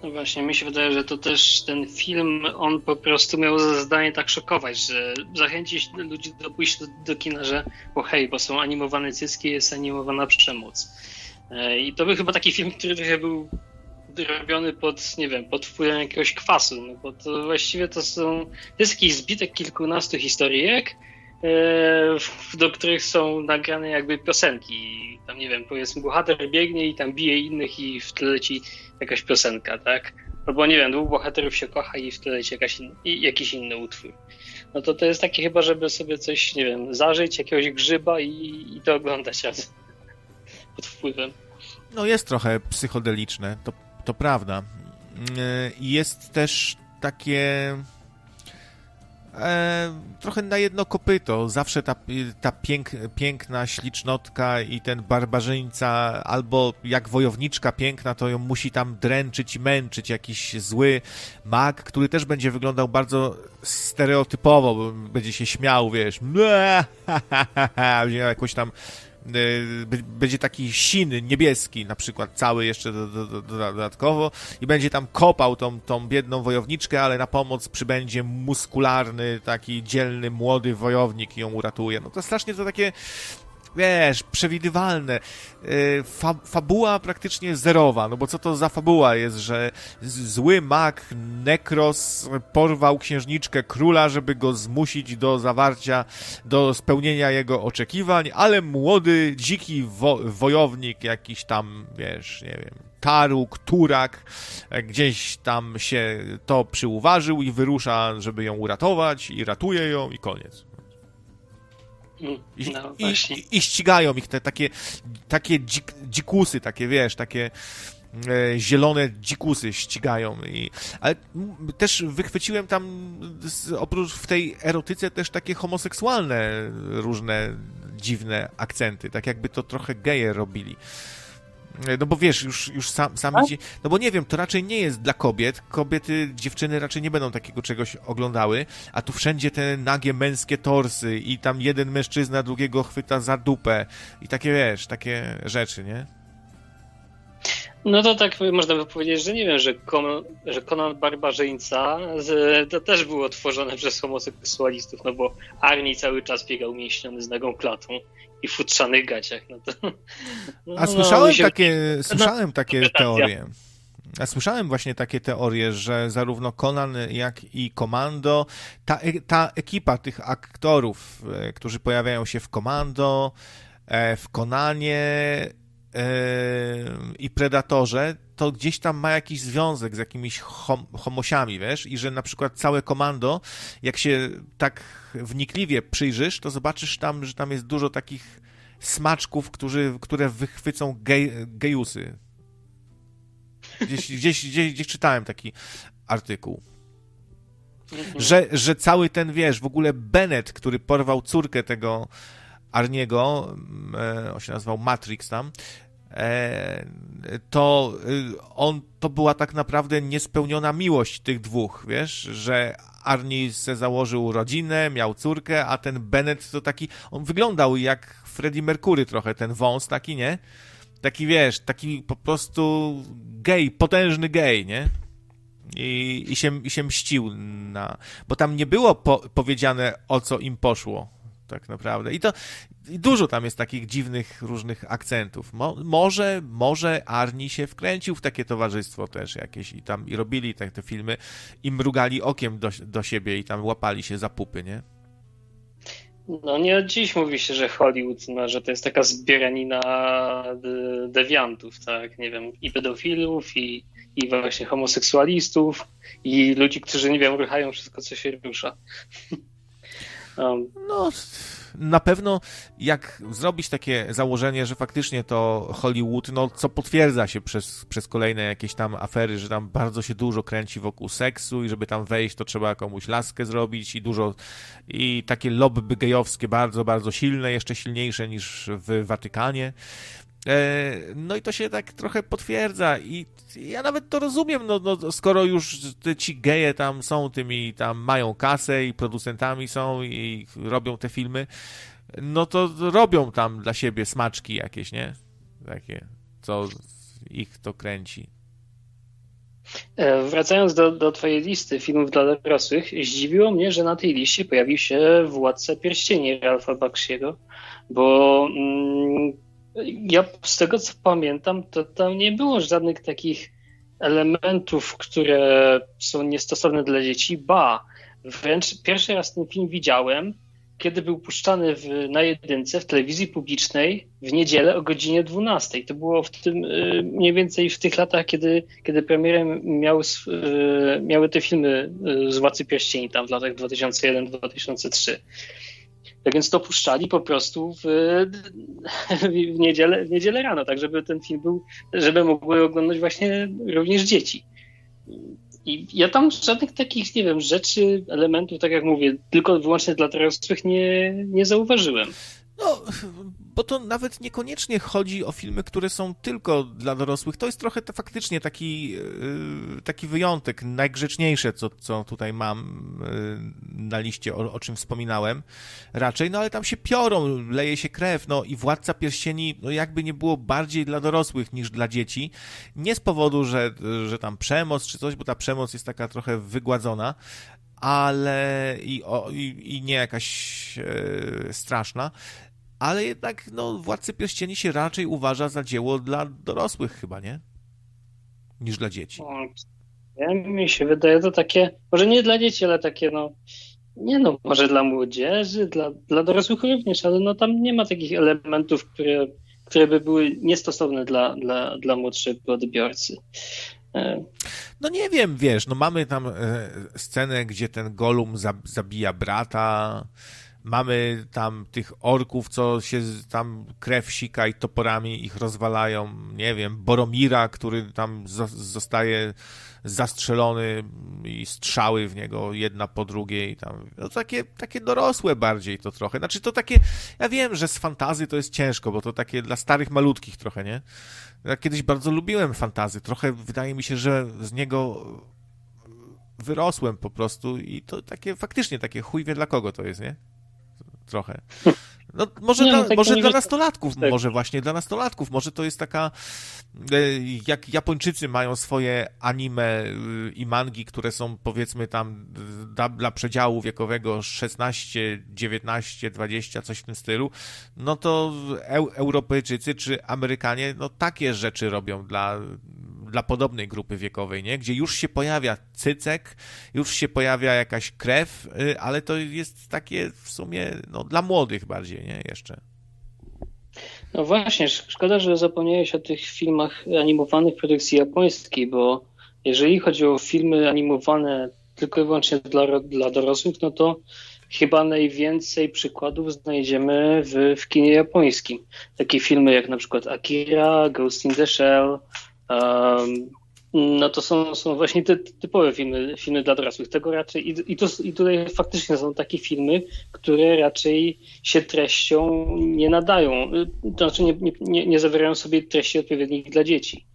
E: No właśnie, mi się wydaje, że to też ten film, on po prostu miał za zadanie tak szokować, że zachęcić ludzi do pójścia do, do kina, że bo hej, bo są animowane cyski, jest animowana przemoc. E, I to był chyba taki film, który trochę był robiony pod, nie wiem, pod wpływem jakiegoś kwasu, no bo to właściwie to są, to jest jakiś zbitek kilkunastu historyjek, do których są nagrane jakby piosenki. Tam nie wiem, powiedzmy, bohater biegnie i tam bije innych i w tle leci jakaś piosenka, tak? Albo nie wiem, dwóch bohaterów się kocha i w tle leci jakaś in, jakiś inny utwór. No to to jest takie chyba, żeby sobie coś, nie wiem, zażyć, jakiegoś grzyba i, i to oglądać raz pod wpływem.
A: No jest trochę psychodeliczne, to, to prawda. Mm, jest też takie e, trochę na jedno kopyto. Zawsze ta, ta pięk, piękna ślicznotka i ten barbarzyńca, albo jak wojowniczka piękna, to ją musi tam dręczyć i męczyć jakiś zły mag, który też będzie wyglądał bardzo stereotypowo, bo będzie się śmiał, wiesz, będzie miał jakąś tam będzie taki sin niebieski na przykład, cały jeszcze do, do, do, dodatkowo i będzie tam kopał tą, tą biedną wojowniczkę, ale na pomoc przybędzie muskularny, taki dzielny, młody wojownik i ją uratuje. No to strasznie to takie wiesz, przewidywalne. Y, fa fabuła praktycznie zerowa, no bo co to za fabuła jest, że zły mag Nekros porwał księżniczkę króla, żeby go zmusić do zawarcia, do spełnienia jego oczekiwań, ale młody, dziki wo wojownik jakiś tam, wiesz, nie wiem, Taruk, Turak, gdzieś tam się to przyuważył i wyrusza, żeby ją uratować i ratuje ją i koniec. I, no, i, i, ścigają ich te takie, takie dzik, dzikusy, takie wiesz, takie e, zielone dzikusy ścigają. I, ale też wychwyciłem tam oprócz w tej erotyce też takie homoseksualne różne dziwne akcenty, tak jakby to trochę geje robili. No bo wiesz, już, już sam, sam idzie. No bo nie wiem, to raczej nie jest dla kobiet. Kobiety, dziewczyny raczej nie będą takiego czegoś oglądały, a tu wszędzie te nagie męskie torsy i tam jeden mężczyzna drugiego chwyta za dupę i takie wiesz, takie rzeczy, nie?
E: No to tak można by powiedzieć, że nie wiem, że, Conan, że Conan Barbarzyńca z, to też było tworzone przez homoseksualistów, no bo Arni cały czas biegał mięśniony z nogą klatą i futrzanych gaciach. No to,
A: no, A słyszałem, no, się... takie, słyszałem takie teorie. Ja słyszałem właśnie takie teorie, że zarówno Conan, jak i Komando, ta, e, ta ekipa tych aktorów, e, którzy pojawiają się w Komando, e, w Konanie i Predatorze, to gdzieś tam ma jakiś związek z jakimiś hom homosiami, wiesz, i że na przykład całe komando, jak się tak wnikliwie przyjrzysz, to zobaczysz tam, że tam jest dużo takich smaczków, którzy, które wychwycą gej, gejusy. Gdzieś, gdzieś, gdzieś, gdzieś czytałem taki artykuł. Mhm. Że, że cały ten, wiesz, w ogóle Bennett, który porwał córkę tego Arniego, e, on się nazywał Matrix tam, to y, on, to była tak naprawdę niespełniona miłość tych dwóch, wiesz, że Arnie se założył rodzinę, miał córkę, a ten Bennett to taki, on wyglądał jak Freddie Mercury trochę, ten wąs taki, nie? Taki, wiesz, taki po prostu gej, potężny gej, nie? I, i, się, i się mścił na... Bo tam nie było po, powiedziane, o co im poszło, tak naprawdę. I to, i dużo tam jest takich dziwnych, różnych akcentów. Mo, może, może Arni się wkręcił w takie towarzystwo też jakieś i tam i robili te, te filmy i mrugali okiem do, do siebie i tam łapali się za pupy, nie?
E: No nie od dziś mówi się, że Hollywood, no, że to jest taka zbieranina dewiantów, tak, nie wiem, i pedofilów, i, i właśnie homoseksualistów, i ludzi, którzy, nie wiem, ruchają wszystko, co się rusza.
A: um. No na pewno jak zrobić takie założenie, że faktycznie to Hollywood, no co potwierdza się przez, przez kolejne jakieś tam afery, że tam bardzo się dużo kręci wokół seksu i żeby tam wejść, to trzeba komuś laskę zrobić i dużo i takie lobby gejowskie bardzo, bardzo silne, jeszcze silniejsze niż w Watykanie. E, no i to się tak trochę potwierdza i ja nawet to rozumiem, no, no skoro już ci geje tam są tymi, tam mają kasę i producentami są i robią te filmy, no to robią tam dla siebie smaczki jakieś, nie? Takie, co ich to kręci.
E: E, wracając do, do Twojej listy filmów dla dorosłych, zdziwiło mnie, że na tej liście pojawił się Władca Pierścieni Ralfa Bakshiego, bo mm, ja z tego co pamiętam, to tam nie było żadnych takich elementów, które są niestosowne dla dzieci. Ba, wręcz pierwszy raz ten film widziałem, kiedy był puszczany w, na jedynce w telewizji publicznej w niedzielę o godzinie 12. To było w tym, y, mniej więcej w tych latach, kiedy, kiedy premierem miał, y, miały te filmy y, z Władcy Pierścieni, tam w latach 2001-2003. Tak więc to puszczali po prostu w, w, niedzielę, w niedzielę rano, tak żeby ten film był, żeby mogły oglądać właśnie również dzieci. I ja tam żadnych takich, nie wiem, rzeczy, elementów, tak jak mówię, tylko wyłącznie dla dorosłych nie, nie zauważyłem.
A: No, bo to nawet niekoniecznie chodzi o filmy, które są tylko dla dorosłych. To jest trochę to faktycznie taki, yy, taki wyjątek, najgrzeczniejsze, co, co tutaj mam yy, na liście, o, o czym wspominałem raczej, no ale tam się piorą, leje się krew, no i Władca Pierścieni, no jakby nie było bardziej dla dorosłych niż dla dzieci. Nie z powodu, że, że tam przemoc czy coś, bo ta przemoc jest taka trochę wygładzona, ale i, o, i, i nie jakaś e, straszna, ale jednak no, Władcy Pierścieni się raczej uważa za dzieło dla dorosłych chyba, nie? Niż dla dzieci.
E: Ja, mi się wydaje to takie, może nie dla dzieci, ale takie no, nie no, może dla młodzieży, dla, dla dorosłych również, ale no tam nie ma takich elementów, które, które by były niestosowne dla, dla, dla młodszego odbiorcy.
A: E, no nie wiem, wiesz, no mamy tam e, scenę, gdzie ten Golum zabija brata, mamy tam tych orków, co się tam krew sika i toporami ich rozwalają, nie wiem, Boromira, który tam zostaje zastrzelony i strzały w niego jedna po drugiej, tam, no takie, takie dorosłe bardziej to trochę, znaczy to takie, ja wiem, że z fantazy to jest ciężko, bo to takie dla starych malutkich trochę, nie? Ja kiedyś bardzo lubiłem fantazy, trochę wydaje mi się, że z niego wyrosłem po prostu i to takie, faktycznie takie chuj wie dla kogo to jest, nie? Trochę. No, może nie, dla, no, tak może dla nastolatków, tak. może właśnie dla nastolatków, może to jest taka, e, jak Japończycy mają swoje anime y, i mangi, które są powiedzmy tam dla, dla przedziału wiekowego 16, 19, 20, coś w tym stylu, no to Europejczycy czy Amerykanie, no takie rzeczy robią dla dla podobnej grupy wiekowej, nie? Gdzie już się pojawia cycek, już się pojawia jakaś krew, y, ale to jest takie w sumie no, dla młodych bardziej, nie? Jeszcze.
E: No właśnie, szkoda, że zapomniałeś o tych filmach animowanych produkcji japońskiej, bo jeżeli chodzi o filmy animowane tylko i wyłącznie dla, dla dorosłych, no to chyba najwięcej przykładów znajdziemy w, w kinie japońskim. Takie filmy jak na przykład Akira, Ghost in the Shell, no to są, są właśnie te typowe filmy, filmy dla dorosłych. Tego raczej, i, i, to, i tutaj faktycznie są takie filmy, które raczej się treścią nie nadają, to znaczy nie, nie, nie zawierają sobie treści odpowiednich dla dzieci.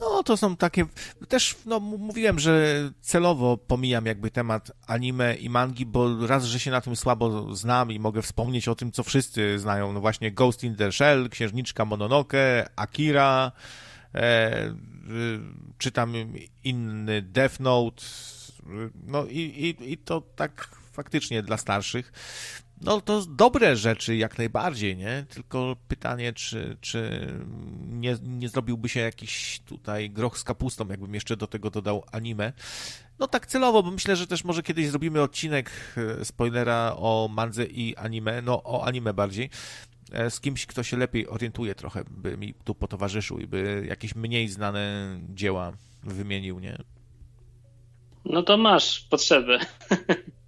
A: No, to są takie. Też, no, mówiłem, że celowo pomijam jakby temat anime i mangi, bo raz, że się na tym słabo znam i mogę wspomnieć o tym, co wszyscy znają. No właśnie Ghost in the Shell, Księżniczka Mononoke, Akira, e, czytam inny Death Note, no i, i, i to tak faktycznie dla starszych. No to dobre rzeczy jak najbardziej, nie? Tylko pytanie, czy, czy nie, nie zrobiłby się jakiś tutaj groch z kapustą, jakbym jeszcze do tego dodał anime. No tak celowo, bo myślę, że też może kiedyś zrobimy odcinek e, spoilera o mandze i anime, no o anime bardziej, e, z kimś, kto się lepiej orientuje trochę, by mi tu potowarzyszył i by jakieś mniej znane dzieła wymienił, nie?
E: No to masz potrzebę.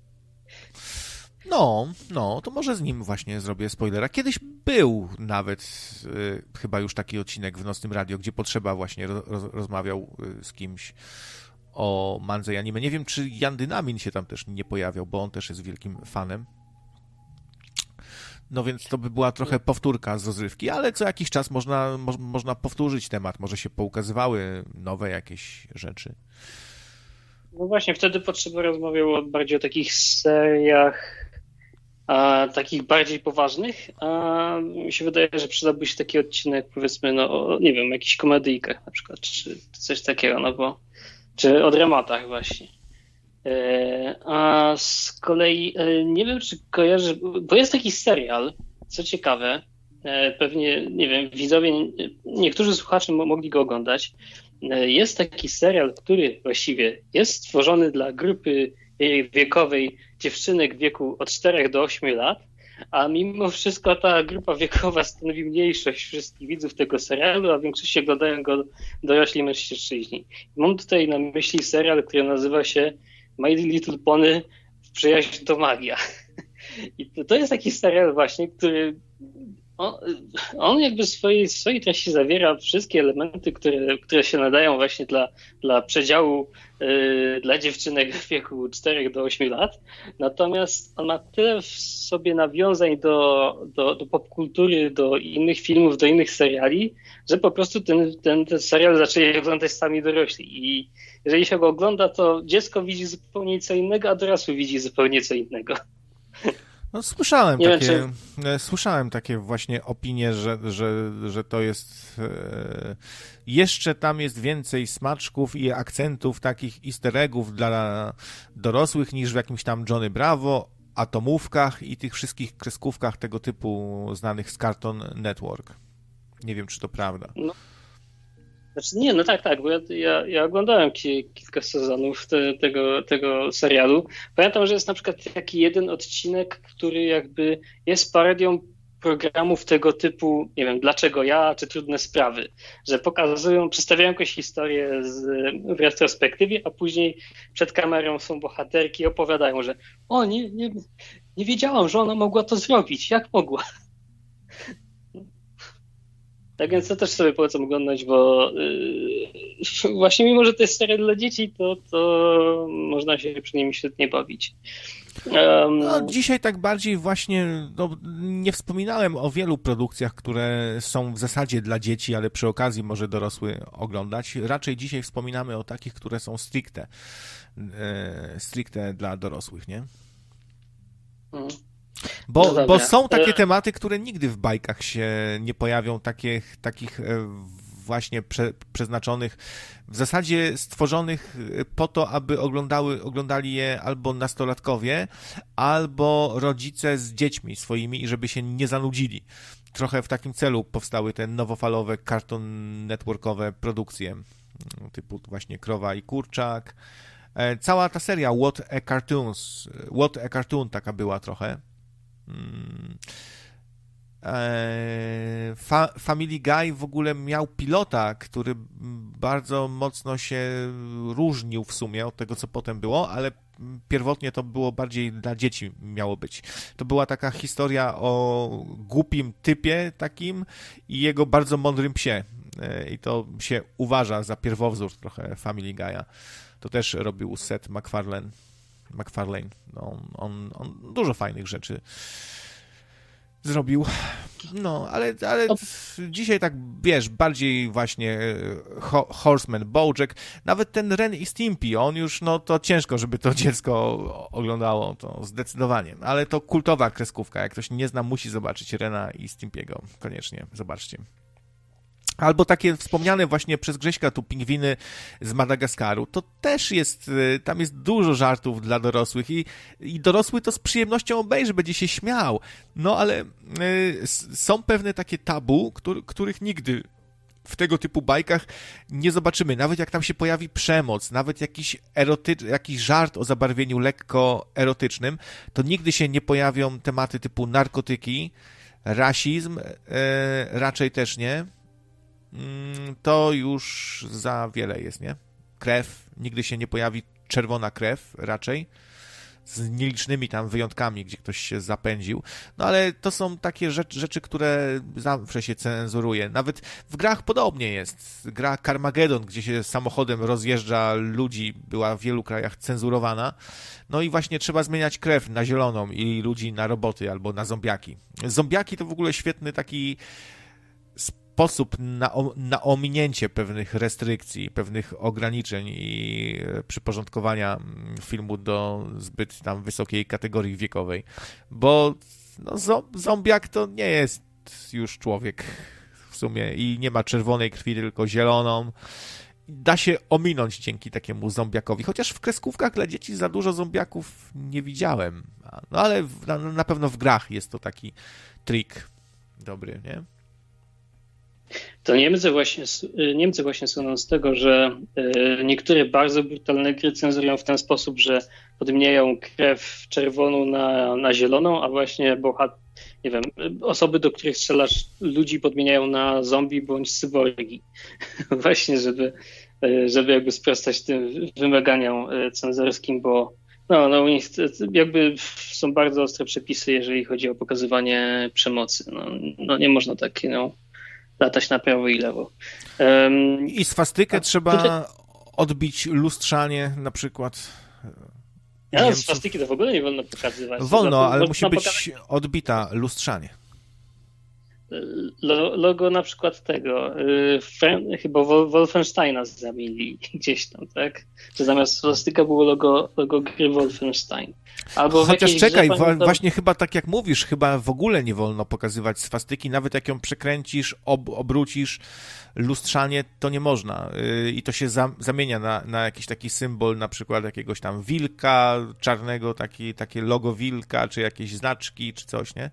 A: No, no, to może z nim właśnie zrobię spoilera. Kiedyś był nawet y, chyba już taki odcinek w Nocnym Radio, gdzie Potrzeba właśnie roz, rozmawiał y, z kimś o mandze i anime. Nie wiem, czy Jan Dynamin się tam też nie pojawiał, bo on też jest wielkim fanem. No więc to by była trochę powtórka z rozrywki, ale co jakiś czas można, mo, można powtórzyć temat, może się poukazywały nowe jakieś rzeczy.
E: No właśnie, wtedy Potrzeba rozmawiał bardziej o takich seriach a, takich bardziej poważnych, a mi się wydaje, że przydałby się taki odcinek, powiedzmy, no, nie wiem, jakichś komedyjkach na przykład, czy coś takiego, no bo, czy o dramatach właśnie. E, a z kolei e, nie wiem, czy kojarzy, bo jest taki serial, co ciekawe, e, pewnie, nie wiem, widzowie, niektórzy słuchacze mogli go oglądać. Jest taki serial, który właściwie jest stworzony dla grupy wiekowej dziewczynek w wieku od 4 do 8 lat, a mimo wszystko ta grupa wiekowa stanowi mniejszość wszystkich widzów tego serialu, a w większości oglądają go dorośli mężczyźni. Mam tutaj na myśli serial, który nazywa się My Little Pony w przyjaźń to magia. I to jest taki serial właśnie, który on, on jakby w swojej, swojej treści zawiera wszystkie elementy, które, które się nadają właśnie dla, dla przedziału yy, dla dziewczynek w wieku 4 do 8 lat. Natomiast on ma tyle w sobie nawiązań do, do, do popkultury, do innych filmów, do innych seriali, że po prostu ten, ten, ten serial zaczęli oglądać sami dorośli. I jeżeli się go ogląda, to dziecko widzi zupełnie co innego, a dorosły widzi zupełnie co innego.
A: No, słyszałem Nie takie, wiem, czy... E, słyszałem takie właśnie opinie, że, że, że to jest e, jeszcze tam jest więcej smaczków i akcentów, takich easter eggów dla dorosłych niż w jakimś tam Johnny Bravo, atomówkach i tych wszystkich kreskówkach tego typu znanych z Cartoon Network. Nie wiem, czy to prawda. No.
E: Znaczy, nie, no tak, tak, bo ja, ja, ja oglądałem ki, kilka sezonów te, tego, tego serialu. Pamiętam, że jest na przykład taki jeden odcinek, który jakby jest parodią programów tego typu, nie wiem, dlaczego ja, czy trudne sprawy, że pokazują, przedstawiają jakąś historię z, w retrospektywie, a później przed kamerą są bohaterki i opowiadają, że o, nie, nie, nie wiedziałam, że ona mogła to zrobić, jak mogła? Tak więc to też sobie polecam oglądać, bo yy, właśnie mimo, że to jest serial dla dzieci, to, to można się przy nim świetnie bawić.
A: Um, no, dzisiaj tak bardziej właśnie, no, nie wspominałem o wielu produkcjach, które są w zasadzie dla dzieci, ale przy okazji może dorosły oglądać. Raczej dzisiaj wspominamy o takich, które są stricte, e, stricte dla dorosłych, nie? Mhm. Bo, no bo są takie e, tematy, które nigdy w bajkach się nie pojawią, takich, takich e, właśnie prze, przeznaczonych, w zasadzie stworzonych e, po to, aby oglądały, oglądali je albo nastolatkowie, albo rodzice z dziećmi swoimi i żeby się nie zanudzili. Trochę w takim celu powstały te nowofalowe, cartoon networkowe produkcje, typu właśnie Krowa i Kurczak. Cała ta seria What a Cartoons, What a Cartoon taka była trochę, Hmm. E, Fa Family Guy w ogóle miał pilota, który bardzo mocno się różnił w sumie od tego, co potem było, ale pierwotnie to było bardziej dla dzieci miało być. To była taka historia o głupim typie takim i jego bardzo mądrym psie. E, I to się uważa za pierwowzór trochę Family Guy'a. To też robił Seth MacFarlane. McFarlane. No, on, on dużo fajnych rzeczy zrobił. No, ale, ale dzisiaj tak, wiesz, bardziej właśnie e, Ho Horseman, Bojack, nawet ten Ren i Stimpy, on już, no to ciężko, żeby to dziecko oglądało, to zdecydowanie. Ale to kultowa kreskówka, jak ktoś nie zna, musi zobaczyć Rena i Stimpy'ego. Koniecznie, zobaczcie. Albo takie wspomniane właśnie przez Grześka tu pingwiny z Madagaskaru. To też jest, y, tam jest dużo żartów dla dorosłych i, i dorosły to z przyjemnością obejrzy, będzie się śmiał. No ale y, są pewne takie tabu, który, których nigdy w tego typu bajkach nie zobaczymy. Nawet jak tam się pojawi przemoc, nawet jakiś, eroty, jakiś żart o zabarwieniu lekko erotycznym, to nigdy się nie pojawią tematy typu narkotyki, rasizm, y, raczej też nie to już za wiele jest, nie? Krew, nigdy się nie pojawi czerwona krew raczej, z nielicznymi tam wyjątkami, gdzie ktoś się zapędził. No ale to są takie rzeczy, rzeczy, które zawsze się cenzuruje. Nawet w grach podobnie jest. Gra Carmageddon, gdzie się samochodem rozjeżdża ludzi, była w wielu krajach cenzurowana. No i właśnie trzeba zmieniać krew na zieloną i ludzi na roboty albo na zombiaki. Zombiaki to w ogóle świetny taki sposób na, na ominięcie pewnych restrykcji, pewnych ograniczeń i e, przyporządkowania mm, filmu do zbyt tam wysokiej kategorii wiekowej. Bo no, zombiak to nie jest już człowiek w sumie i nie ma czerwonej krwi, tylko zieloną. Da się ominąć dzięki takiemu zombiakowi. Chociaż w kreskówkach dla dzieci za dużo zombiaków nie widziałem. No ale na, na pewno w grach jest to taki trik dobry, nie?
E: To Niemcy właśnie, y, Niemcy właśnie słyną z tego, że y, niektóre bardzo brutalne gry cenzurują w ten sposób, że podmieniają krew czerwoną na, na zieloną, a właśnie bohat, nie wiem, osoby, do których strzelasz ludzi podmieniają na zombie bądź cyborgi. właśnie, żeby, y, żeby jakby sprostać tym wymaganiom cenzorskim, bo No, no jakby są bardzo ostre przepisy, jeżeli chodzi o pokazywanie przemocy. No, no nie można tak no, latać na prawo i lewo.
A: Um, I swastykę trzeba tutaj... odbić lustrzanie na przykład.
E: Ja, swastyki to w ogóle nie wolno pokazywać.
A: Wolno, ale musi być pokazać... odbita lustrzanie
E: logo na przykład tego, y, chyba Wolfensteina zamienili gdzieś tam, tak? Że zamiast swastyka było logo, logo gry Wolfenstein.
A: Albo Chociaż czekaj, pamiętam... właśnie chyba tak jak mówisz, chyba w ogóle nie wolno pokazywać swastyki, nawet jak ją przekręcisz, ob obrócisz, lustrzanie, to nie można. Y, I to się za zamienia na, na jakiś taki symbol, na przykład jakiegoś tam wilka czarnego, taki, takie logo wilka, czy jakieś znaczki, czy coś, nie?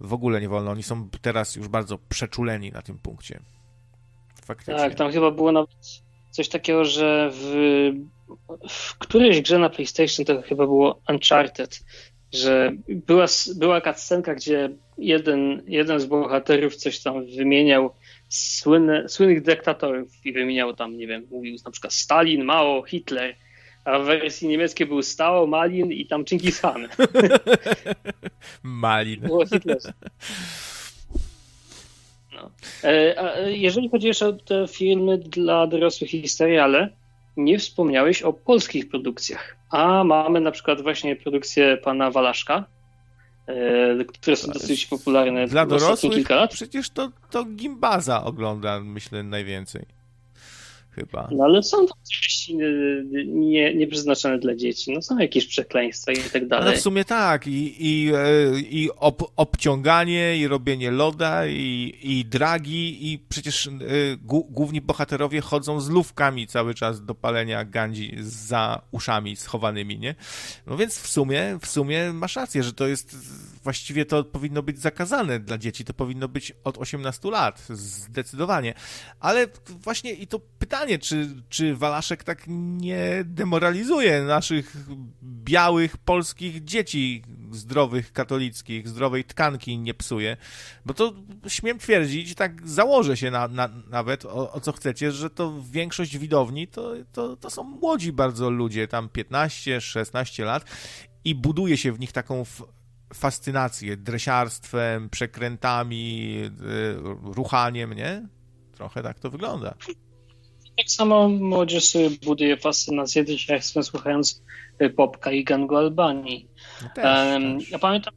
A: w ogóle nie wolno. Oni są teraz już bardzo przeczuleni na tym punkcie.
E: Faktycznie. Tak, tam chyba było nawet coś takiego, że w, w którejś grze na PlayStation to chyba było Uncharted, że była, była cutscenka, gdzie jeden, jeden z bohaterów coś tam wymieniał słynne, słynnych dyktatorów i wymieniał tam, nie wiem, mówił na przykład Stalin, Mao, Hitler a w wersji niemieckiej był Stao, Malin i tam Chingis Khan.
A: Malin.
E: Było Hitler. No. E, e, jeżeli chodzi jeszcze o te filmy dla dorosłych i seriale, nie wspomniałeś o polskich produkcjach. A mamy na przykład właśnie produkcję pana Walaszka, które są dosyć popularne
A: dla dorosłych kilka lat. Przecież to, to Gimbaza ogląda, myślę, najwięcej chyba.
E: No ale są tam treści nie, nieprzeznaczone dla dzieci. No są jakieś przekleństwa i tak dalej.
A: No w sumie tak. I, i, e, i ob, obciąganie, i robienie loda, i, i dragi, i przecież y, główni bohaterowie chodzą z lówkami cały czas do palenia gandzi za uszami schowanymi, nie? No więc w sumie, w sumie masz rację, że to jest właściwie to powinno być zakazane dla dzieci. To powinno być od 18 lat, zdecydowanie. Ale właśnie i to pytanie czy, czy Walaszek tak nie demoralizuje naszych białych, polskich dzieci zdrowych, katolickich, zdrowej tkanki nie psuje, bo to śmiem twierdzić, tak założę się na, na, nawet o, o, co chcecie, że to większość widowni to, to, to są młodzi bardzo ludzie, tam 15, 16 lat i buduje się w nich taką fascynację dresiarstwem, przekrętami, y, ruchaniem, nie? Trochę tak to wygląda
E: tak samo młodzież sobie buduje fascynację dzisiaj, słuchając Popka i Gangu Albanii. No też, um, też. Ja pamiętam,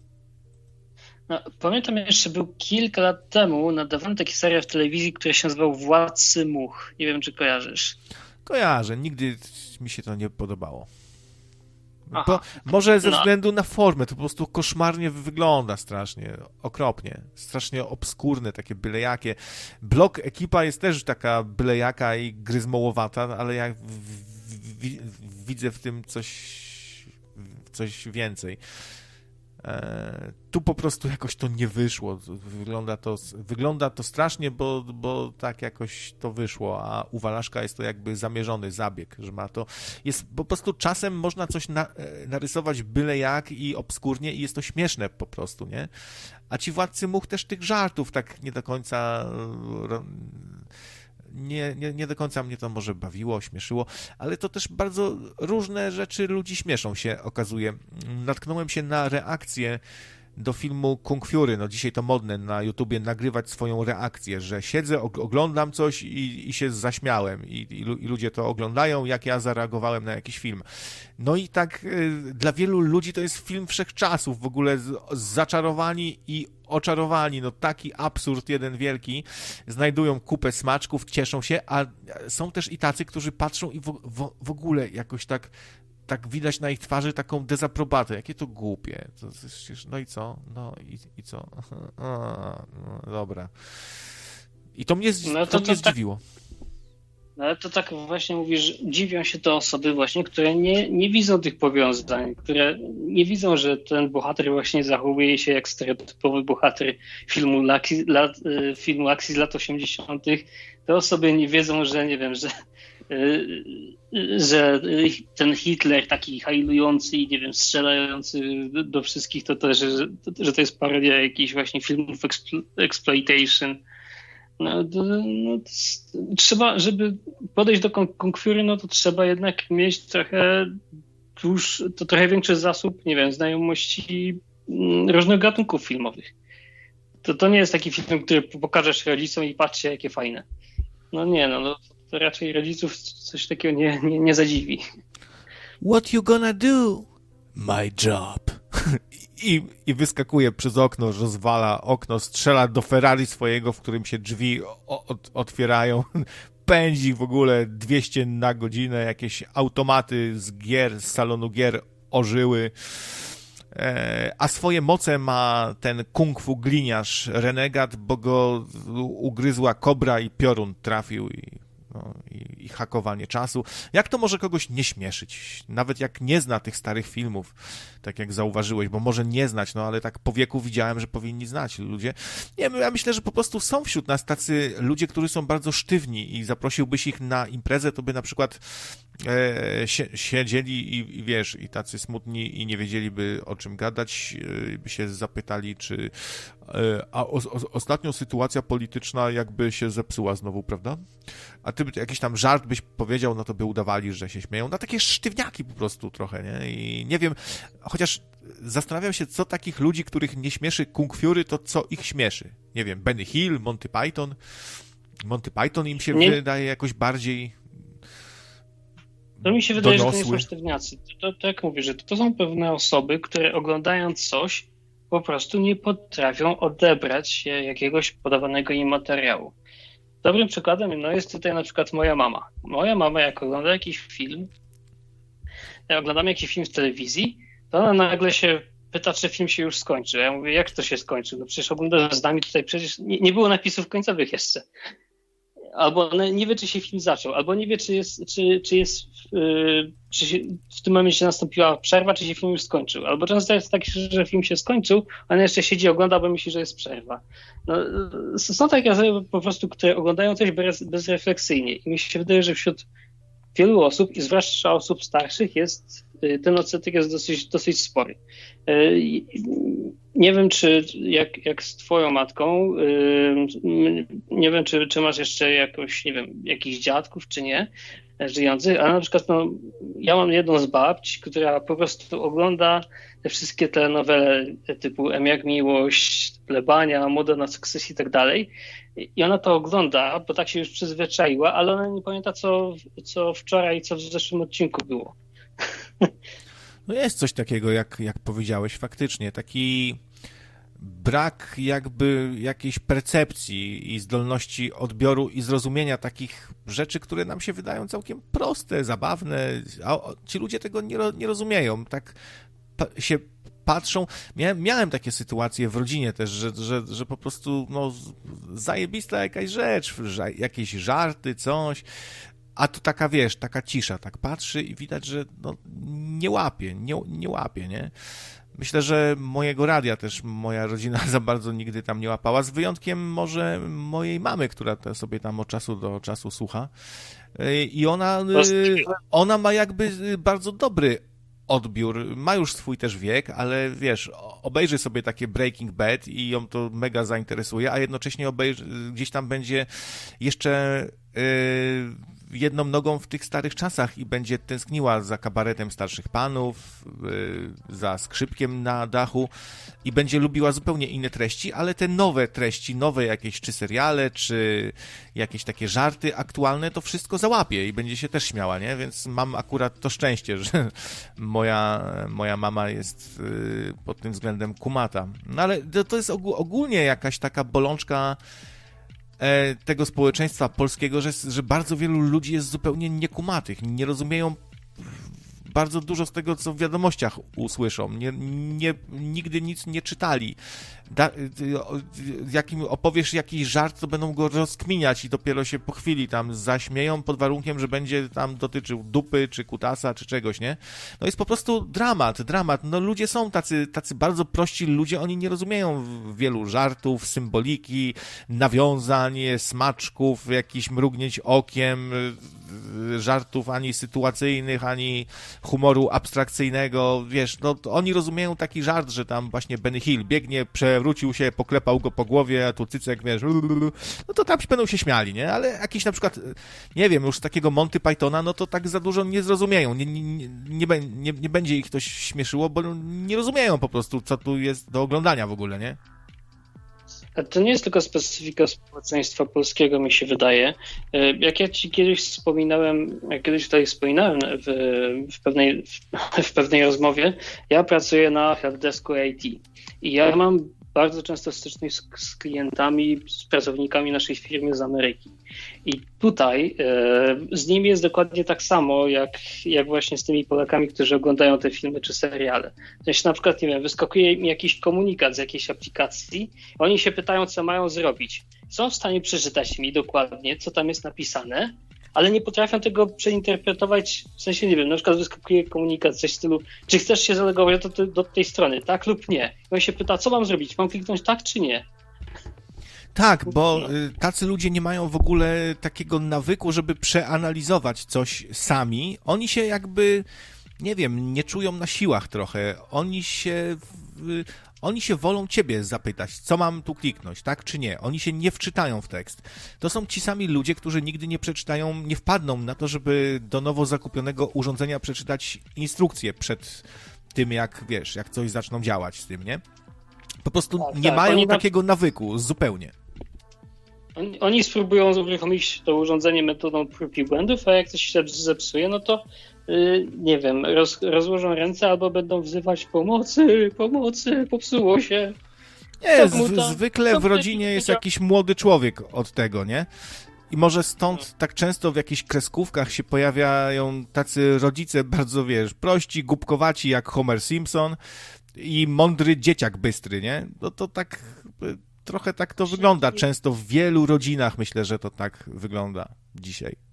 E: no, pamiętam jeszcze, był kilka lat temu nadawany taki serial w telewizji, który się nazywał Władcy Much. Nie wiem, czy kojarzysz.
A: Kojarzę, nigdy mi się to nie podobało. Bo, może ze no. względu na formę, to po prostu koszmarnie wygląda strasznie, okropnie, strasznie obskurne, takie bylejakie. Blok ekipa jest też taka bylejaka i gryzmołowata, ale ja widzę w tym coś, coś więcej. E, tu po prostu jakoś to nie wyszło. Wygląda to, wygląda to strasznie, bo, bo tak jakoś to wyszło, a u Walaszka jest to jakby zamierzony zabieg, że ma to. Jest po prostu czasem można coś na, e, narysować byle jak i obskurnie i jest to śmieszne po prostu, nie? A ci władcy much też tych żartów tak nie do końca nie, nie, nie do końca mnie to może bawiło, śmieszyło, ale to też bardzo różne rzeczy ludzi śmieszą się okazuje. Natknąłem się na reakcję do filmu Kung Fury. No dzisiaj to modne na YouTubie nagrywać swoją reakcję, że siedzę, oglądam coś i, i się zaśmiałem I, i, i, ludzie to oglądają, jak ja zareagowałem na jakiś film. No i tak y, dla wielu ludzi to jest film wszechczasów, w ogóle z, zaczarowani i oczarowani, no taki absurd jeden wielki, znajdują kupę smaczków, cieszą się, a są też i tacy, którzy patrzą i w, w, w ogóle jakoś tak tak widać na ich twarzy taką dezaprobatę. Jakie to głupie. To, no i co? No i, i co? A, no, dobra. I to mnie, no to, to, mnie tak- zdziwiło.
E: No ale to tak właśnie mówisz, dziwią się te osoby właśnie, które nie, nie widzą tych powiązań, które nie widzą, że ten bohater właśnie zachowuje się jak stereotypowy bohater filmu, Laki, lat, y, filmu akcji z lat 80. Te osoby nie wiedzą, że nie wiem, że y, że ten Hitler taki hajlujący i nie wiem, strzelający do wszystkich, to też, że, to jest parodia jakichś właśnie filmów exploitation. No, to, no, to, trzeba, żeby podejść do konkwiry, no to trzeba jednak mieć trochę już to trochę większy zasób, nie wiem, znajomości mm, różnych gatunków filmowych. To, to nie jest taki film, który pokażesz rodzicom i patrzcie, jakie fajne. No nie, no, no to raczej rodziców coś takiego nie, nie, nie zadziwi.
A: What you gonna do? My job. I, I wyskakuje przez okno, rozwala okno, strzela do Ferrari swojego, w którym się drzwi od, otwierają. Pędzi w ogóle 200 na godzinę, jakieś automaty z gier, z salonu gier ożyły. E, a swoje moce ma ten kung fu gliniarz renegat, bo go ugryzła kobra i piorun trafił i no, i, i, hakowanie czasu. Jak to może kogoś nie śmieszyć? Nawet jak nie zna tych starych filmów, tak jak zauważyłeś, bo może nie znać, no ale tak po wieku widziałem, że powinni znać ludzie. Nie ja myślę, że po prostu są wśród nas tacy ludzie, którzy są bardzo sztywni i zaprosiłbyś ich na imprezę, to by na przykład siedzieli i, i, wiesz, i tacy smutni i nie wiedzieliby o czym gadać, e, by się zapytali, czy e, a o, o, ostatnio sytuacja polityczna jakby się zepsuła znowu, prawda? A ty jakiś tam żart byś powiedział, no to by udawali, że się śmieją. No takie sztywniaki po prostu trochę, nie? I nie wiem, chociaż zastanawiam się, co takich ludzi, których nie śmieszy Kung Fury, to co ich śmieszy? Nie wiem, Benny Hill, Monty Python. Monty Python im się nie. wydaje jakoś bardziej
E: to mi się wydaje, że to nie są sztywniacy. To, to, jak mówię, że to są pewne osoby, które oglądając coś po prostu nie potrafią odebrać jakiegoś podawanego im materiału. Dobrym przykładem no, jest tutaj na przykład moja mama. Moja mama, jak ogląda jakiś film, jak oglądamy jakiś film w telewizji, to ona nagle się pyta, czy film się już skończy. Ja mówię, jak to się skończy? No przecież oglądasz z nami tutaj, przecież nie, nie było napisów końcowych jeszcze albo nie wie, czy się film zaczął, albo nie wie, czy jest, czy, czy jest yy, czy się, w tym momencie nastąpiła przerwa, czy się film już skończył. Albo często jest tak, że film się skończył, a on jeszcze siedzi, ogląda, bo myśli, że jest przerwa. No, są takie osoby po prostu, które oglądają coś bez, bezrefleksyjnie i mi się wydaje, że wśród wielu osób, i zwłaszcza osób starszych, jest y, ten odsetek jest dosyć, dosyć spory. Nie wiem, czy jak, jak z twoją matką, nie wiem, czy, czy masz jeszcze jakoś, nie wiem, jakichś dziadków, czy nie, żyjących, ale na przykład no, ja mam jedną z babci, która po prostu ogląda te wszystkie telenowele typu M jak Miłość, Plebania, Moda na sukces i tak dalej i ona to ogląda, bo tak się już przyzwyczaiła, ale ona nie pamięta, co, co wczoraj, co w zeszłym odcinku było.
A: No jest coś takiego, jak, jak powiedziałeś, faktycznie. Taki brak jakby jakiejś percepcji i zdolności odbioru i zrozumienia takich rzeczy, które nam się wydają całkiem proste, zabawne, a ci ludzie tego nie, nie rozumieją. Tak się patrzą. Miałem, miałem takie sytuacje w rodzinie też, że, że, że po prostu no, zajebista jakaś rzecz, jakieś żarty, coś. A tu taka, wiesz, taka cisza, tak patrzy i widać, że no, nie łapie, nie, nie łapie, nie? Myślę, że mojego radia też moja rodzina za bardzo nigdy tam nie łapała, z wyjątkiem może mojej mamy, która sobie tam od czasu do czasu słucha. I ona, ona ma jakby bardzo dobry odbiór. Ma już swój też wiek, ale wiesz, obejrzy sobie takie Breaking Bad i ją to mega zainteresuje, a jednocześnie obejrzy, gdzieś tam będzie jeszcze yy, jedną nogą w tych starych czasach i będzie tęskniła za kabaretem starszych panów, y, za skrzypkiem na dachu i będzie lubiła zupełnie inne treści, ale te nowe treści, nowe jakieś czy seriale, czy jakieś takie żarty aktualne, to wszystko załapie i będzie się też śmiała, nie? Więc mam akurat to szczęście, że moja, moja mama jest y, pod tym względem kumata. No ale to jest ogólnie jakaś taka bolączka tego społeczeństwa polskiego, że, że bardzo wielu ludzi jest zupełnie niekumatych, nie rozumieją bardzo dużo z tego, co w wiadomościach usłyszą. Nie, nie, nigdy nic nie czytali. Da, jakim opowiesz jakiś żart, to będą go rozkminiać i dopiero się po chwili tam zaśmieją pod warunkiem, że będzie tam dotyczył dupy, czy kutasa, czy czegoś, nie? No jest po prostu dramat, dramat. No ludzie są tacy, tacy bardzo prości ludzie, oni nie rozumieją wielu żartów, symboliki, nawiązań, smaczków, jakichś mrugnięć okiem, żartów ani sytuacyjnych, ani humoru abstrakcyjnego, wiesz, no oni rozumieją taki żart, że tam właśnie Benny Hill biegnie, prze przewrócił się, poklepał go po głowie, a tu cycek, wiesz, no to tam będą się śmiali, nie? Ale jakiś na przykład, nie wiem, już takiego Monty Pythona, no to tak za dużo nie zrozumieją, nie, nie, nie, nie, nie będzie ich to śmieszyło, bo nie rozumieją po prostu, co tu jest do oglądania w ogóle, nie?
E: To nie jest tylko specyfika społeczeństwa polskiego, mi się wydaje. E, jak ja ci kiedyś wspominałem, jak kiedyś tutaj wspominałem w, w, pewnej, w pewnej rozmowie, ja pracuję na helpdesku IT i ja mam bardzo często styczność z, z, klientami, z pracownikami naszej firmy z Ameryki. I tutaj e, z nimi jest dokładnie tak samo, jak, jak właśnie z tymi Polakami, którzy oglądają te filmy czy seriale. Jeśli na przykład, nie wiem, wyskakuje im jakiś komunikat z jakiejś aplikacji, oni się pytają, co mają zrobić. Są w stanie przeczytać mi dokładnie, co tam jest napisane, ale nie potrafią tego przeinterpretować, w sensie nie wiem, na przykład wyskakuje komunikat coś w stylu, czy chcesz się zalogować do, do tej strony, tak lub nie? I on się pyta, co mam zrobić, mam kliknąć tak czy nie?
A: Tak, bo y, tacy ludzie nie mają w ogóle takiego nawyku, żeby przeanalizować coś sami. Oni się jakby, nie wiem, nie czują na siłach trochę. Oni się, oni się wolą ciebie zapytać, co mam tu kliknąć, tak czy nie. Oni się nie wczytają w tekst. To są ci sami ludzie, którzy nigdy nie przeczytają, nie wpadną na to, żeby do nowo zakupionego urządzenia przeczytać instrukcję przed tym, jak wiesz, jak coś zaczną działać z tym, nie? Po prostu tak, nie tak, mają takiego nawyku zupełnie.
E: Oni, oni spróbują uruchomić to urządzenie metodą prób i błędów, a jak coś się zepsuje, no to nie wiem, roz, rozłożą ręce albo będą wzywać pomocy, pomocy, popsuło się.
A: Nie, z, zwykle w rodzinie jest jakiś młody człowiek od tego, nie? I może stąd tak często w jakichś kreskówkach się pojawiają tacy rodzice bardzo, wiesz, prości, głupkowaci jak Homer Simpson i mądry dzieciak bystry, nie? No to tak trochę tak to wygląda. Często w wielu rodzinach myślę, że to tak wygląda dzisiaj.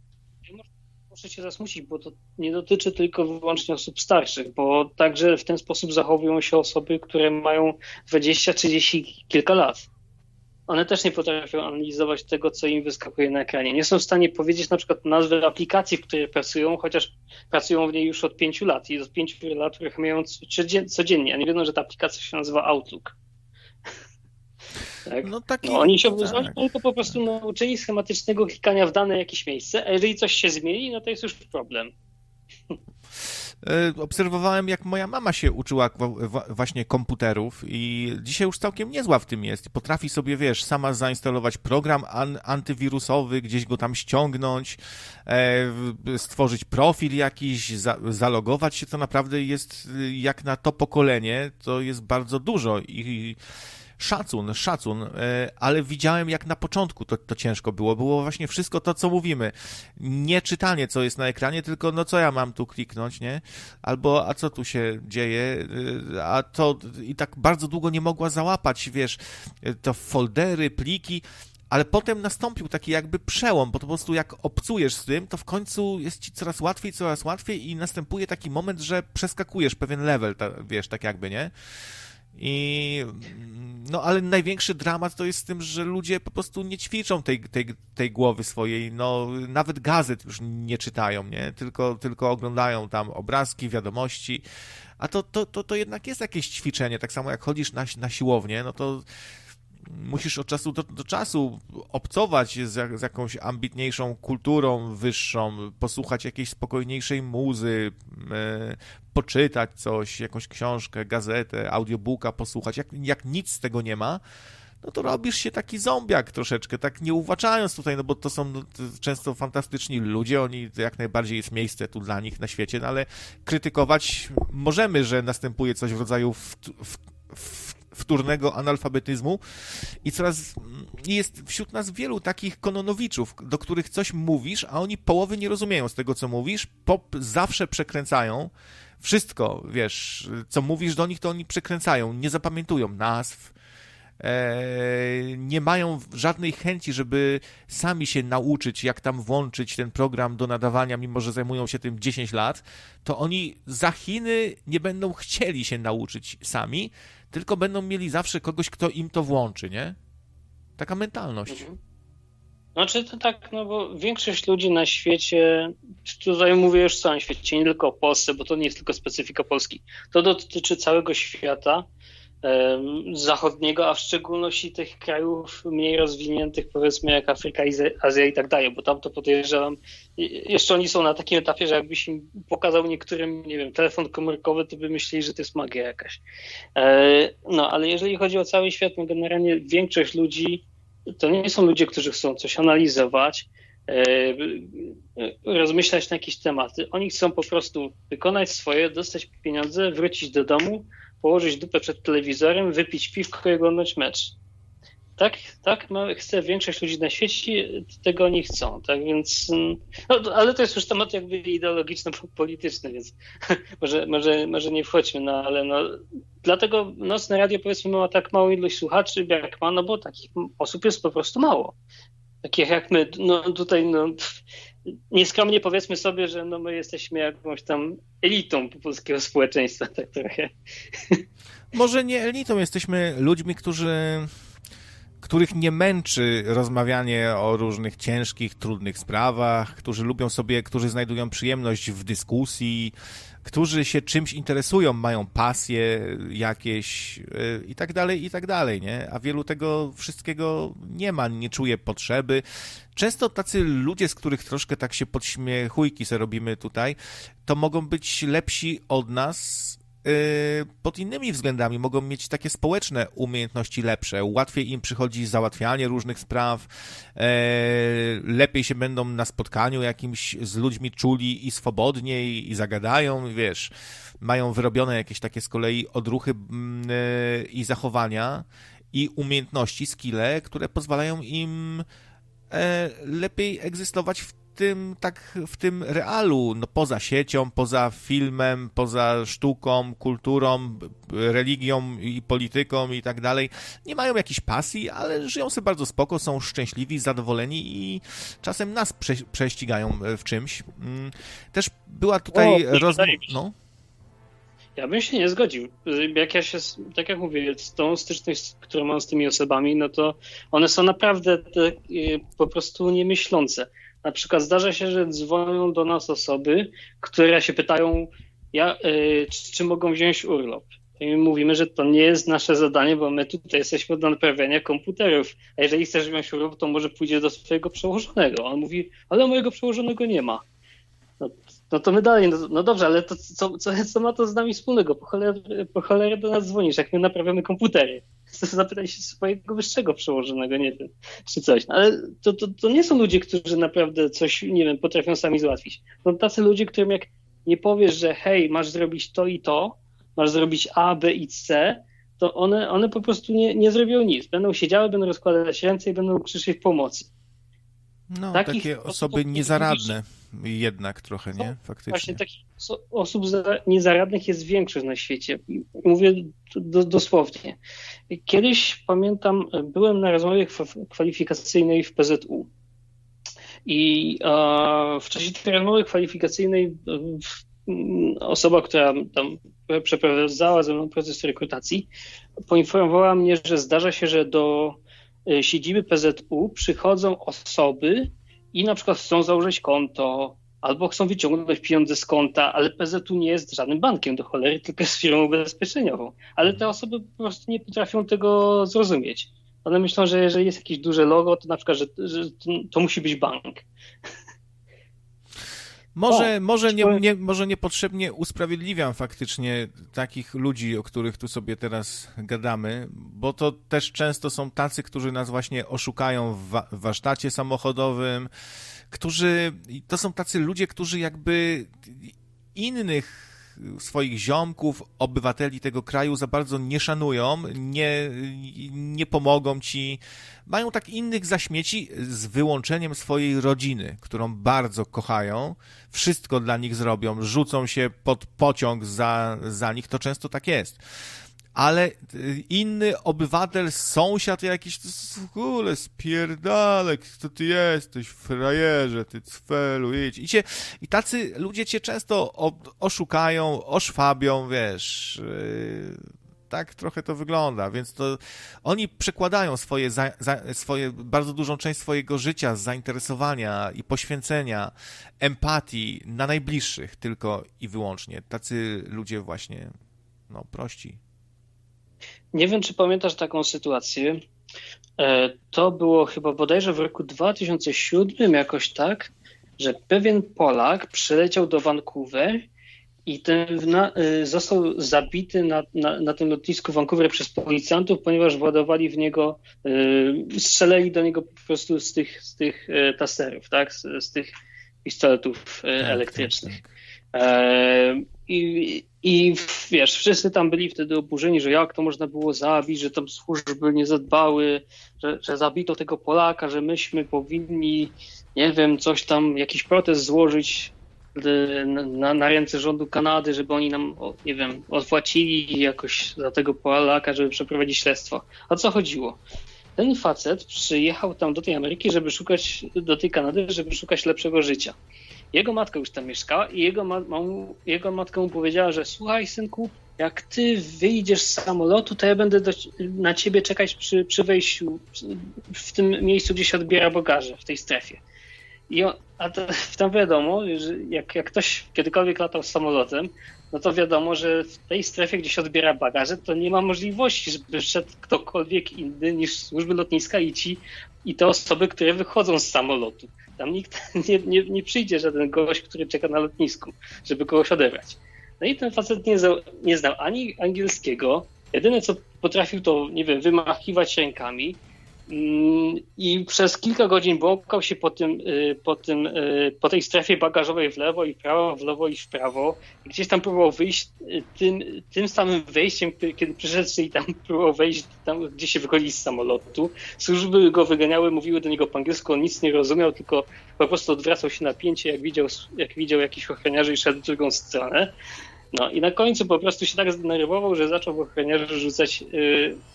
E: Muszę się zasmucić, bo to nie dotyczy tylko wyłącznie osób starszych, bo także w ten sposób zachowują się osoby, które mają 20, 30 kilka lat. One też nie potrafią analizować tego, co im wyskakuje na ekranie. Nie są w stanie powiedzieć na przykład nazwy aplikacji, w której pracują, chociaż pracują w niej już od 5 lat i od 5 lat uruchamiają codziennie, a nie wiedzą, że ta aplikacja się nazywa Outlook. Tak? No, taki, no, oni się tak. tylko po prostu nauczyli schematycznego klikania w dane jakieś miejsce, a jeżeli coś się zmieni, no to jest już problem.
A: E, obserwowałem, jak moja mama się uczyła właśnie komputerów i dzisiaj już całkiem niezła w tym jest. Potrafi sobie, wiesz, sama zainstalować program antywirusowy, gdzieś go tam ściągnąć, e, stworzyć profil jakiś, zalogować się, to naprawdę jest jak na to pokolenie, to jest bardzo dużo i szacun, szacun, e, ale widziałem jak na początku to, to ciężko było. Było właśnie wszystko to, co mówimy. Nie czytanie, co jest na ekranie, tylko no co ja mam tu kliknąć, nie? Albo a co tu się dzieje? E, a to i tak bardzo długo nie mogła załapać, wiesz, e, to foldery, pliki, ale potem nastąpił taki jakby przełom, bo to po prostu jak obcujesz z tym, to w końcu jest ci coraz łatwiej, coraz łatwiej i następuje taki moment, że przeskakujesz pewien level, ta, wiesz, tak jakby, nie? I no ale największy dramat to jest z tym, że ludzie po prostu nie ćwiczą tej, tej, tej głowy swojej, no nawet gazet już nie czytają, nie? Tylko, tylko oglądają tam obrazki, wiadomości, a to, to, to, to jednak jest jakieś ćwiczenie, tak samo jak chodzisz na, na siłownię, no to musisz od czasu do, do czasu obcować z, z, jakąś ambitniejszą kulturą wyższą, posłuchać jakiejś spokojniejszej muzy, e, poczytać coś, jakąś książkę, gazetę, audiobooka posłuchać. Jak, jak nic z tego nie ma, no to robisz się taki zombiak troszeczkę, tak nie uwaczając tutaj, no bo to są często fantastyczni ludzie, oni jak najbardziej jest miejsce tu dla nich na świecie, no ale krytykować możemy, że następuje coś w rodzaju w, w, w wtórnego analfabetyzmu. I coraz jest wśród nas wielu takich kononowiczów, do których coś mówisz, a oni połowy nie rozumieją z tego, co mówisz, pop zawsze przekręcają, wszystko, wiesz, co mówisz do nich, to oni przekręcają, nie zapamiętują nazw, e, nie mają żadnej chęci, żeby sami się nauczyć, jak tam włączyć ten program do nadawania, mimo że zajmują się tym 10 lat, to oni za Chiny nie będą chcieli się nauczyć sami, tylko będą mieli zawsze kogoś, kto im to włączy, nie? Taka mentalność. Mhm.
E: Znaczy to tak, no bo większość ludzi na świecie, tutaj mówię już w całym świecie, nie tylko o Polsce, bo to nie jest tylko specyfika Polski, to dotyczy całego świata. Zachodniego, a w szczególności tych krajów mniej rozwiniętych, powiedzmy jak Afryka, Azja i tak dalej, bo tam to podejrzewam, jeszcze oni są na takim etapie, że jakbyś im pokazał niektórym, nie wiem, telefon komórkowy, to by myśleli, że to jest magia jakaś. E, no, ale jeżeli chodzi o cały świat, no generalnie większość ludzi to nie są ludzie, którzy chcą coś analizować, e, rozmyślać na jakieś tematy. Oni chcą po prostu wykonać swoje, dostać pieniądze, wrócić do domu, położyć dupę przed telewizorem, wypić piwko i oglądać mecz. Tak, tak, no, chce większość ludzi na świecie, tego oni chcą, tak, więc, no, ale to jest już temat jakby ideologiczno-polityczny, więc może, może, może nie wchodźmy, no, ale no, dlatego Nocne Radio powiedzmy ma tak małą ilość słuchaczy, jak ma, no bo takich osób jest po prostu mało. Takich jak my, no tutaj, no, nieskromnie powiedzmy sobie, że no my jesteśmy jakąś tam elitą polskiego społeczeństwa, tak trochę.
A: Może nie elitą, jesteśmy ludźmi, którzy których nie męczy rozmawianie o różnych ciężkich, trudnych sprawach, którzy lubią sobie, którzy znajdują przyjemność w dyskusji, którzy się czymś interesują, mają pasje jakieś yy, i tak dalej, i tak dalej, nie? A wielu tego wszystkiego nie ma, nie czuje potrzeby. Często tacy ludzie, z których troszkę tak się podśmiechujki se robimy tutaj, to mogą być lepsi od nas pod innymi względami mogą mieć takie społeczne umiejętności lepsze. Łatwiej im przychodzi załatwianie różnych spraw, e, lepiej się będą na spotkaniu jakimś z ludźmi czuli i swobodniej i zagadają, wiesz, mają wyrobione jakieś takie z kolei odruchy mm, e, i zachowania i umiejętności, skille, które pozwalają im e, lepiej egzystować w tym, tak w tym realu, no poza siecią, poza filmem, poza sztuką, kulturą, religią i polityką i tak dalej, nie mają jakiejś pasji, ale żyją sobie bardzo spoko, są szczęśliwi, zadowoleni i czasem nas prze, prześcigają w czymś. Mm, też była tutaj rozmowa... No.
E: Ja bym się nie zgodził. Jak ja się, tak jak mówię, z tą styczność, którą mam z tymi osobami, no to one są naprawdę te, y, po prostu niemyślące. Na przykład zdarza się, że dzwonią do nas osoby, które się pytają, ja, y, czy, czy, mogą wziąć urlop. I my mówimy, że to nie jest nasze zadanie, bo my tutaj jesteśmy od naprawiania komputerów. A jeżeli chcesz wziąć urlop, to może pójdzie do swojego przełożonego. On mówi, ale mojego przełożonego nie ma. No, no to my dalej, no, no, dobrze, ale to co, co, co ma to z nami wspólnego? Po cholerę, po cholerę do nas dzwonisz, jak my naprawiamy komputery. Zapytaj się swojego wyższego przełożonego, nie wiem, czy coś. No, ale to, to, to nie są ludzie, którzy naprawdę coś, nie wiem, potrafią sami załatwić. To tacy ludzie, którym jak nie powiesz, że hej, masz zrobić to i to, masz zrobić A, B i C, to one, one po prostu nie, nie zrobią nic. Będą siedziały, będą rozkładać ręce i będą krzyczeć pomocy.
A: No, Takich takie osoby niezaradne jednak trochę, nie? Faktycznie.
E: Właśnie takich osób niezaradnych jest większość na świecie. Mówię do, dosłownie. Kiedyś pamiętam, byłem na rozmowie kwalifikacyjnej w PZU. I w czasie tej rozmowy kwalifikacyjnej osoba, która tam przeprowadzała ze mną proces rekrutacji, poinformowała mnie, że zdarza się, że do e, siedziby PZU przychodzą osoby, i na przykład chcą założyć konto, albo chcą wyciągnąć pieniądze z konta, ale PZU nie jest żadnym bankiem do cholery, tylko jest firmą ubezpieczeniową. Ale te osoby po prostu nie potrafią tego zrozumieć. One myślą, że jeżeli jest jakieś duże logo, to na przykład, że, że to, to musi być bank.
A: Może, o, może, nie, nie, może niepotrzebnie usprawiedliwiam faktycznie takich ludzi, o których tu sobie teraz gadamy, bo to też często są tacy, którzy nas właśnie oszukają w, wa w warsztacie samochodowym, którzy, to są tacy ludzie, którzy jakby innych swoich ziomków, obywateli tego kraju za bardzo nie szanują, nie, nie pomogą ci. Mają tak innych zaśmieci z wyłączeniem swojej rodziny, którą bardzo kochają. Wszystko dla nich zrobią, rzucą się pod pociąg za, za nich. To często tak jest ale y, inny obywatel, sąsiad jakiś, to w ogóle spierdalek, kto ty jesteś, frajerze, ty cfelu, idź. I, cię, I tacy ludzie cię często oszukają, oszwabią, wiesz, yy, tak trochę to wygląda, więc to oni przekładają swoje, za, za, swoje, bardzo dużą część swojego życia, zainteresowania i poświęcenia, empatii na najbliższych tylko i wyłącznie. Tacy ludzie właśnie, no, prości.
E: Nie wiem, czy pamiętasz taką sytuację. E, to było chyba bodajże w roku 2007, jakoś tak, że pewien Polak przyleciał do Vancouver i ten na, y, został zabity na, na, na tym lotnisku Vancouver przez policjantów, ponieważ władowali w niego, y, strzelali do niego po prostu z tych, z tych taserów, tak? Z, z tych pistoletów tak, elektrycznych. Tak, tak. E, I, I wiesz, wszyscy tam byli wtedy oburzeni, że jak to można było zabić, że tam służby nie zadbały, że, że zabito tego Polaka, że myśmy powinni, nie wiem, coś tam, jakiś protest złożyć na, na ręce rządu Kanady, żeby oni nam, nie wiem, odpłacili jakoś za tego Polaka, żeby przeprowadzić śledztwo. A co chodziło? Ten facet przyjechał tam do tej Ameryki, żeby szukać, do tej Kanady, żeby szukać lepszego życia. Jego matka już tam mieszkała i jego, ma, jego matka mu powiedziała, że słuchaj synku, jak ty wyjdziesz z samolotu, to ja będę do, na ciebie czekać przy, przy wejściu, w tym miejscu, gdzie się odbiera bagaże, w tej strefie. I on, a to, tam wiadomo, że jak, jak ktoś kiedykolwiek latał samolotem, no to wiadomo, że w tej strefie, gdzie się odbiera bagaże, to nie ma możliwości, żeby szedł ktokolwiek inny niż służby lotniska i ci i te osoby, które wychodzą z samolotu. Tam nikt nie, nie, nie przyjdzie żaden gość, który czeka na lotnisku, żeby kogoś odebrać. No i ten facet nie, znał, nie znał ani angielskiego, jedyne co potrafił to, nie wiem, wymachiwać rękami, I przez kilka godzin błąkał się po, tym, y, po, tym, y, po tej strefie bagażowej w lewo i w prawo, w lewo i w prawo. Gdzieś tam próbował wyjść y, tym, tym samym wejściem, kiedy przyszedł i tam próbował wejść tam, gdzie się wychodzi z samolotu. Służby go wyganiały, mówiły do niego po angielsku, on nic nie rozumiał, tylko po prostu odwracał się na pięcie, jak widział, jak widział jakichś ochroniarzy i szedł w drugą stronę. No i na końcu po prostu się tak zdenerwował, że zaczął ochroniarzy rzucać,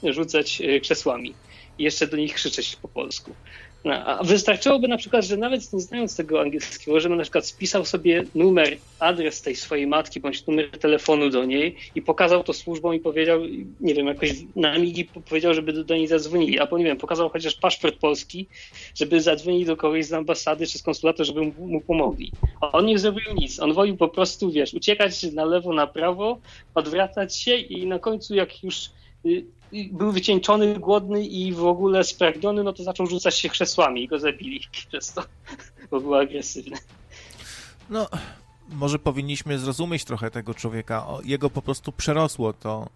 E: rzucać krzesłami i jeszcze do nich krzyczeć po polsku. No, a wystarczyłoby na przykład, że nawet nie znając tego angielskiego, żebym na przykład spisał sobie numer, adres tej swojej matki, bądź numer telefonu do niej i pokazał to służbom i powiedział, nie wiem, jakoś na migi powiedział, żeby do, do niej zadzwonili, albo nie wiem, pokazał chociaż paszport polski, żeby zadzwonili do kogoś z ambasady czy z konsulatu, żeby mu, mu pomogli. A on nie zrobił nic. On wolił po prostu, wiesz, uciekać na lewo, na prawo, odwracać się i na końcu jak już y, był wycieńczony, głodny i w ogóle spragniony, no to zaczął rzucać się krzesłami i go zabili przez to, bo był agresywny.
A: No, może powinniśmy zrozumieć trochę tego człowieka. Jego po prostu przerosło to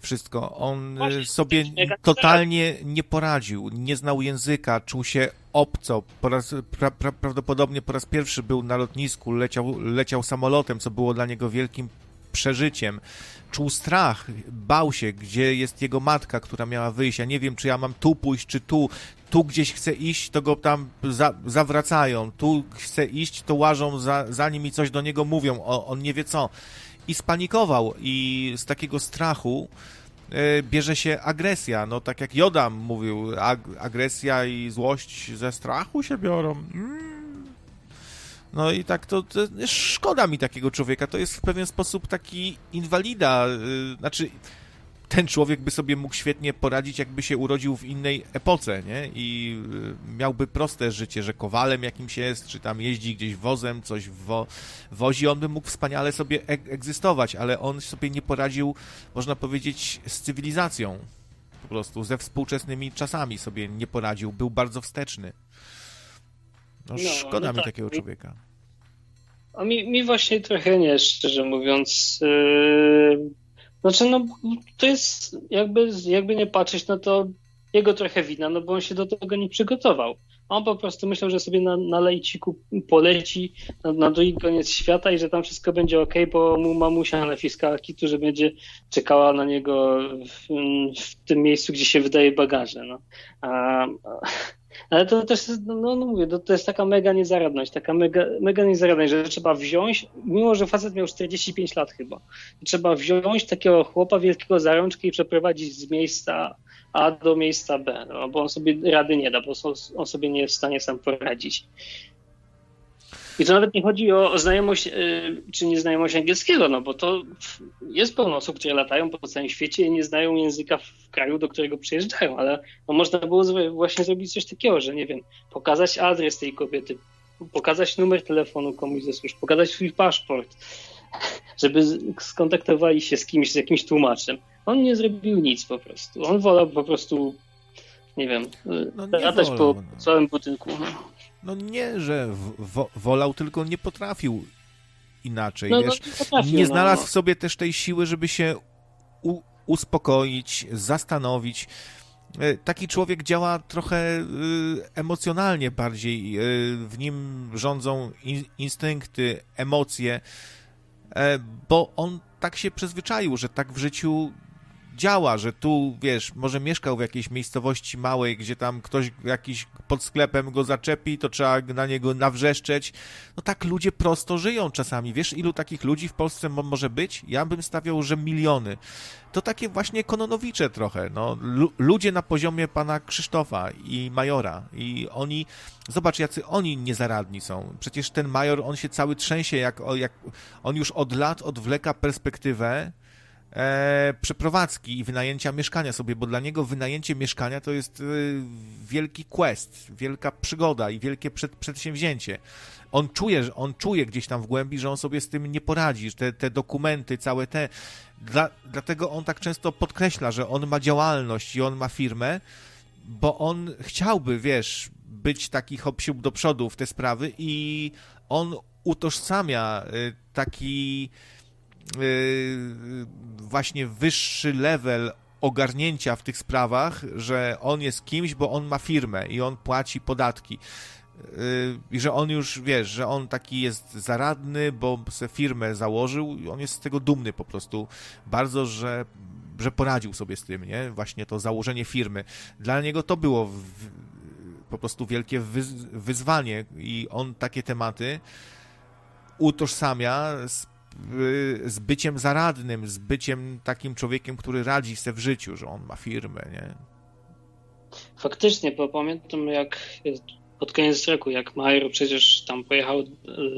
A: wszystko. On Właśnie, sobie totalnie nie poradził, nie znał języka, czuł się obco. Po raz, pra, pra, prawdopodobnie po raz pierwszy był na lotnisku, leciał, leciał samolotem, co było dla niego wielkim przeżyciem. Czuł strach, bał się, gdzie jest jego matka, która miała wyjść. Ja nie wiem, czy ja mam tu pójść, czy tu. Tu gdzieś chce iść, to go tam za, zawracają. Tu chce iść, to łażą za, za nim i coś do niego mówią. O, on nie wie co. I spanikował i z takiego strachu e, bierze się agresja. No tak jak Jodam mówił, ag agresja i złość ze strachu się biorą. Mm no i tak to, to, szkoda mi takiego człowieka. To jest w pewien sposób taki inwalida. Yy, znaczy, ten człowiek by sobie mógł świetnie poradzić, jakby się urodził w innej epoce, nie? I yy, miałby proste życie, że kowalem jakimś jest, czy tam jeździ gdzieś wozem, coś wo wozi, on by mógł wspaniale sobie e egzystować, ale on sobie nie poradził, można powiedzieć, z cywilizacją. Po prostu ze współczesnymi czasami sobie nie poradził. Był bardzo wsteczny. No, no szkoda no mi tak. takiego człowieka.
E: A mi, mi właśnie trochę nie, szczerze mówiąc. Yy... Znaczy, no to jest jakby, jakby nie patrzeć, no to jego trochę wina, no bo on się do tego nie przygotował. On po prostu myślał, że sobie na, na lejciku poleci na, na drugi koniec świata i że tam wszystko będzie ok, bo mu mamusia naciskała kitu, że będzie czekała na niego w, w tym miejscu, gdzie się wydaje bagaże. No. A, ale to też, no, no, mówię, to, to jest taka mega niezaradność, taka mega, mega niezaradność, że trzeba wziąć, mimo że facet miał 45 lat chyba, trzeba wziąć takiego chłopa wielkiego za rączkę i przeprowadzić z miejsca A do miejsca B, no, bo on sobie rady nie da, bo on sobie nie jest w stanie sam poradzić. I to nawet nie chodzi o znajomość y, czy nieznajomość angielskiego, no bo to jest pełno osób, które latają po całym świecie i nie znają języka w kraju, do którego przyjeżdżają, ale no można było właśnie zrobić coś takiego, że nie wiem, pokazać adres tej kobiety, pokazać numer telefonu komuś ze służb, pokazać swój paszport, żeby skontaktowali się z kimś, z jakimś tłumaczem. On nie zrobił nic po prostu. On wolał po prostu, nie wiem, no latać wolał, po no. całym budynku. No.
A: No nie, że wo wolał, tylko nie potrafił inaczej. No, wiesz, no, nie, potrafił, nie znalazł w sobie też tej siły, żeby się uspokoić, zastanowić. E, taki człowiek działa trochę e, emocjonalnie bardziej. E, w nim rządzą instynkty, emocje, bo on tak się przyzwyczaił, że tak w życiu działa, że tu, wiesz, może mieszkał w jakiejś miejscowości małej, gdzie tam ktoś jakiś pod sklepem go zaczepi, to trzeba na niego nawrzeszczeć. No tak ludzie prosto żyją czasami. Wiesz, ilu takich ludzi w Polsce może być? Ja bym stawiał, że miliony. To takie właśnie kononowicze trochę, no. Ludzie na poziomie pana Krzysztofa i Majora i oni, zobacz, jacy oni niezaradni są. Przecież ten Major, on się cały trzęsie, jak, jak on już od lat odwleka perspektywę, e, przeprowadzki i wynajęcia mieszkania sobie, bo dla niego wynajęcie mieszkania to jest e, wielki quest, wielka przygoda i wielkie przed, przedsięwzięcie. On czuje, że on czuje gdzieś tam w głębi, że on sobie z tym nie poradzi, te, te dokumenty, całe te. Dla, dlatego on tak często podkreśla, że on ma działalność i on ma firmę, bo on chciałby, wiesz, być taki hop do przodu w te sprawy i on utożsamia e, taki właśnie wyższy level ogarnięcia w tych sprawach, że on jest kimś, bo on ma firmę i on płaci podatki. Y, I że on już, wiesz, że on taki jest zaradny, bo se firmę założył i on jest z tego dumny po prostu bardzo, że, że poradził sobie z tym, nie? Właśnie to założenie firmy. Dla niego to było w, po prostu wielkie wyzwanie i on takie tematy utożsamia z z byciem zaradnym, z byciem takim człowiekiem, który radzi sobie w życiu, że on ma firmę, nie?
E: Faktycznie, bo pamiętam jak pod koniec roku, jak Major przecież tam pojechał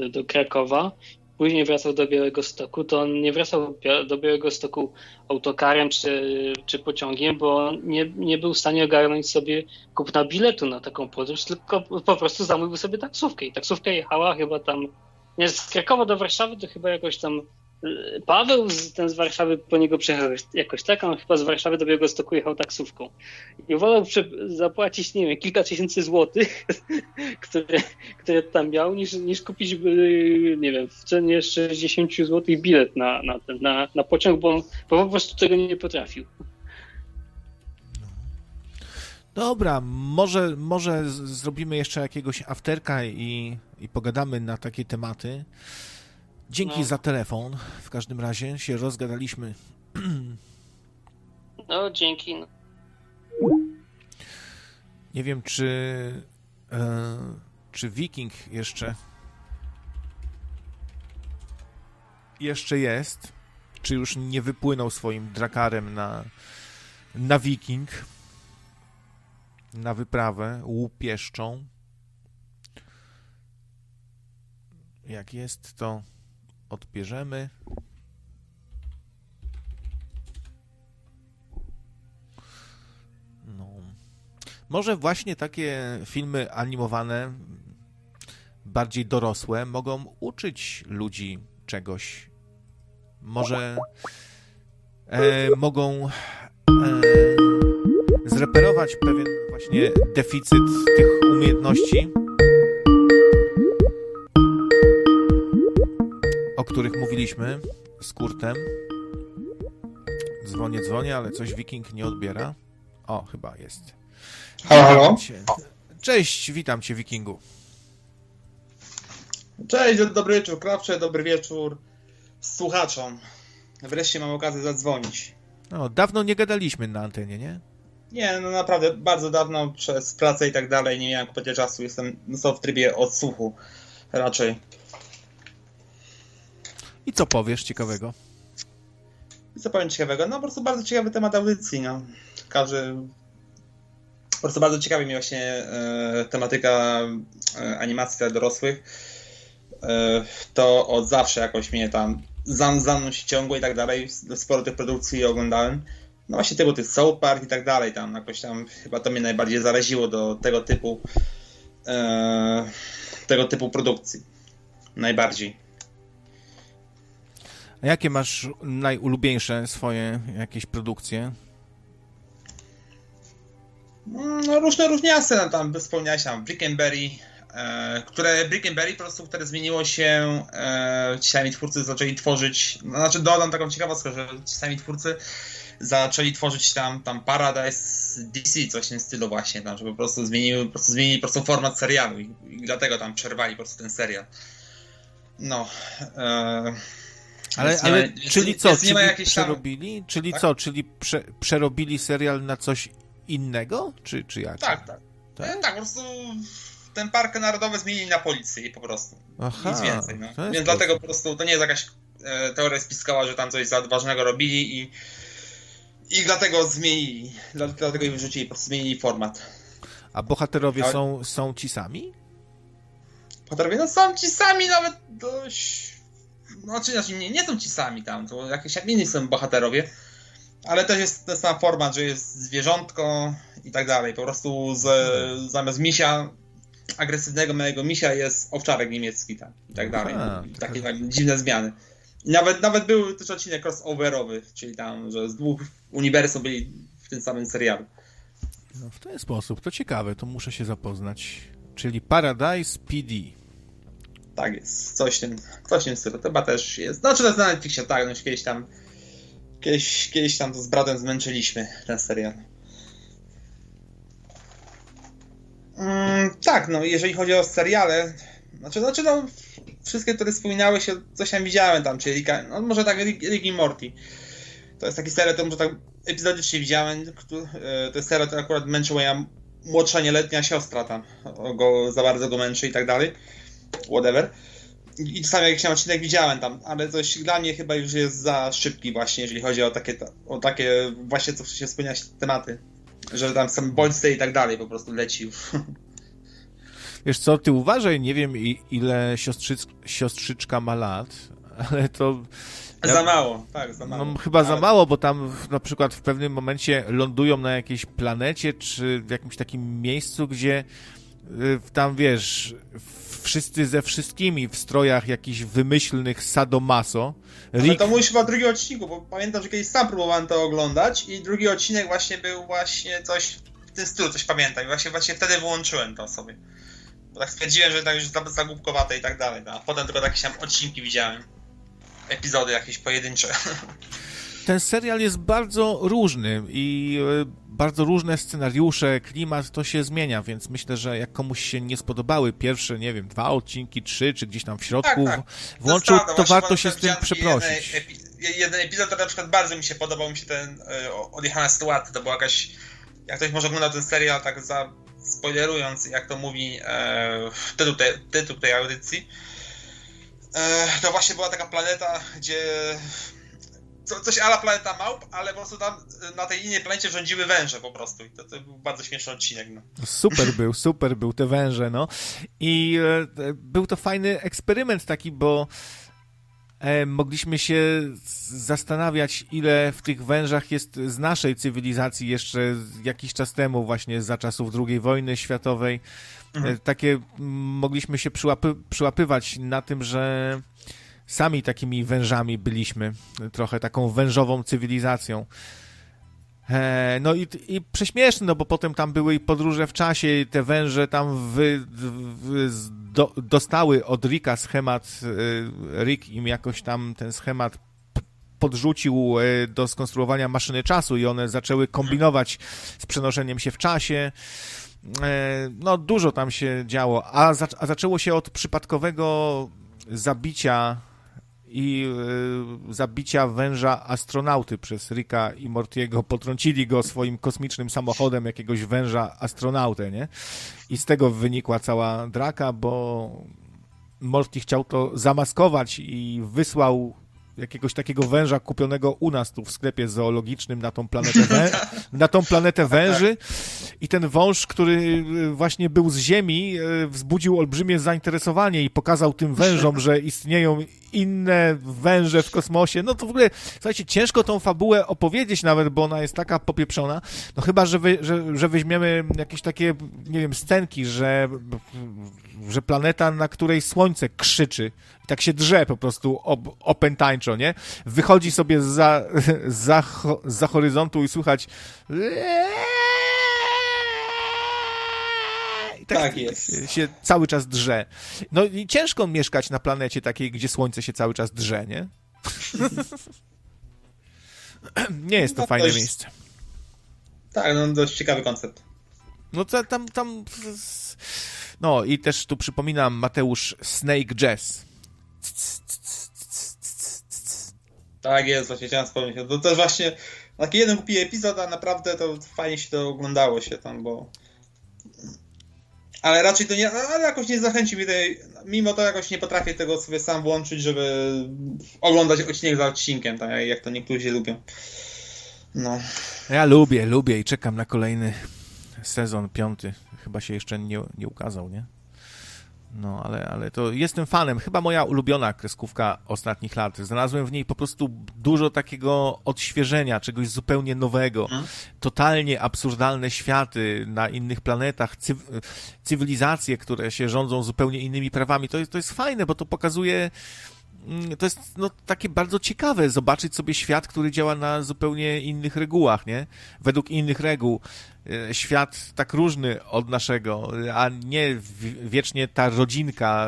E: do Krakowa, później wracał do Białego Stoku, to on nie wracał do Białego Stoku autokarem czy, czy pociągiem, bo nie, nie był w stanie ogarnąć sobie kupna biletu na taką podróż, tylko po prostu zamówił sobie taksówkę i taksówka jechała chyba tam nie, z Krakowa do Warszawy to chyba jakoś tam y, Paweł, ten z Warszawy po niego przyjechał jakoś tak, on chyba z Warszawy do Białegostoku jechał taksówką. I wolał zapłacić, nie wiem, kilka tysięcy złotych, które, które tam miał, niż, niż kupić, y, nie wiem, w cenie 60 złotych bilet na, na, na, na pociąg, bo on po prostu tego nie potrafił.
A: Dobra, może, może zrobimy jeszcze jakiegoś afterka i, i pogadamy na takie tematy. Dzięki no. za telefon. W każdym razie się rozgadaliśmy.
E: No, dzięki.
A: Nie wiem, czy e, czy Wiking jeszcze jeszcze jest, czy już nie wypłynął swoim drakarem na na Wiking na wyprawę łupieszczą. Jak jest, to odbierzemy. No. Może właśnie takie filmy animowane, bardziej dorosłe, mogą uczyć ludzi czegoś. Może e, mogą e, zreperować pewien właśnie deficyt tych umiejętności, których mówiliśmy z Kurtem. Dzwonię, dzwonię, ale coś Wiking nie odbiera. O, chyba jest.
F: Halo,
A: Cześć, witam cię, Wikingu.
F: Cześć, dobry wieczór, Krawcze, dobry wieczór słuchaczom. Wreszcie mam okazję zadzwonić.
A: No, dawno nie gadaliśmy na antenie, nie?
F: Nie, no naprawdę bardzo dawno przez pracę i tak dalej nie miałem kompletnie czasu. Jestem no, w trybie odsłuchu raczej.
A: I co powiesz ciekawego?
F: I co powiem ciekawego? No po prostu bardzo ciekawy temat audycji. No. Każdy... Po prostu bardzo ciekawi mnie właśnie e, tematyka e, animacji dla dorosłych. E, to od zawsze jakoś mnie tam za, za się ciągło i tak dalej. Sporo tych produkcji oglądałem no właśnie tego tych South Park i tak dalej, tam jakoś tam chyba to mnie najbardziej zaraziło do tego typu e, tego typu produkcji. Najbardziej.
A: A jakie masz najulubieńsze swoje jakieś produkcje?
F: No, różne różniaste, no, tam wspomniałeś tam Brickenberry, e, które Brickenberry po prostu, które zmieniło się, e, ci sami twórcy zaczęli tworzyć, no, znaczy dodam taką ciekawostkę, że ci sami twórcy zaczęli tworzyć tam, tam Paradise DC, coś w tym stylu właśnie, tam, że po prostu zmieniły, po prostu zmienili po prostu format serialu i, i dlatego tam przerwali po prostu ten serial. No. E,
A: ale,
F: więc
A: ale
F: nie,
A: czyli
F: więc
A: co? Czyli
F: ma jakiejś tam-
A: przerobili? Czyli
F: Tak?
A: co? Czyli prze, przerobili serial na coś innego? Czy, czy jak?
F: Tak, tak.
A: Tak?
F: Tak? tak, po prostu ten park narodowy zmienili na policję po prostu.
A: Aha,
F: Nic więcej. No.
A: to
F: Więc dlatego po prostu to nie jest jakaś e, teoria spiskała, że tam coś za odważnego robili i i dlatego zmienili. Dla- Dlatego ich wyrzucili, po prostu zmienili format.
A: A bohaterowie
F: Ale-
A: są, są ci sami?
F: Bohaterowie, no są ci sami nawet dość... No, czy znaczy nie, nie są ci sami tam, to jakieś inni są bohaterowie. Ale też jest ten sam format, że jest zwierzątko i tak dalej. Po prostu z, zamiast misia, agresywnego małego misia jest owczarek niemiecki tam i tak dalej.
A: Aha,
F: I takie tak, dziwne zmiany. I nawet, nawet był też odcinek crossoverowy, czyli tam, że z dwóch uniwersum byli w tym samym serialu.
A: No, w ten sposób. To ciekawe, to muszę się zapoznać. Czyli Paradise PD.
F: Tak jest, coś w tym, coś w tym stylu. To chyba też jest. Znaczy to jest na Netflixie, tak, no kiedyś tam kiedyś, kiedyś tam to z bratem zmęczyliśmy ten serial. Mm, tak, no jeżeli chodzi o seriale, znaczy, znaczy no wszystkie, które wspominały się, coś tam widziałem tam, czyli no może tak Rick, i Morty. To jest taki serial, to może tak epizodycznie widziałem, e, to jest serial, który akurat męczył moja młodsza nieletnia siostra tam, go, za bardzo go męczy i tak dalej whatever. I czasami jakiś tam odcinek widziałem tam, ale coś dla mnie chyba już jest za szybki właśnie, jeżeli chodzi o takie, o takie właśnie, co się wspomniałeś, tematy. Że tam sam bodźce i tak dalej po prostu leci już.
A: Wiesz co, ty uważaj, nie wiem ile siostrzyc, siostrzyczka ma lat, ale to Ja-
F: Za mało, tak, za mało.
A: no, chyba za
F: Ale-
A: mało, bo tam na przykład w pewnym momencie lądują na jakiejś planecie, czy w jakimś takim miejscu, gdzie y, tam wiesz, wszyscy ze wszystkimi w strojach jakichś wymyślnych sadomaso.
F: Ale
A: Rick,
F: to mówisz chyba o drugim odcinku, bo pamiętam, że kiedyś sam próbowałem to oglądać i drugi odcinek właśnie był właśnie coś w tym stylu, coś pamiętam. I właśnie, właśnie wtedy wyłączyłem to sobie. Bo tak stwierdziłem, że tak już za, za głupkowate i tak dalej. No. A potem tylko jakieś tam odcinki widziałem. Epizody jakieś pojedyncze.
A: ten serial jest bardzo różny i e, bardzo różne scenariusze, klimat to się zmienia, więc myślę, że jak komuś się nie spodobały pierwsze, nie wiem, dwa odcinki, trzy, czy gdzieś tam w środku
F: Tak, tak.
A: włączył,
F: prawda,
A: to warto się z tym przeprosić.
F: Jeden, epi- jeden epizod, który na przykład bardzo mi się podobał, mi się ten e, odjechana sytuacja, to była jakaś, jak ktoś może oglądał ten serial, tak za spoilerując, jak to mówi e, tytuł, te, tytuł tej audycji, e, to właśnie była taka planeta, gdzie co, coś ala planeta małp, ale po prostu tam e, na tej innej planecie rządziły węże po prostu i to, to był bardzo śmieszny odcinek. No.
A: Super był, super był, te węże, no. I e, e, był to fajny eksperyment taki, bo e, mogliśmy się zastanawiać, ile w tych wężach jest z naszej cywilizacji jeszcze jakiś czas temu, właśnie za czasów II wojny światowej. E, takie mm, mogliśmy się przyłapy, przyłapywać na tym, że sami takimi wężami byliśmy, trochę taką wężową cywilizacją. E, No i, i prześmieszne, no bo potem tam były i podróże w czasie, i te węże tam wy, w, z- do, dostały od Ricka schemat, e, Rick im jakoś tam ten schemat podrzucił e, do skonstruowania maszyny czasu i one zaczęły kombinować z przenoszeniem się w czasie. No dużo tam się działo, a, a zaczęło się od przypadkowego zabicia i y, zabicia węża astronauty przez Ricka i Mortiego. Potrącili go swoim kosmicznym samochodem jakiegoś węża astronautę, nie? I z tego wynikła cała draka, bo Morty chciał to zamaskować i wysłał jakiegoś takiego węża kupionego u nas tu w sklepie zoologicznym na tą planetę, wę- na tą planetę węży i ten wąż, który y, właśnie był z Ziemi, y, wzbudził olbrzymie zainteresowanie i pokazał tym wężom, że istnieją inne węże w kosmosie. No to w ogóle, słuchajcie, ciężko tą fabułę opowiedzieć nawet, bo ona jest taka popieprzona. No chyba, że, wy, że, że weźmiemy jakieś takie, nie wiem, scenki, że że planeta, na której słońce krzyczy, i tak się drze po prostu ob, opętańczo, nie? Wychodzi sobie za, za, za horyzontu i słychać i tak,
F: Tak jest.
A: się cały czas drze. No i ciężko mieszkać na planecie takiej, gdzie słońce się cały czas drze, nie? nie jest to
F: No,
A: fajne
F: dość-
A: miejsce.
F: Tak, no dość ciekawy koncept.
A: No to tam, tam. No i też tu przypominam Mateusz Snake Jazz.
F: Tak jest, właśnie chciałem wspomnieć. To też właśnie taki jeden głupi epizod, a naprawdę to fajnie się to oglądało się tam, bo... Ale raczej to nie, ale jakoś nie zachęci mnie tej, mimo to jakoś nie potrafię tego sobie sam włączyć, żeby oglądać odcinek za odcinkiem, tak jak to niektórzy lubią. No.
A: Ja lubię, lubię i czekam na kolejny sezon, piąty. Chyba się jeszcze nie, nie ukazał, nie? No, ale, ale to jestem fanem. Chyba moja ulubiona kreskówka ostatnich lat. Znalazłem w niej po prostu dużo takiego odświeżenia, czegoś zupełnie nowego. Totalnie absurdalne światy na innych planetach, cyw- cywilizacje, które się rządzą zupełnie innymi prawami. To jest, to jest fajne, bo to pokazuje Mm, to jest no, takie bardzo ciekawe zobaczyć sobie świat, który działa na zupełnie innych regułach, nie? Według innych reguł. E, Świat tak różny od naszego, a nie wiecznie ta rodzinka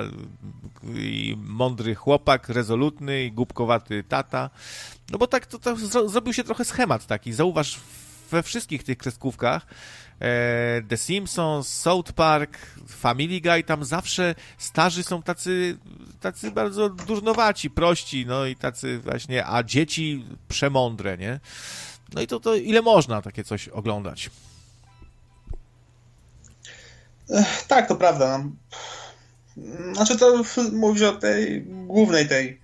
A: i mądry chłopak, rezolutny i głupkowaty tata. No bo tak to, to zro- zrobił się trochę schemat taki. Zauważ we wszystkich tych kreskówkach e, The Simpsons, South Park, Family Guy, tam zawsze starzy są tacy, tacy bardzo durnowaci, prości, no i tacy właśnie, a dzieci przemądre, nie? No i to, to ile można takie coś oglądać?
F: Tak, to prawda. no. Znaczy to mówisz o tej głównej tej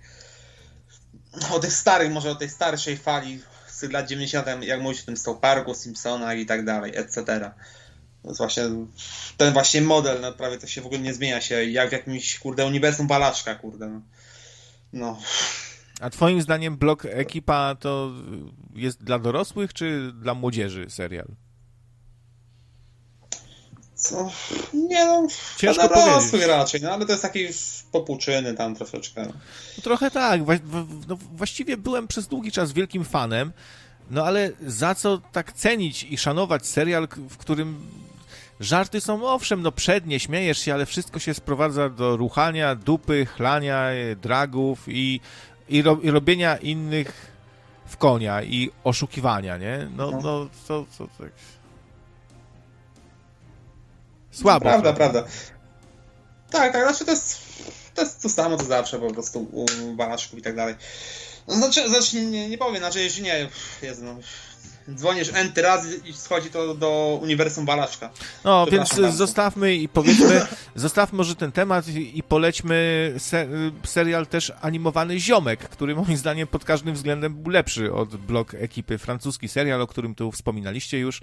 F: o tych starych, może o tej starszej fali z lat 90., jak mówisz o tym South Parku, i tak dalej, etc. To jest właśnie ten właśnie model, no prawie to się w ogóle nie zmienia się, jak w jakimś, kurde, uniwersum Balaszka, kurde. No. no.
A: A twoim zdaniem blok Ekipa to jest dla dorosłych, czy dla młodzieży serial?
F: Co? Nie no,
A: Ciężko
F: dla dorosłych
A: powiedzieć.
F: raczej, no ale to jest taki już popłuczyny tam troszeczkę.
A: No trochę tak. No, właściwie byłem przez długi czas wielkim fanem, no ale za co tak cenić i szanować serial, w którym żarty są owszem, no przednie, śmiejesz się, ale wszystko się sprowadza do ruchania, dupy, chlania, e, dragów i, i, ro, i robienia innych w konia i oszukiwania, nie? No,
F: No.
A: no to, to tak... Słabo.
F: Prawda, prawda. Tak, tak, znaczy to jest, to jest to samo co zawsze po prostu u Balaszków i tak dalej. No, znaczy, znaczy nie, nie powiem, znaczy jeśli nie, Jezu, no, dzwonisz enty razy i schodzi to do uniwersum Balaszka.
A: No, więc
F: bardzo.
A: zostawmy i powiedzmy, zostawmy może ten temat i polećmy se, serial też animowany Ziomek, który moim zdaniem pod każdym względem był lepszy od blok ekipy. Francuski serial, o którym tu wspominaliście już.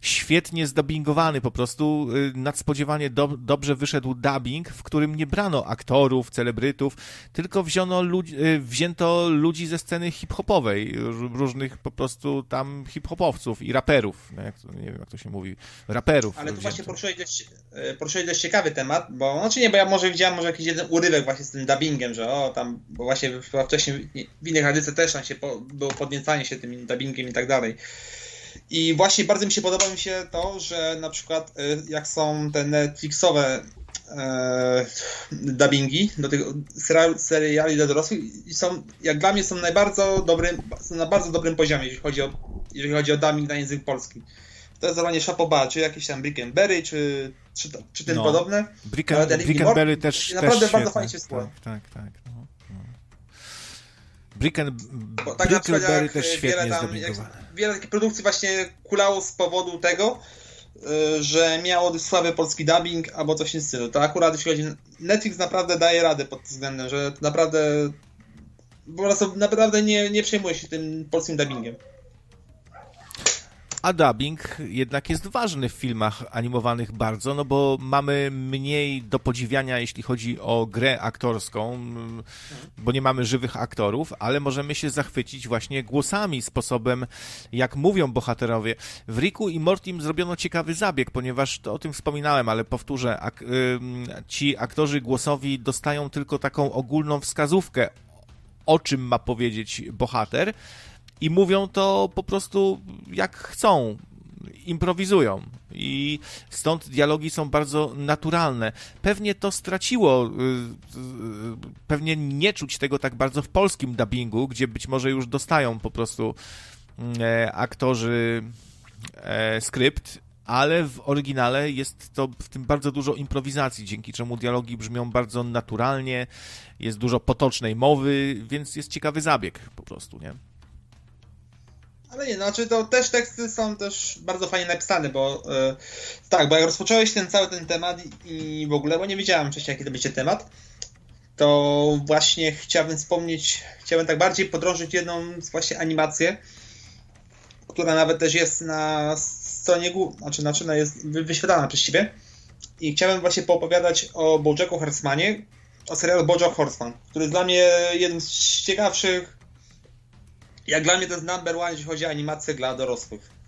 A: Świetnie zdubbingowany, po prostu y, nadspodziewanie do, dobrze wyszedł dubbing, w którym nie brano aktorów, celebrytów, tylko y, wzięto ludzi ze sceny hip-hopowej, różnych po prostu tam hip-hopowców i raperów, to, nie wiem jak to się mówi, raperów.
F: Ale tu właśnie poruszyłeś dość, e, poruszyłeś dość ciekawy temat, bo, znaczy nie, bo ja może widziałem może jakiś jeden urywek właśnie z tym dubbingiem, że o tam, bo właśnie wcześniej w innych edycjach też tam się po, było podniecanie się tym dubbingiem i tak dalej. I właśnie bardzo mi się podoba mi się to, że na przykład e, jak są te Netflixowe e, dubbingi do tych seriali, seriali dla dorosłych i są, jak dla mnie są najbardzo dobrym, są na bardzo dobrym poziomie, jeżeli chodzi o, jeżeli chodzi o dubbing na język polski. To jest zadanie Chapoba, czy jakieś tam Brickenberry, czy, czy, czy tym
A: No.
F: podobne.
A: Bricken, Brickenberry
F: Morty
A: też,
F: naprawdę
A: też
F: bardzo fajnie się słucha.
A: Tak, tak, tak.
F: Bo tak jak
A: też świetnie
F: tam, wiele takich produkcji właśnie kulało z powodu tego, y, że miało słaby polski dubbing albo coś w tym stylu. To akurat jeśli chodzi Netflix naprawdę daje radę pod tym względem, że naprawdę po prostu naprawdę nie, nie przejmuje się tym polskim dubbingiem.
A: A dubbing jednak jest ważny w filmach animowanych bardzo, no bo mamy mniej do podziwiania, jeśli chodzi o grę aktorską, bo nie mamy żywych aktorów, ale możemy się zachwycić właśnie głosami, sposobem, jak mówią bohaterowie. W Riku i Mortim zrobiono ciekawy zabieg, ponieważ to o tym wspominałem, ale powtórzę, ak ci aktorzy głosowi dostają tylko taką ogólną wskazówkę, o czym ma powiedzieć bohater, i mówią to po prostu jak chcą, improwizują. I stąd dialogi są bardzo naturalne. Pewnie to straciło, y, y, pewnie nie czuć tego tak bardzo w polskim dubbingu, gdzie być może już dostają po prostu e, aktorzy e, skrypt, ale w oryginale jest to w tym bardzo dużo improwizacji, dzięki czemu dialogi brzmią bardzo naturalnie, jest dużo potocznej mowy, więc jest ciekawy zabieg po prostu, nie?
F: Ale nie, znaczy to też teksty są też bardzo fajnie napisane, bo yy, tak, bo jak rozpocząłeś ten cały ten temat i, i w ogóle, bo nie wiedziałem wcześniej jaki to będzie temat, to właśnie chciałbym wspomnieć, chciałbym tak bardziej podrążyć jedną z właśnie animację, która nawet też jest na stronie głównej, znaczy, znaczy no jest wyświetlana przez ciebie. I chciałem właśnie poopowiadać o Bojacku Horsemanie, o serialu Bojack Horseman, który jest dla mnie jeden z ciekawszych jak dla mnie to jest number one, jeśli chodzi o animację dla dorosłych.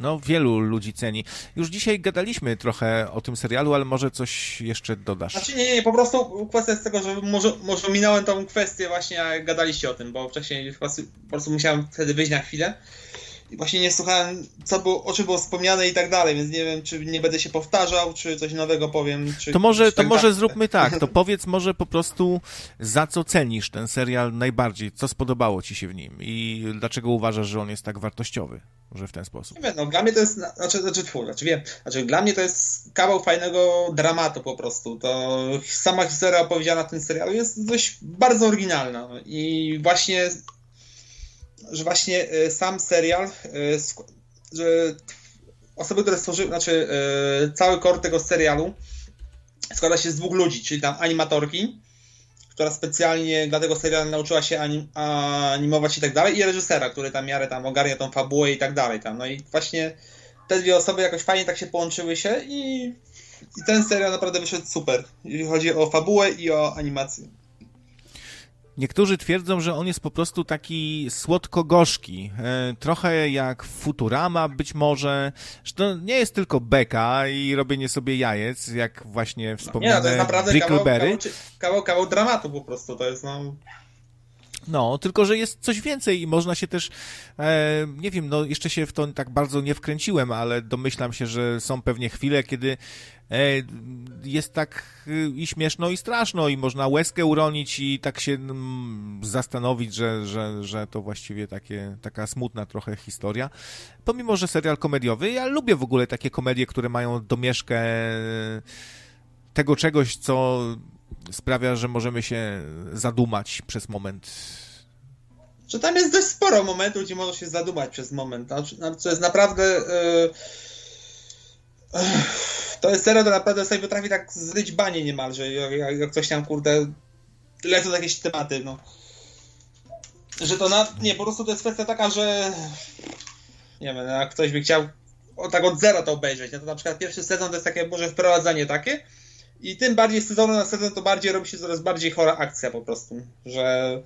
A: No, wielu ludzi ceni. Już dzisiaj gadaliśmy trochę o tym serialu, ale może coś jeszcze dodasz.
F: Znaczy nie, nie, po prostu kwestia jest tego, że może, może minąłem tą kwestię właśnie, jak gadaliście o tym, bo wcześniej po prostu musiałem wtedy wyjść na chwilę i właśnie nie słuchałem, co było, o czym było wspomniane i tak dalej, więc nie wiem, czy nie będę się powtarzał, czy coś nowego powiem. Czy,
A: to może,
F: czy
A: to tak może tak. zróbmy tak, to powiedz może po prostu, za co cenisz ten serial najbardziej, co spodobało ci się w nim i dlaczego uważasz, że on jest tak wartościowy, może w ten sposób.
F: Nie wiem, no dla mnie to jest, znaczy, znaczy, twór, znaczy wiem, znaczy dla mnie to jest kawał fajnego dramatu po prostu, to sama historia opowiedziana w tym serialu jest dość bardzo oryginalna i właśnie że właśnie e, sam serial, e, że osoby, które stworzyły, znaczy e, cały core tego serialu składa się z dwóch ludzi, czyli tam animatorki, która specjalnie dla tego serialu nauczyła się anim, animować i tak dalej, i reżysera, który tam miarę tam ogarnia tą fabułę i tak dalej tam. No i właśnie te dwie osoby jakoś fajnie tak się połączyły się i, i ten serial naprawdę wyszedł super, jeżeli chodzi o fabułę i o animację.
A: Niektórzy twierdzą, że on jest po prostu taki słodko-gorzki, e, trochę jak Futurama być może, że to nie jest tylko beka i robienie sobie jajec, jak właśnie wspomniane nie, to jest naprawdę kawał, kawał,
F: kawał, kawał dramatu po prostu, to jest no...
A: No, tylko że jest coś więcej i można się też, e, nie wiem, no jeszcze się w to tak bardzo nie wkręciłem, ale domyślam się, że są pewnie chwile, kiedy jest tak e, i śmieszno i straszno i można łezkę uronić i tak się mm, zastanowić, że, że, że to właściwie takie, taka smutna trochę historia. Pomimo, że serial komediowy, ja lubię w ogóle takie komedie, które mają domieszkę tego czegoś, co sprawia, że możemy się zadumać przez moment.
F: Że tam jest dość sporo momentów, gdzie można się zadumać przez moment. Co jest naprawdę. To jest serial, to naprawdę sobie potrafi tak zryć banie niemalże, jak, jak coś tam, kurde, lecą jakieś tematy, no. Że to na... Nie, po prostu to jest kwestia taka, że... Nie wiem, jak ktoś by chciał o, tak od zera to obejrzeć, no to na przykład pierwszy sezon to jest takie może wprowadzanie takie, i tym bardziej z sezonu na sezon to bardziej robi się coraz bardziej chora akcja po prostu, że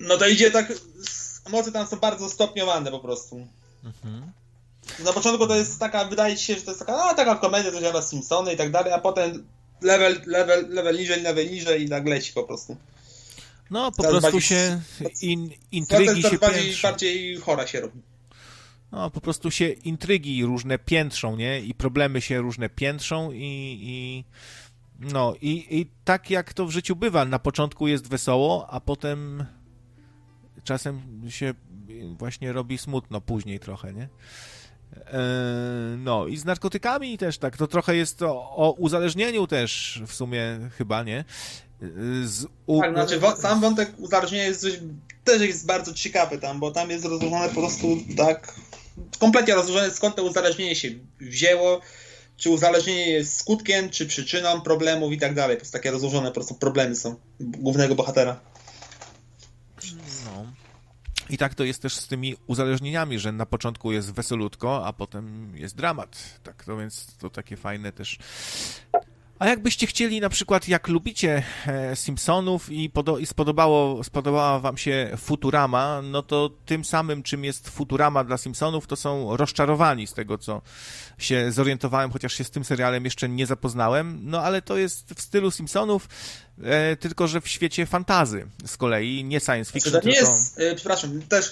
F: no to idzie tak, emocje tam są bardzo stopniowane po prostu. Mhm. Na początku to jest taka, wydaje ci się, że to jest taka, a taka komedia, to działa Simpsony i tak dalej, a potem level, level, level niżej, level niżej i tak leci po prostu.
A: No, po prostu bardziej, się in, intrygi się
F: bardziej, bardziej chora się robi
A: no, po prostu się intrygi różne piętrzą, nie? I problemy się różne piętrzą i, i no i, i tak jak to w życiu bywa, na początku jest wesoło, a potem czasem się właśnie robi smutno później trochę, nie? E, no i z narkotykami też tak, to trochę jest o, o uzależnieniu też w sumie chyba, nie?
F: Z u... Tak, znaczy sam wątek uzależnienia jest coś, też jest bardzo ciekawy tam, bo tam jest rozłożone po prostu tak kompletnie rozłożone skąd to uzależnienie się wzięło, czy uzależnienie jest skutkiem, czy przyczyną problemów i tak dalej. Po prostu takie rozłożone po prostu problemy są głównego bohatera.
A: I tak to jest też z tymi uzależnieniami, że na początku jest weselutko, a potem jest dramat. Tak, to więc to takie fajne też. A jakbyście chcieli, na przykład, jak lubicie e, Simpsonów i, podo- i spodobało, spodobała wam się Futurama, no to tym samym, czym jest Futurama dla Simpsonów, to są rozczarowani z tego, co się zorientowałem, chociaż się z tym serialem jeszcze nie zapoznałem. No ale to jest w stylu Simpsonów, e, tylko że w świecie fantazy z kolei, nie science fiction.
F: Znaczy, to nie
A: tylko...
F: jest, y, przepraszam, też,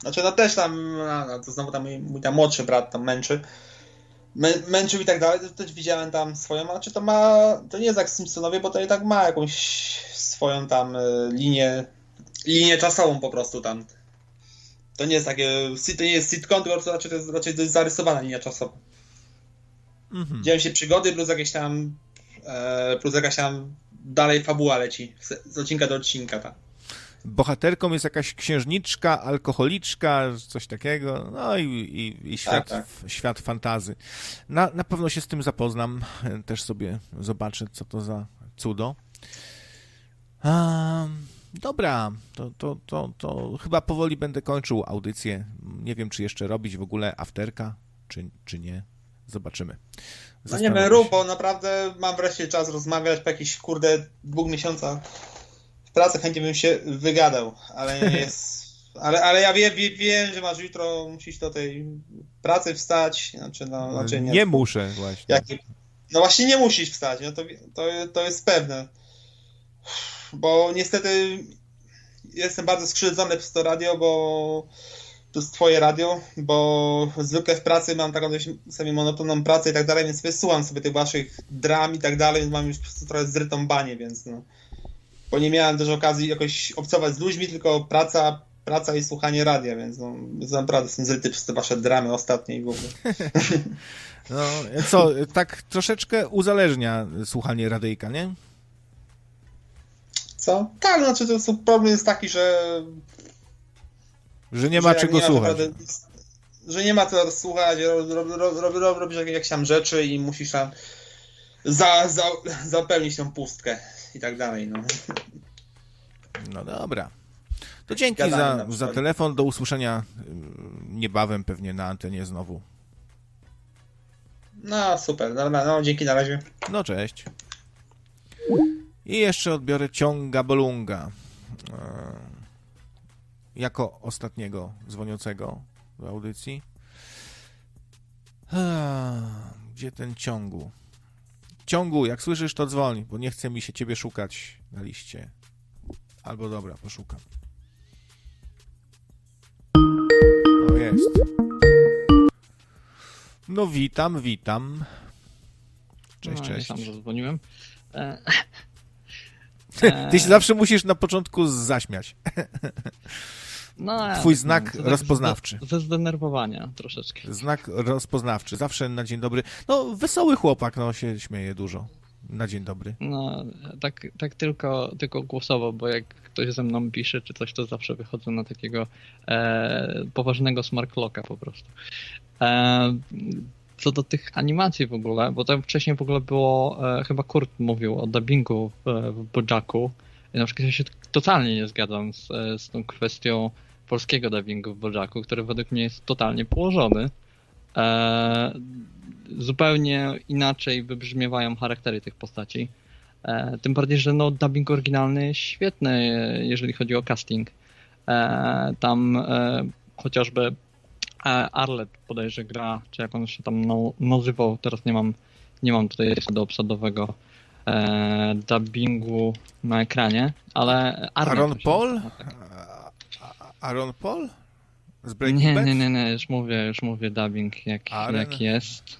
F: znaczy no też tam, no, to znowu tam mój, mój tam młodszy brat tam męczy, mę, męczył i tak dalej, to też widziałem tam swoją, znaczy to ma, to nie jest jak Simpsonowie, bo to i tak ma jakąś swoją tam y, linię, linię czasową po prostu tam. To nie jest takie, to nie jest sitcom, tylko to raczej to jest raczej dość zarysowana linia czasowa.
A: Mhm.
F: Dzieją się przygody plus jakieś tam, e, plus jakaś tam dalej fabuła leci, z odcinka do odcinka, tak.
A: Bohaterką jest jakaś księżniczka, alkoholiczka, coś takiego, no i, i, i świat,
F: Tak,
A: świat fantazy. Na, na pewno się z tym zapoznam, też sobie zobaczę, co to za cudo. Um, dobra, to, to, to, to chyba powoli będę kończył audycję. Nie wiem, czy jeszcze robić w ogóle afterka, czy, czy nie. Zobaczymy.
F: No nie wiem, rób, bo naprawdę mam wreszcie czas rozmawiać po jakichś, kurde, dwóch miesiącach w pracy chętnie bym się wygadał, ale nie jest... Ale, ale ja wiem, wiem, że masz jutro, musisz do tej pracy wstać, znaczy no... Znaczy
A: nie,
F: nie,
A: muszę właśnie.
F: jak, no właśnie nie musisz wstać, no to, to, to jest pewne. Bo niestety jestem bardzo skrzywdzony przez to radio, bo to jest twoje radio, bo zwykle w pracy mam taką dość sobie monotonną pracę i tak dalej, więc wysłucham sobie tych waszych dram i tak dalej, więc mam już po prostu trochę zrytą banie, więc no. Bo nie miałem też okazji jakoś obcować z ludźmi, tylko praca, praca i słuchanie radia, więc no, naprawdę jestem zryty przez te wasze dramy ostatnie i w ogóle.
A: No, co, tak troszeczkę uzależnia słuchanie radyjka, nie?
F: Co? Tak, znaczy to, problem jest taki, że
A: Że nie ma
F: że
A: czego
F: ma
A: słuchać.
F: naprawdę- że nie ma co słuchać, rob, rob, rob, rob, rob, robisz jakieś, jakieś tam rzeczy i musisz tam za, za, zapełnić tą pustkę i tak dalej, no.
A: No dobra. To dzięki
F: Gadanie
A: za, za telefon. Do usłyszenia niebawem pewnie na antenie znowu.
F: No super, dobra, no dzięki na razie.
A: No cześć. I jeszcze odbiorę ciąga bolunga. E, Jako ostatniego dzwoniącego do audycji. Gdzie ten ciągu? Ciągu, jak słyszysz, to dzwoni, bo nie chce mi się ciebie szukać na liście. Albo dobra, poszukam. O, jest. No witam, witam. Cześć,
G: no,
A: cześć.
G: Sam zadzwoniłem. E,
A: Ty się zawsze musisz na początku zaśmiać.
G: no,
A: Twój znak
G: tak
A: rozpoznawczy.
G: Ze, ze zdenerwowania troszeczkę.
A: Znak rozpoznawczy. Zawsze na dzień dobry. No, wesoły chłopak, no się śmieje dużo. Na dzień dobry.
G: No, tak, tak tylko, tylko głosowo, bo jak ktoś ze mną pisze czy coś, to zawsze wychodzę na takiego e, poważnego smarklocka po prostu. E, co do tych animacji w ogóle, bo tam wcześniej w ogóle było, e, chyba Kurt mówił o dubbingu w. I na przykład ja się totalnie nie zgadzam z, e, z tą kwestią polskiego dubbingu w Bojaku, który według mnie jest totalnie położony. E, zupełnie inaczej wybrzmiewają charaktery tych postaci. E, tym bardziej, że no, dubbing oryginalny jest świetny, e, jeżeli chodzi o casting. E, tam e, chociażby Arlet bodajże gra, czy jak on się tam nazywał, teraz nie mam, nie mam tutaj do obsadowego e, dubbingu na ekranie, ale
A: Aaron Paul?
G: nazywa, tak.
A: Aaron Paul? Z Breaking
G: Nie,
A: Bad?
G: nie, nie, nie, już mówię, już mówię dubbing jak, jak jest.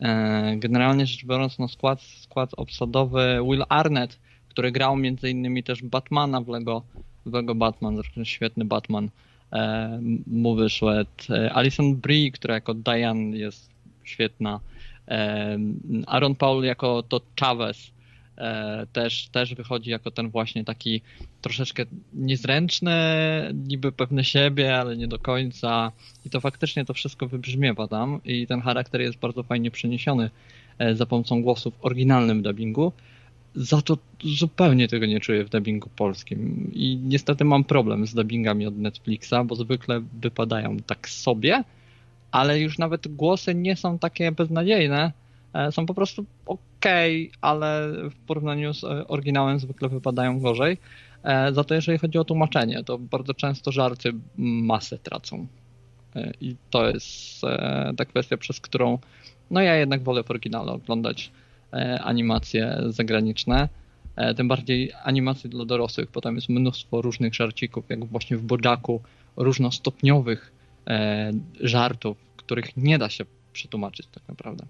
G: E, Generalnie rzecz biorąc, no skład, skład obsadowy Will Arnett, który grał między innymi też Batmana w Lego, w Lego Batman, zresztą świetny Batman, e, mu wyszedł. E, Alison Brie, która jako Diane jest świetna. Aaron Paul jako to Chavez e, też, też wychodzi jako ten właśnie taki troszeczkę niezręczny, niby pewny siebie, ale nie do końca. I to faktycznie to wszystko wybrzmiewa tam i ten charakter jest bardzo fajnie przeniesiony e, za pomocą głosu w oryginalnym dubbingu. za to zupełnie tego nie czuję w dubbingu polskim. I niestety mam problem z dubbingami od Netflixa, bo zwykle wypadają tak sobie, ale już nawet głosy nie są takie beznadziejne. E, są po prostu ok, ale w porównaniu z e, oryginałem zwykle wypadają gorzej. E, za to jeżeli chodzi o tłumaczenie, to bardzo często żarty masę tracą. I to jest ta kwestia, przez którą no ja jednak wolę w oryginale oglądać animacje zagraniczne. Tym bardziej animacje dla dorosłych, bo tam jest mnóstwo różnych żarcików, jak właśnie w Bojacku, różnostopniowych żartów, których nie da się przetłumaczyć tak naprawdę.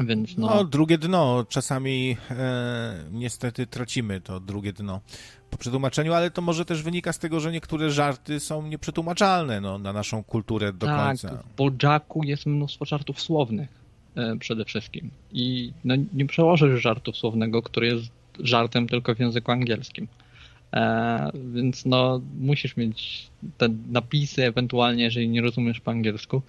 G: Więc no...
A: no drugie dno. Czasami e, niestety tracimy to drugie dno po przetłumaczeniu, ale to może też wynika z tego, że niektóre żarty są nieprzetłumaczalne no, na naszą kulturę do
G: tak,
A: końca.
G: w Bojacku jest mnóstwo żartów słownych e, przede wszystkim. I no, nie przełożysz żartu słownego, który jest żartem tylko w języku angielskim. E, więc no, musisz mieć te napisy, ewentualnie, jeżeli nie rozumiesz po angielsku,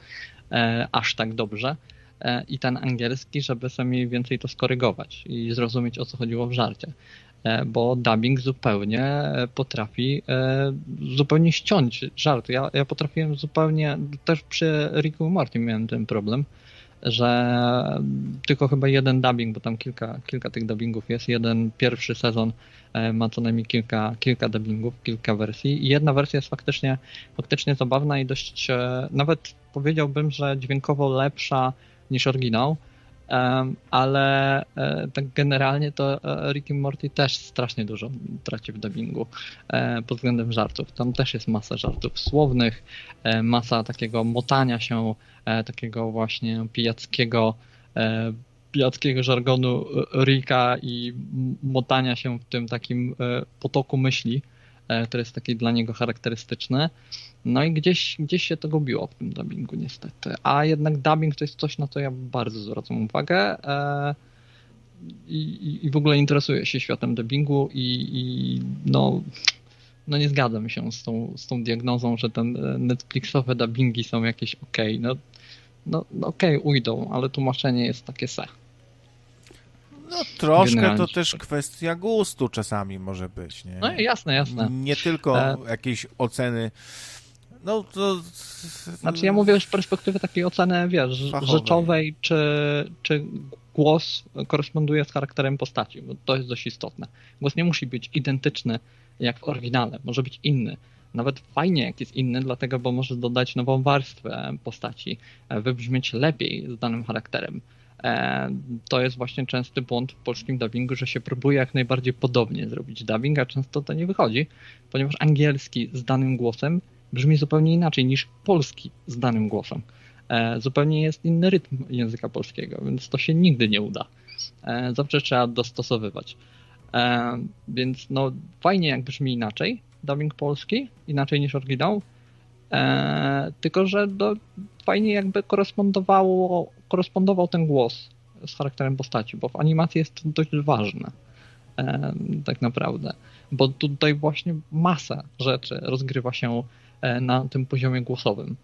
G: e, aż tak dobrze. E, I ten angielski, żeby sobie więcej to skorygować i zrozumieć, o co chodziło w żarcie. Bo dubbing zupełnie potrafi zupełnie ściąć żart. Ja, ja potrafiłem zupełnie, też przy Ricku Morty miałem ten problem, że tylko chyba jeden dubbing, bo tam kilka, kilka tych dubbingów jest. Jeden pierwszy sezon e, ma co najmniej kilka, kilka dubbingów, kilka wersji i jedna wersja jest faktycznie, faktycznie zabawna i dość, e, nawet powiedziałbym, że dźwiękowo lepsza niż oryginał, ale e, tak generalnie to Rick and Morty też strasznie dużo traci w dubbingu pod względem żartów. Tam też jest masa żartów słownych, masa takiego motania się E, takiego właśnie pijackiego, e, pijackiego żargonu Rika i motania się w tym takim e, potoku myśli, który jest taki dla niego charakterystyczny. No i gdzieś, gdzieś się to gubiło w tym dubbingu niestety. A jednak dubbing to jest coś, na co ja bardzo zwracam uwagę. I, i w ogóle interesuję się światem dubbingu i, i no no nie zgadzam się z tą, z tą diagnozą, że ten Netflixowe dubbingi są jakieś ok. No no, no okej, okay, ujdą, ale tłumaczenie jest takie se.
A: No troszkę Generalnie. to też kwestia gustu czasami może być, nie?
G: No jasne, jasne.
A: Nie tylko e... jakiejś oceny no to...
G: Znaczy ja mówię z perspektywy takiej oceny, wiesz, Fachowej. rzeczowej, czy, czy głos koresponduje z charakterem postaci, bo to jest dość istotne. Głos nie musi być identyczny jak w oryginale, może być inny nawet fajnie, jak jest inny, dlatego, bo może dodać nową warstwę postaci, e, wybrzmieć lepiej z danym charakterem. E, to jest właśnie częsty błąd w polskim dubbingu, że się próbuje jak najbardziej podobnie zrobić dubbing, a często to nie wychodzi, ponieważ angielski z danym głosem brzmi zupełnie inaczej niż polski z danym głosem. E, zupełnie jest inny rytm języka polskiego, więc to się nigdy nie uda. Zawsze trzeba dostosowywać. Więc no fajnie jak brzmi inaczej, dubbing polski, inaczej niż oryginał. E, tylko, że do, fajnie jakby korespondowało, korespondował ten głos z charakterem postaci, bo w animacji jest to dość ważne. E, tak naprawdę. Bo tutaj właśnie masa rzeczy rozgrywa się e, na tym poziomie głosowym.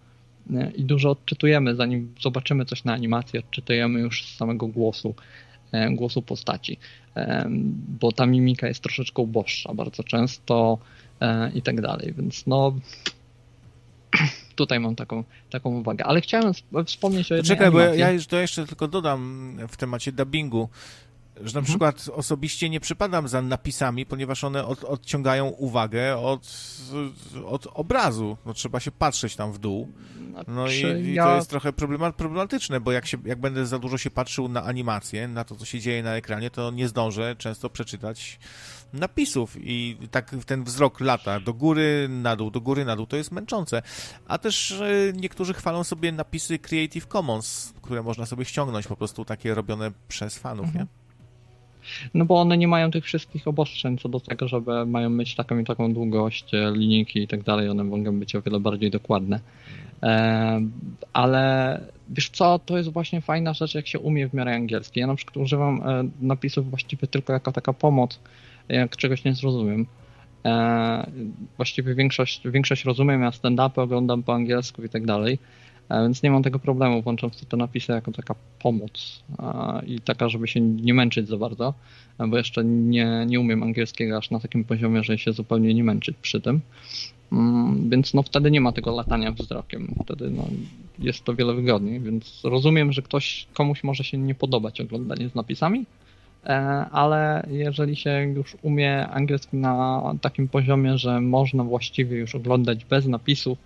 G: E, I dużo odczytujemy, zanim zobaczymy coś na animacji, odczytujemy już z samego głosu, e, głosu postaci. E, bo ta mimika jest troszeczkę uboższa. Bardzo często E, i tak dalej. Więc no tutaj mam taką, taką uwagę. Ale chciałem wspomnieć o jednej
A: Czekaj,
G: animacji.
A: bo ja to jeszcze tylko dodam w temacie dubbingu, że na mhm. przykład osobiście nie przypadam za napisami, ponieważ one od, odciągają uwagę od, od obrazu. No, trzeba się patrzeć tam w dół. No i, i ja... to jest trochę problematyczne, bo jak, się, jak będę za dużo się patrzył na animację, na to, co się dzieje na ekranie, to nie zdążę często przeczytać napisów i tak ten wzrok lata do góry, na dół, do góry, na dół, to jest męczące. A też e, niektórzy chwalą sobie napisy Creative Commons, które można sobie ściągnąć, po prostu takie robione przez fanów, mhm. nie?
G: No bo one nie mają tych wszystkich obostrzeń co do tego, żeby mają mieć taką i taką długość e, linijki i tak dalej, one mogą być o wiele bardziej dokładne. E, ale wiesz co, to jest właśnie fajna rzecz, jak się umie w miarę angielski. Ja na przykład używam napisów właściwie tylko jako taka pomoc jak czegoś nie zrozumiem. E, właściwie większość, większość rozumiem, ja stand-upy oglądam po angielsku i tak dalej, Więc nie mam tego problemu, sobie te napisy jako taka pomoc i taka, żeby się nie męczyć za bardzo, bo jeszcze nie, nie umiem angielskiego aż na takim poziomie, że się zupełnie nie męczyć przy tym. Mm, więc no wtedy nie ma tego latania wzrokiem. Wtedy no, jest to wiele wygodniej, więc rozumiem, że ktoś, komuś może się nie podobać oglądanie z napisami, e, ale jeżeli się już umie angielski na takim poziomie, że można właściwie już oglądać bez napisów,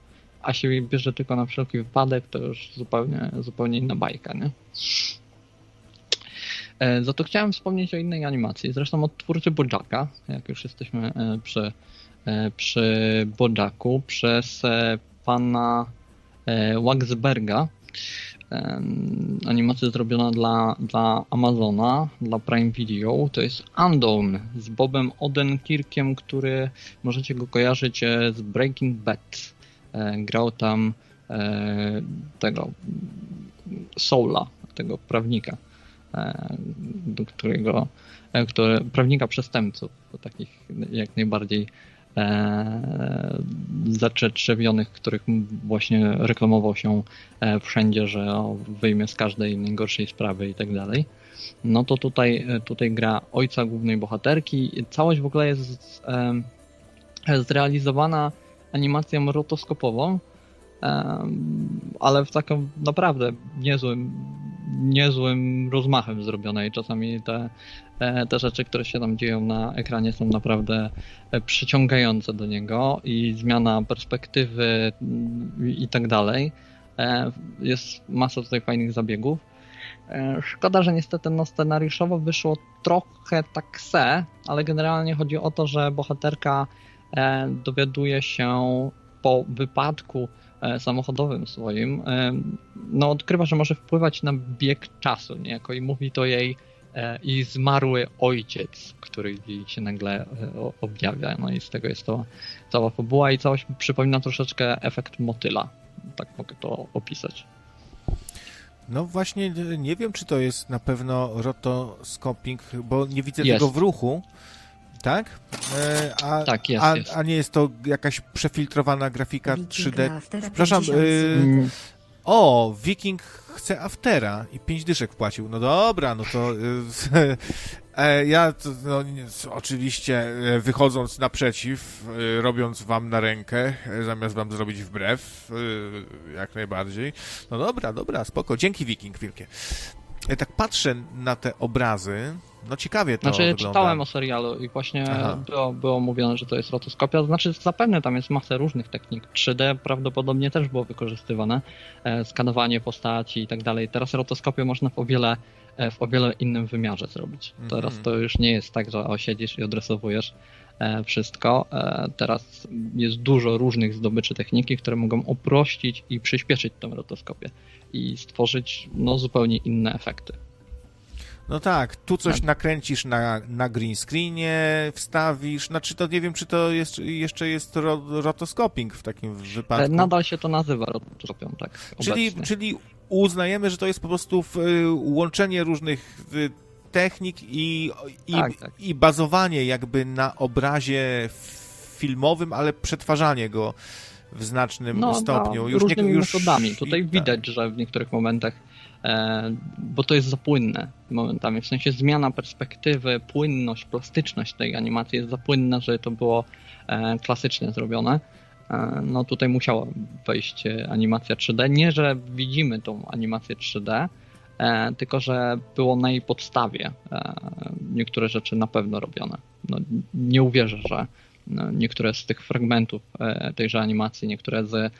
G: a się bierze tylko na wszelki wypadek, to już zupełnie, zupełnie inna bajka, nie? E, za to chciałem wspomnieć o innej animacji, zresztą od twórcy Bojacka, jak już jesteśmy e, przy E, przy przez pana Waxberga. Animacja zrobiona dla, dla Amazona, dla Prime Video. To jest Undone z Bobem Odenkirkiem, który możecie go kojarzyć z Breaking Bad. Grał tam tego Soula, tego prawnika, do którego, który, prawnika przestępców, takich jak najbardziej e, zaczeprzewionych, których właśnie reklamował się e, wszędzie, że wyjmie z każdej najgorszej sprawy i tak dalej. No to tutaj, e, tutaj gra ojca głównej bohaterki. Całość w ogóle jest e, zrealizowana animacją rotoskopową, ale w takim naprawdę niezłym, niezłym rozmachem zrobione i czasami te, e, te rzeczy, które się tam dzieją na ekranie są naprawdę e, przyciągające do niego i zmiana perspektywy mm, i tak dalej. E, jest masa tutaj fajnych zabiegów. Szkoda, że niestety no, scenariuszowo wyszło trochę tak se, ale generalnie chodzi o to, że bohaterka dowiaduje się po wypadku E, samochodowym swoim, e, no odkrywa, że może wpływać na bieg czasu, niejako i mówi to jej e, i zmarły ojciec, który się nagle objawia. No i z tego jest to cała fabuła i całość przypomina troszeczkę efekt motyla. Tak mogę to opisać.
A: No właśnie, nie wiem, czy to jest na pewno rotoscoping, bo nie widzę jest. tego w ruchu tak?
G: E, a, tak, jest,
A: a,
G: jest.
A: a nie jest to jakaś przefiltrowana grafika 3D? Przepraszam. Y, o, Viking chce aftera i 5 dyszek płacił. No dobra, no to y, e, ja to, no, oczywiście e, wychodząc naprzeciw, y, robiąc wam na rękę, zamiast wam zrobić wbrew, jak najbardziej. No dobra, dobra, spoko. Dzięki Viking wielkie. Tak patrzę na te obrazy, no ciekawie to
G: Znaczy
A: wygląda.
G: czytałem o serialu i właśnie było, było mówione, że to jest rotoskopia. Znaczy zapewne tam jest masę różnych technik. 3D prawdopodobnie też było wykorzystywane. E, skanowanie postaci i tak dalej. Teraz rotoskopię można w o wiele, e, w o wiele innym wymiarze zrobić. Mm -hmm. Teraz to już nie jest tak, że osiedzisz i odrysowujesz e, wszystko. E, teraz jest dużo różnych zdobyczy techniki, które mogą uprościć i przyspieszyć tę rotoskopię i stworzyć no, zupełnie inne efekty.
A: No tak, tu coś tak. nakręcisz na, na green screenie, wstawisz, znaczy to nie wiem, czy to jest, jeszcze jest ro, rotoscoping w takim wypadku.
G: E, nadal się to nazywa rotoskopią, tak.
A: Czyli, czyli uznajemy, że to jest po prostu y, łączenie różnych y, technik i, i, tak, tak. i bazowanie jakby na obrazie filmowym, ale przetwarzanie go w znacznym
G: no,
A: stopniu.
G: No, już różnymi nie, już... metodami. Tutaj i, widać, tak. że w niektórych momentach E, bo to jest za płynne momentami. W sensie zmiana perspektywy, płynność, plastyczność tej animacji jest za płynna, że to było e, klasycznie zrobione. E, no tutaj musiała wejść animacja 3D. Nie, że widzimy tą animację 3D, tylko że było na jej podstawie niektóre rzeczy na pewno robione. No, nie uwierzę, że niektóre z tych fragmentów tejże animacji, niektóre z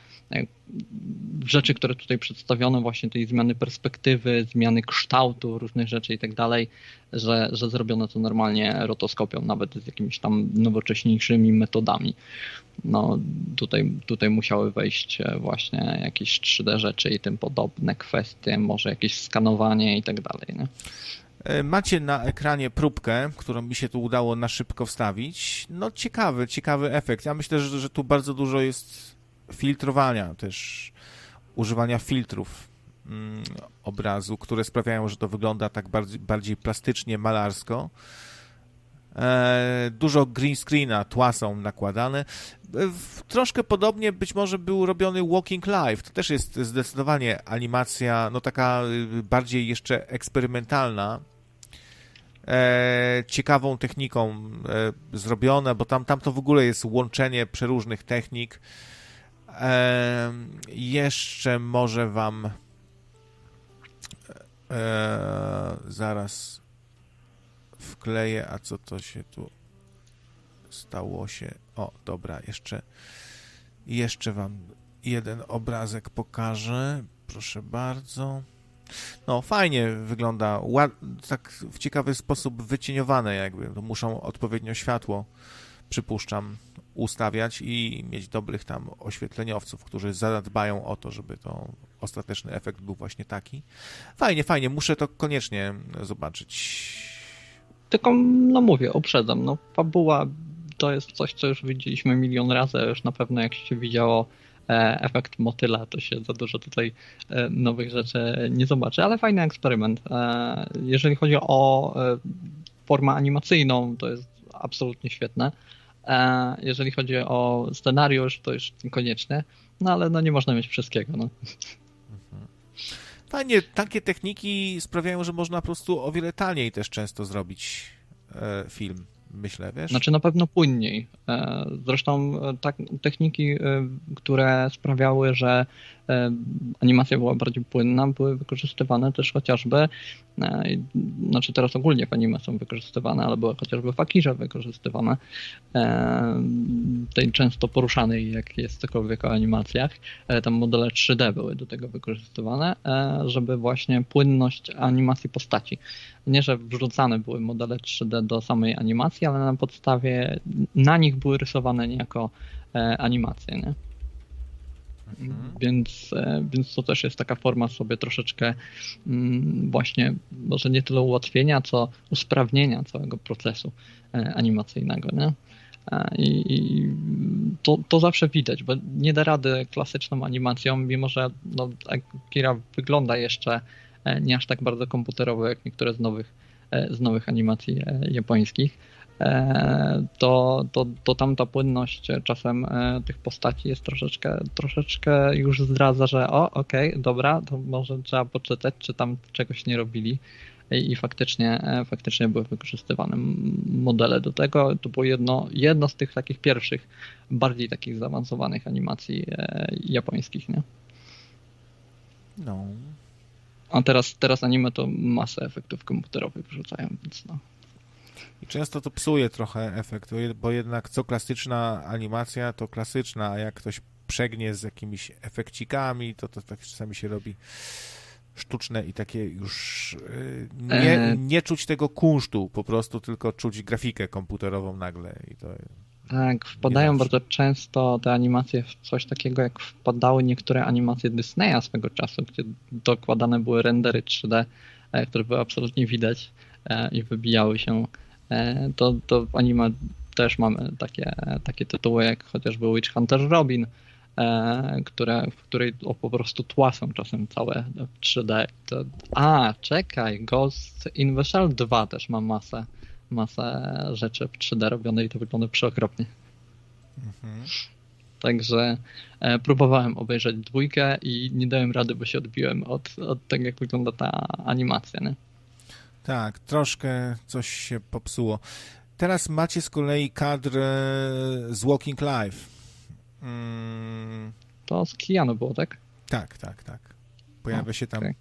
G: rzeczy, które tutaj przedstawiono, właśnie tej zmiany perspektywy, zmiany kształtu różnych rzeczy i tak dalej, że, że zrobiono to normalnie rotoskopią, nawet z jakimiś tam nowocześniejszymi metodami. No tutaj, tutaj musiały wejść e, właśnie jakieś 3D rzeczy i tym podobne kwestie, może jakieś skanowanie i tak dalej. Nie?
A: E, macie na ekranie próbkę, którą mi się tu udało na szybko wstawić. No ciekawy, ciekawy efekt. Ja myślę, że, że tu bardzo dużo jest filtrowania też, używania filtrów mm, obrazu, które sprawiają, że to wygląda tak bardziej, bardziej plastycznie, malarsko. E, dużo green screena, tła są nakładane. W, troszkę podobnie być może był robiony Walking Live. To też jest zdecydowanie animacja, no taka y, bardziej jeszcze eksperymentalna. E, ciekawą techniką e, zrobione, bo tam, tam to w ogóle jest łączenie przeróżnych technik. E, jeszcze może wam e, zaraz wkleję, a co to się tu stało się. O, dobra, jeszcze jeszcze wam jeden obrazek pokażę. Proszę bardzo. No, fajnie wygląda, tak w ciekawy sposób wycieniowane jakby. To muszą odpowiednio światło, przypuszczam, ustawiać i mieć dobrych tam oświetleniowców, którzy zadbają o to, żeby to ostateczny efekt był właśnie taki. Fajnie, fajnie, muszę to koniecznie zobaczyć.
G: Tylko, no mówię, uprzedzam, no fabuła to jest coś, co już widzieliśmy milion razy, już na pewno jak się widziało efekt motyla, to się za dużo tutaj e, nowych rzeczy nie zobaczy, ale fajny eksperyment. E, jeżeli chodzi o formę animacyjną, to jest absolutnie świetne. Jeżeli chodzi o scenariusz, to już niekoniecznie, no ale no nie można mieć wszystkiego. No.
A: Fajnie, takie techniki sprawiają, że można po prostu o wiele taniej też często zrobić film myślę, wiesz?
G: Znaczy na pewno płynniej. E, zresztą e, tak, techniki, e, które sprawiały, że animacja była bardziej płynna, były wykorzystywane też chociażby, znaczy teraz ogólnie w anime są wykorzystywane, ale były chociażby w Akirze wykorzystywane, tej często poruszanej, jak jest cokolwiek o animacjach, tam modele 3D były do tego wykorzystywane, żeby właśnie płynność animacji postaci. Nie, że wrzucane były modele 3D do samej animacji, ale na podstawie, na nich były rysowane niejako animacje, nie? Mhm. Więc, e, więc to też jest taka forma sobie troszeczkę mm, właśnie, może nie tyle ułatwienia, co usprawnienia całego procesu e, animacyjnego. Nie? E, I, to, to zawsze widać, bo nie da rady klasyczną animacją, mimo że no, Kira wygląda jeszcze nie aż tak bardzo komputerowo jak niektóre z nowych, z nowych animacji japońskich E, to, to, to tam ta płynność czasem e, tych postaci jest troszeczkę, troszeczkę już zdradza, że o, okej, okay, dobra, to może trzeba poczytać, czy tam czegoś nie robili. I, i faktycznie, e, faktycznie były wykorzystywane modele do tego. To było jedno, jedno z tych takich pierwszych, bardziej takich zaawansowanych animacji japońskich, nie?
A: No.
G: A teraz, teraz anime to masę efektów komputerowych wrzucają, więc no.
A: I często to psuje trochę efekt, bo jednak co klasyczna animacja, to klasyczna, a jak ktoś przegnie z jakimiś efekcikami, to to tak czasami się robi sztuczne i takie już y, nie, e. nie czuć tego kunsztu po prostu, tylko czuć grafikę komputerową nagle i to
G: tak, wpadają bardzo często te animacje w coś takiego, jak wpadały niektóre animacje Disneya swego czasu, gdzie dokładane były rendery 3D, e, które były absolutnie widać e, i wybijały się to, to w anime też mamy takie, takie tytuły jak chociażby Witch Hunter Robin, e, które, w której o, po prostu tła są czasem całe w 3D. To, a, czekaj, Ghost in the Shell 2 też ma masę, masę rzeczy w 3D robione i to wygląda przeokropnie. Mhm. Także e, próbowałem obejrzeć dwójkę i nie dałem rady, bo się odbiłem od, od tego, jak wygląda ta animacja. Nie?
A: Tak, troszkę coś się popsuło. Teraz macie z kolei kadr z Walking Live.
G: Mm. To z Keanu było, tak?
A: Tak, tak, tak. Pojawia się tam okay.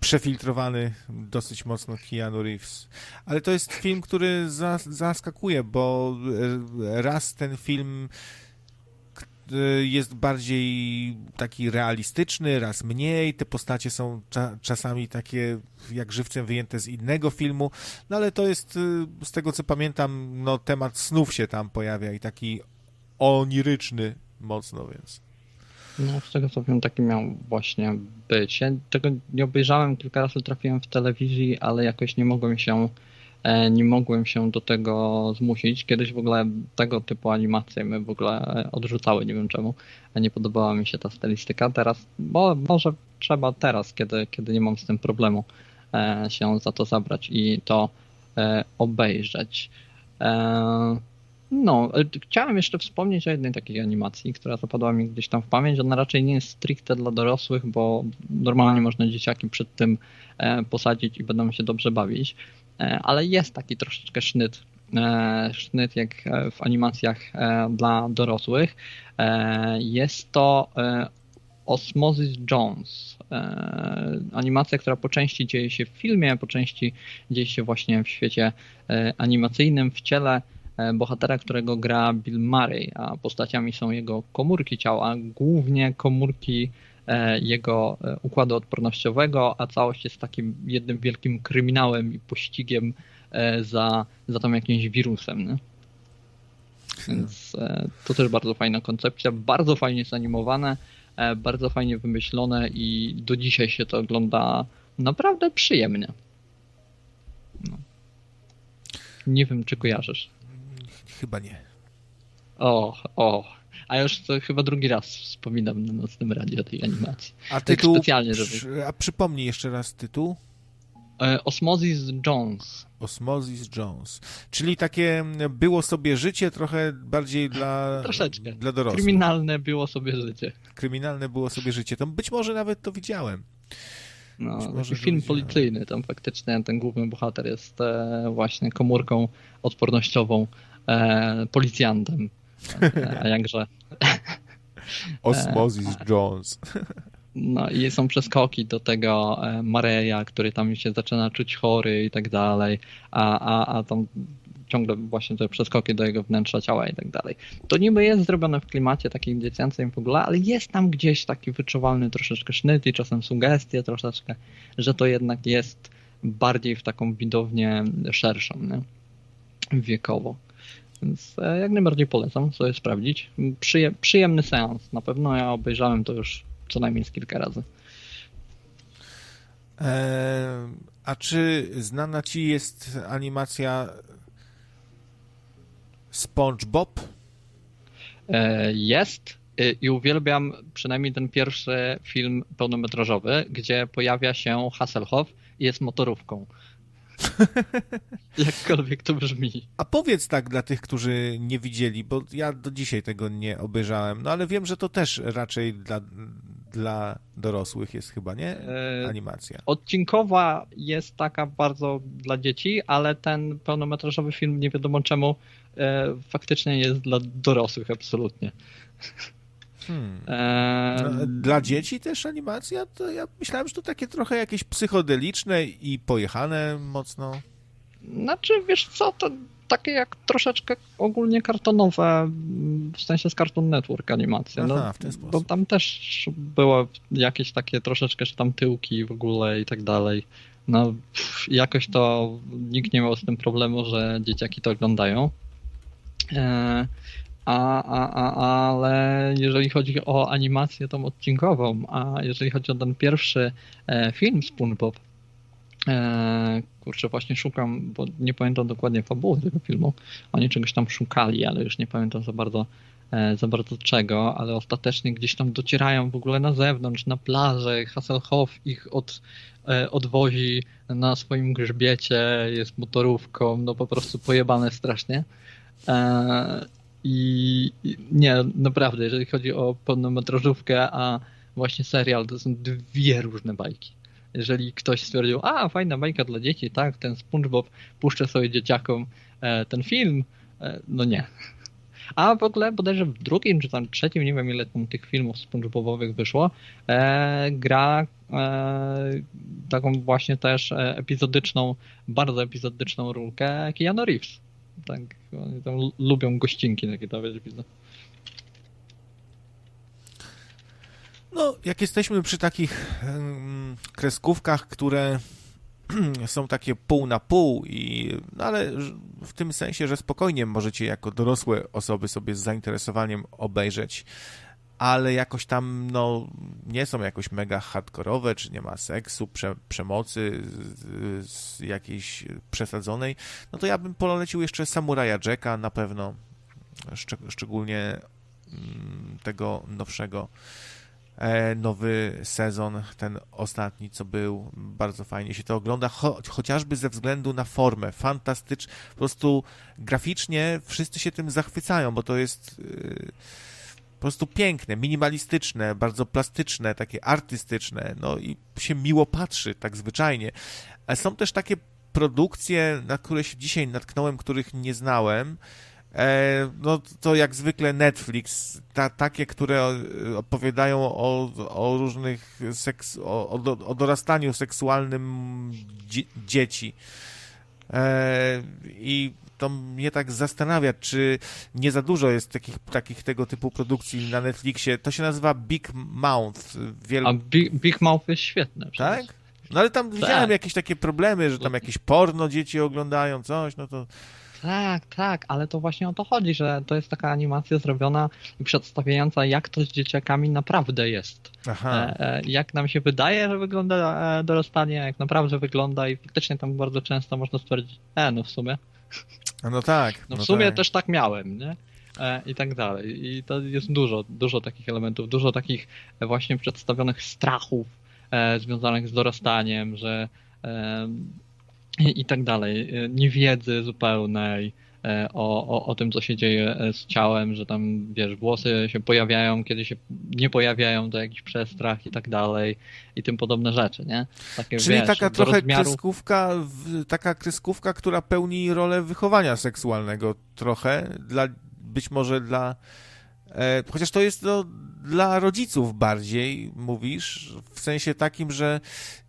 A: przefiltrowany dosyć mocno Keanu Reeves. Ale to jest film, który zaskakuje, bo raz ten film jest bardziej taki realistyczny, raz mniej. Te postacie są cza czasami takie jak żywcem wyjęte z innego filmu, no ale to jest, y, z tego co pamiętam, no temat snów się tam pojawia i taki oniryczny mocno, więc...
G: No, z tego co wiem, taki miał właśnie być. Ja tego nie obejrzałem, kilka razy trafiłem w telewizji, ale jakoś nie mogłem się nie mogłem się do tego zmusić. Kiedyś w ogóle tego typu animacje my w ogóle e, odrzucały, nie wiem czemu. Nie podobała mi się ta stylistyka. Teraz, bo może trzeba teraz, kiedy, kiedy nie mam z tym problemu, e, się za to zabrać i to obejrzeć. No, chciałem jeszcze wspomnieć o jednej takiej animacji, która zapadła mi gdzieś tam w pamięć. Ona raczej nie jest stricte dla dorosłych, bo normalnie można dzieciaki przed tym posadzić i będą się dobrze bawić, ale jest taki troszeczkę sznyt E, sznyt jak w animacjach e, dla dorosłych. E, jest to Osmosis Jones. Animacja, która po części dzieje się w filmie, po części dzieje się właśnie w świecie animacyjnym, w ciele bohatera, którego gra Bill Murray, a postaciami są jego komórki ciała, głównie komórki jego układu odpornościowego, a całość jest takim jednym wielkim kryminałem i pościgiem E, za, za tam jakimś wirusem. Nie? Więc e, to też bardzo fajna koncepcja, bardzo fajnie zanimowane, e, bardzo fajnie wymyślone i do dzisiaj się to ogląda naprawdę przyjemnie. No. Nie wiem, czy kojarzysz.
A: Chyba nie.
G: O, o. A już to chyba drugi raz wspominam na nocnym radio tej animacji.
A: A tak tytuł,
G: tak specjalnie, żeby...
A: A przypomnij jeszcze raz tytuł.
G: Osmosis Jones.
A: Osmosis Jones. Czyli takie było sobie życie trochę bardziej dla,
G: Troszeczkę.
A: dla dorosłych.
G: Kryminalne było sobie życie.
A: Kryminalne było sobie życie. To być może nawet to widziałem.
G: No, taki film policyjny. Tam faktycznie ten główny bohater jest e, właśnie komórką odpornościową e, policjantem. E, a jakże...
A: Osmosis Jones.
G: No i są przeskoki do tego e, Mareja, który tam się zaczyna czuć chory i tak dalej, a, a, a tam ciągle właśnie te przeskoki do jego wnętrza ciała i tak dalej. To niby jest zrobione w klimacie takim dziecięcym w ogóle, ale jest tam gdzieś taki wyczuwalny troszeczkę sznyt i czasem sugestie troszeczkę, że to jednak jest bardziej w taką widownię szerszą, nie? wiekowo. Więc e, jak najbardziej polecam sobie sprawdzić. przyjemny seans. Na pewno ja obejrzałem to już co najmniej z kilka razy.
A: E, a czy znana ci jest animacja SpongeBob?
G: E, jest i uwielbiam przynajmniej ten pierwszy film pełnometrażowy, gdzie pojawia się Hasselhoff i jest motorówką. Jakkolwiek to brzmi.
A: A powiedz tak dla tych, którzy nie widzieli, bo ja do dzisiaj tego nie obejrzałem, no ale wiem, że to też raczej dla, dla dorosłych jest chyba, nie? E, Animacja.
G: Odcinkowa jest taka bardzo dla dzieci, ale ten pełnometrażowy film nie wiadomo czemu e, faktycznie jest dla dorosłych absolutnie.
A: Hmm. E, no, dla dzieci też animacja? To ja myślałem, że to takie trochę jakieś psychodeliczne i pojechane mocno.
G: Znaczy, wiesz co, to takie jak troszeczkę ogólnie kartonowe, w sensie z Cartoon Network animacje.
A: No, Aha, w ten sposób.
G: Bo tam też było jakieś takie troszeczkę, że tam tyłki w ogóle i tak dalej. No, jakoś to nikt nie miał z tym problemu, że dzieciaki to oglądają. E, a, a, a, ale jeżeli chodzi o animację tą odcinkową, a jeżeli chodzi o ten pierwszy e, film SpongeBob, e, kurczę, właśnie szukam, bo nie pamiętam dokładnie fabuły tego filmu. Oni czegoś tam szukali, ale już nie pamiętam za bardzo, e, za bardzo czego, ale ostatecznie gdzieś tam docierają w ogóle na zewnątrz, na plażę. Hasselhoff ich od, e, odwozi na swoim grzbiecie, jest motorówką, no po prostu pojebane strasznie. I nie, naprawdę, jeżeli chodzi o pełnometrażówkę, a właśnie serial, to są dwie różne bajki jeżeli ktoś stwierdził, a fajna bajka dla dzieci, tak, ten SpongeBob puszczę sobie dzieciakom e, ten film, e, no nie. A w ogóle bodajże w drugim czy tam trzecim, nie wiem ile tam tych filmów SpongeBobowych wyszło, e, gra e, taką właśnie też e, epizodyczną, bardzo epizodyczną rulkę Keanu Reeves. Tak, oni tam lubią gościnki takie dawać, widzę.
A: No, jak jesteśmy przy takich kreskówkach, które są takie pół na pół, i, no ale w tym sensie, że spokojnie możecie jako dorosłe osoby sobie z zainteresowaniem obejrzeć, ale jakoś tam no, nie są jakoś mega hardkorowe, czy nie ma seksu, prze, przemocy z, z jakiejś przesadzonej, no to ja bym polecił jeszcze Samuraja Jacka na pewno, szczeg szczególnie tego nowszego e, nowy sezon, ten ostatni, co był. Bardzo fajnie się to ogląda, cho chociażby ze względu na formę. Fantastycz, po prostu graficznie wszyscy się tym zachwycają, bo to jest e, po prostu piękne, minimalistyczne, bardzo plastyczne, takie artystyczne, no i się miło patrzy, tak zwyczajnie. Są też takie produkcje, na które się dzisiaj natknąłem, których nie znałem, E, no to jak zwykle Netflix, ta, takie, które opowiadają o, o różnych seks, o, o, dorastaniu seksualnym dzie, dzieci. E, I to mnie tak zastanawia, czy nie za dużo jest takich, takich tego typu produkcji na Netflixie. To się nazywa Big Mouth.
G: Wiel... A Big, Big Mouth jest świetne.
A: Przecież. Tak? No ale tam tak. widziałem jakieś takie problemy, że tam jakieś porno dzieci oglądają, coś, no to...
G: Tak, tak, ale to właśnie o to chodzi, że to jest taka animacja zrobiona i przedstawiająca, jak to z dzieciakami naprawdę jest. Aha. E, e, jak nam się wydaje, że wygląda e, dorastanie, jak naprawdę wygląda i faktycznie tam bardzo często można stwierdzić, e, no w sumie.
A: No tak.
G: No w no sumie tak. też tak miałem, nie? I tak dalej. I to jest dużo, dużo takich elementów, dużo takich właśnie przedstawionych strachów związanych z dorastaniem, że i, i tak dalej. E, niewiedzy zupełnej e, o, o, o tym, co się dzieje e, z ciałem, że tam, wiesz, włosy się pojawiają, kiedy się nie pojawiają, to jakiś przestrach i tak dalej i tym podobne rzeczy, nie?
A: Takie, Czyli wiesz, taka trochę rozmiaru... kreskówka, taka kreskówka, która pełni rolę wychowania seksualnego trochę, dla, być może dla E, chociaż to jest to dla rodziców bardziej, mówisz, w sensie takim, że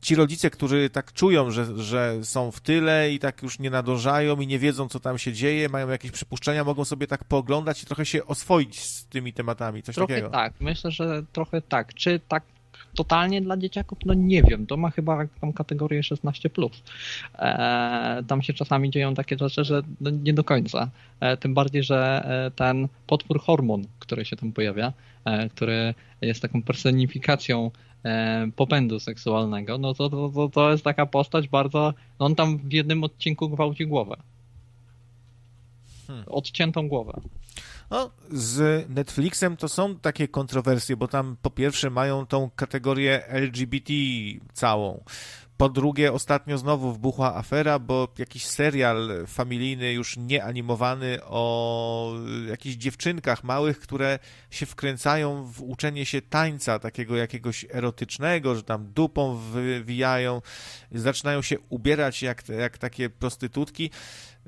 A: ci rodzice, którzy tak czują, że, że są w tyle i tak już nie nadążają i nie wiedzą, co tam się dzieje, mają jakieś przypuszczenia, mogą sobie tak pooglądać i trochę się oswoić z tymi tematami, coś
G: trochę
A: takiego.
G: tak, myślę, że trochę tak. Czy tak totalnie dla dzieciaków? No nie wiem, to ma chyba tą kategorię 16+. E, tam się czasami dzieją takie rzeczy, że no nie do końca. E, tym bardziej, że e, ten potwór hormon, który się tam pojawia, e, który jest taką personifikacją e, popędu seksualnego, no to, to, to jest taka postać bardzo, no on tam w jednym odcinku gwałci głowę. Hmm. Odciętą głowę.
A: No, z Netflixem to są takie kontrowersje, bo tam po pierwsze mają tą kategorię LGBT całą. Po drugie, ostatnio znowu wbuchła afera, bo jakiś serial familijny, już nieanimowany, o jakichś dziewczynkach małych, które się wkręcają w uczenie się tańca takiego jakiegoś erotycznego, że tam dupą wywijają, zaczynają się ubierać jak, jak takie prostytutki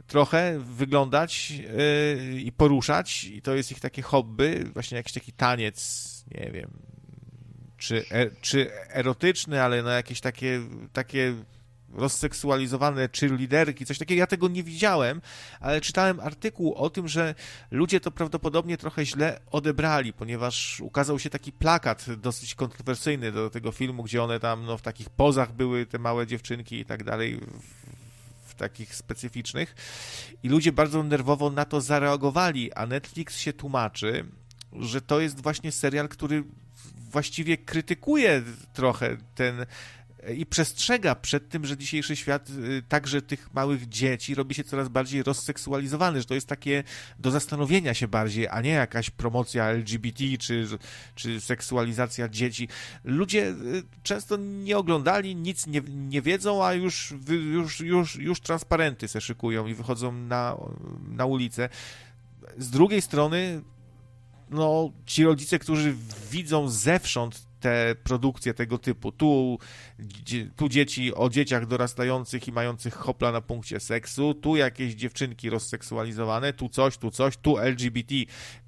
A: trochę wyglądać yy, i poruszać i to jest ich takie hobby, właśnie jakiś taki taniec, nie wiem, czy, e, czy erotyczny, ale no jakieś takie, takie rozseksualizowane cheerleaderki, coś takiego. Ja tego nie widziałem, ale czytałem artykuł o tym, że ludzie to prawdopodobnie trochę źle odebrali, ponieważ ukazał się taki plakat dosyć kontrowersyjny do tego filmu, gdzie one tam no, w takich pozach były, te małe dziewczynki i tak dalej, takich specyficznych. I ludzie bardzo nerwowo na to zareagowali, a Netflix się tłumaczy, że to jest właśnie serial, który właściwie krytykuje trochę ten i przestrzega przed tym, że dzisiejszy świat y, także tych małych dzieci robi się coraz bardziej rozseksualizowany, że to jest takie do zastanowienia się bardziej, a nie jakaś promocja LGBT czy, czy seksualizacja dzieci. Ludzie y, często nie oglądali, nic nie, nie wiedzą, a już, już, już, już transparenty se szykują i wychodzą na, na ulicę. Z drugiej strony no, ci rodzice, którzy widzą zewsząd te produkcje tego typu. Tu, tu dzieci o dzieciach dorastających i mających hopla na punkcie seksu, tu jakieś dziewczynki rozseksualizowane, tu coś, tu coś, tu LGBT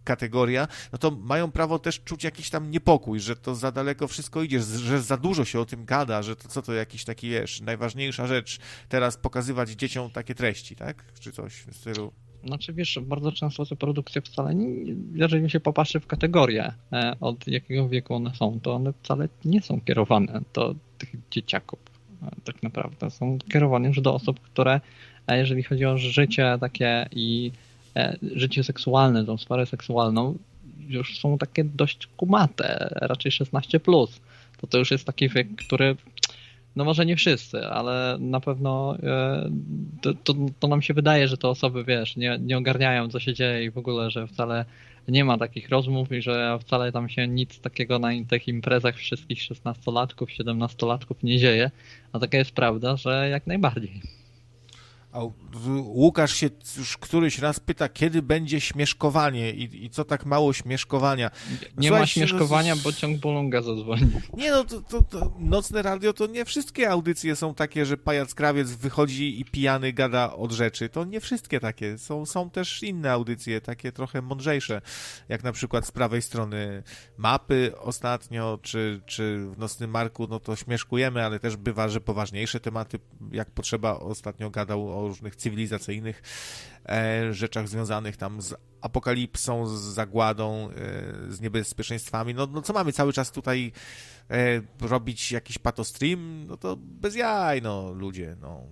A: kategoria, no to mają prawo też czuć jakiś tam niepokój, że to za daleko wszystko idzie, że za dużo się o tym gada, że to co to jakiś taki, wiesz, najważniejsza rzecz teraz pokazywać dzieciom takie treści, tak? Czy coś w stylu.
G: Znaczy wiesz, bardzo często te produkcje wcale, nie, jeżeli się popatrzy w kategorię, e, od jakiego wieku one są, to one wcale nie są kierowane do tych dzieciaków. E, tak naprawdę są kierowane już do osób, które, e, jeżeli chodzi o życie takie i życie seksualne, tą sferę seksualną, już są takie dość kumate, raczej 16+. Plus. To to już jest taki wiek, który no może nie wszyscy, ale na pewno e, to, to, to, nam się wydaje, że te osoby, wiesz, nie, nie ogarniają, co się dzieje i w ogóle, że wcale nie ma takich rozmów i że wcale tam się nic takiego na tych imprezach wszystkich 16-latków, 17-latków nie dzieje, a taka jest prawda, że jak najbardziej.
A: A Łukasz się już któryś raz pyta, kiedy będzie śmieszkowanie i, i co tak mało śmieszkowania.
G: No nie ma śmieszkowania, no, bo ciąg Bolonga zadzwoni.
A: Nie no, to, to, to, nocne radio to nie wszystkie audycje są takie, że pajac krawiec wychodzi i pijany gada od rzeczy. To nie wszystkie takie. Są, są też inne audycje, takie trochę mądrzejsze, jak na przykład z prawej strony mapy ostatnio, czy, czy w Nocnym Marku, no to śmieszkujemy, ale też bywa, że poważniejsze tematy, jak potrzeba, ostatnio gadał o różnych cywilizacyjnych e, rzeczach związanych tam z apokalipsą, z zagładą, e, z niebezpieczeństwami. No, no co mamy cały czas tutaj e, robić jakiś patostream? No to bez jaj, no ludzie, no.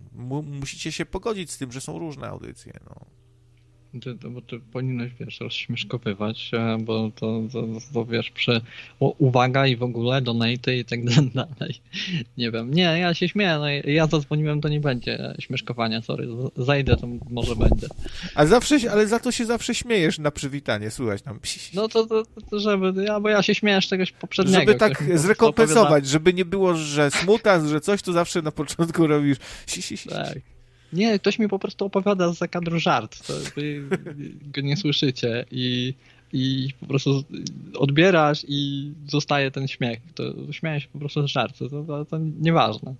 A: musicie się pogodzić z tym, że są różne audycje, no.
G: Ty, to, bo ty powinieneś, wiesz, rozśmieszkowywać, e, bo to, to, to wiesz, przy uwaga i w ogóle donate i tak dalej. Nie wiem. Nie, ja się śmieję, no ja zadzwoniłem, to nie będzie śmieszkowania, sorry. Zajdę, to może będzie.
A: A zawsze, ale za to się zawsze śmiejesz na przywitanie, słuchaj tam.
G: No to, to, to żeby, ja, bo ja się śmieję z czegoś poprzedniego.
A: Żeby tak zrekompensować, żeby nie było, że smutas, że coś, to zawsze na początku robisz.
G: Tak. Nie, ktoś mi po prostu opowiada za kadru żart, to wy go nie słyszycie i, i po prostu odbierasz i zostaje ten śmiech. To się po prostu z żartu, to, to, to nieważne.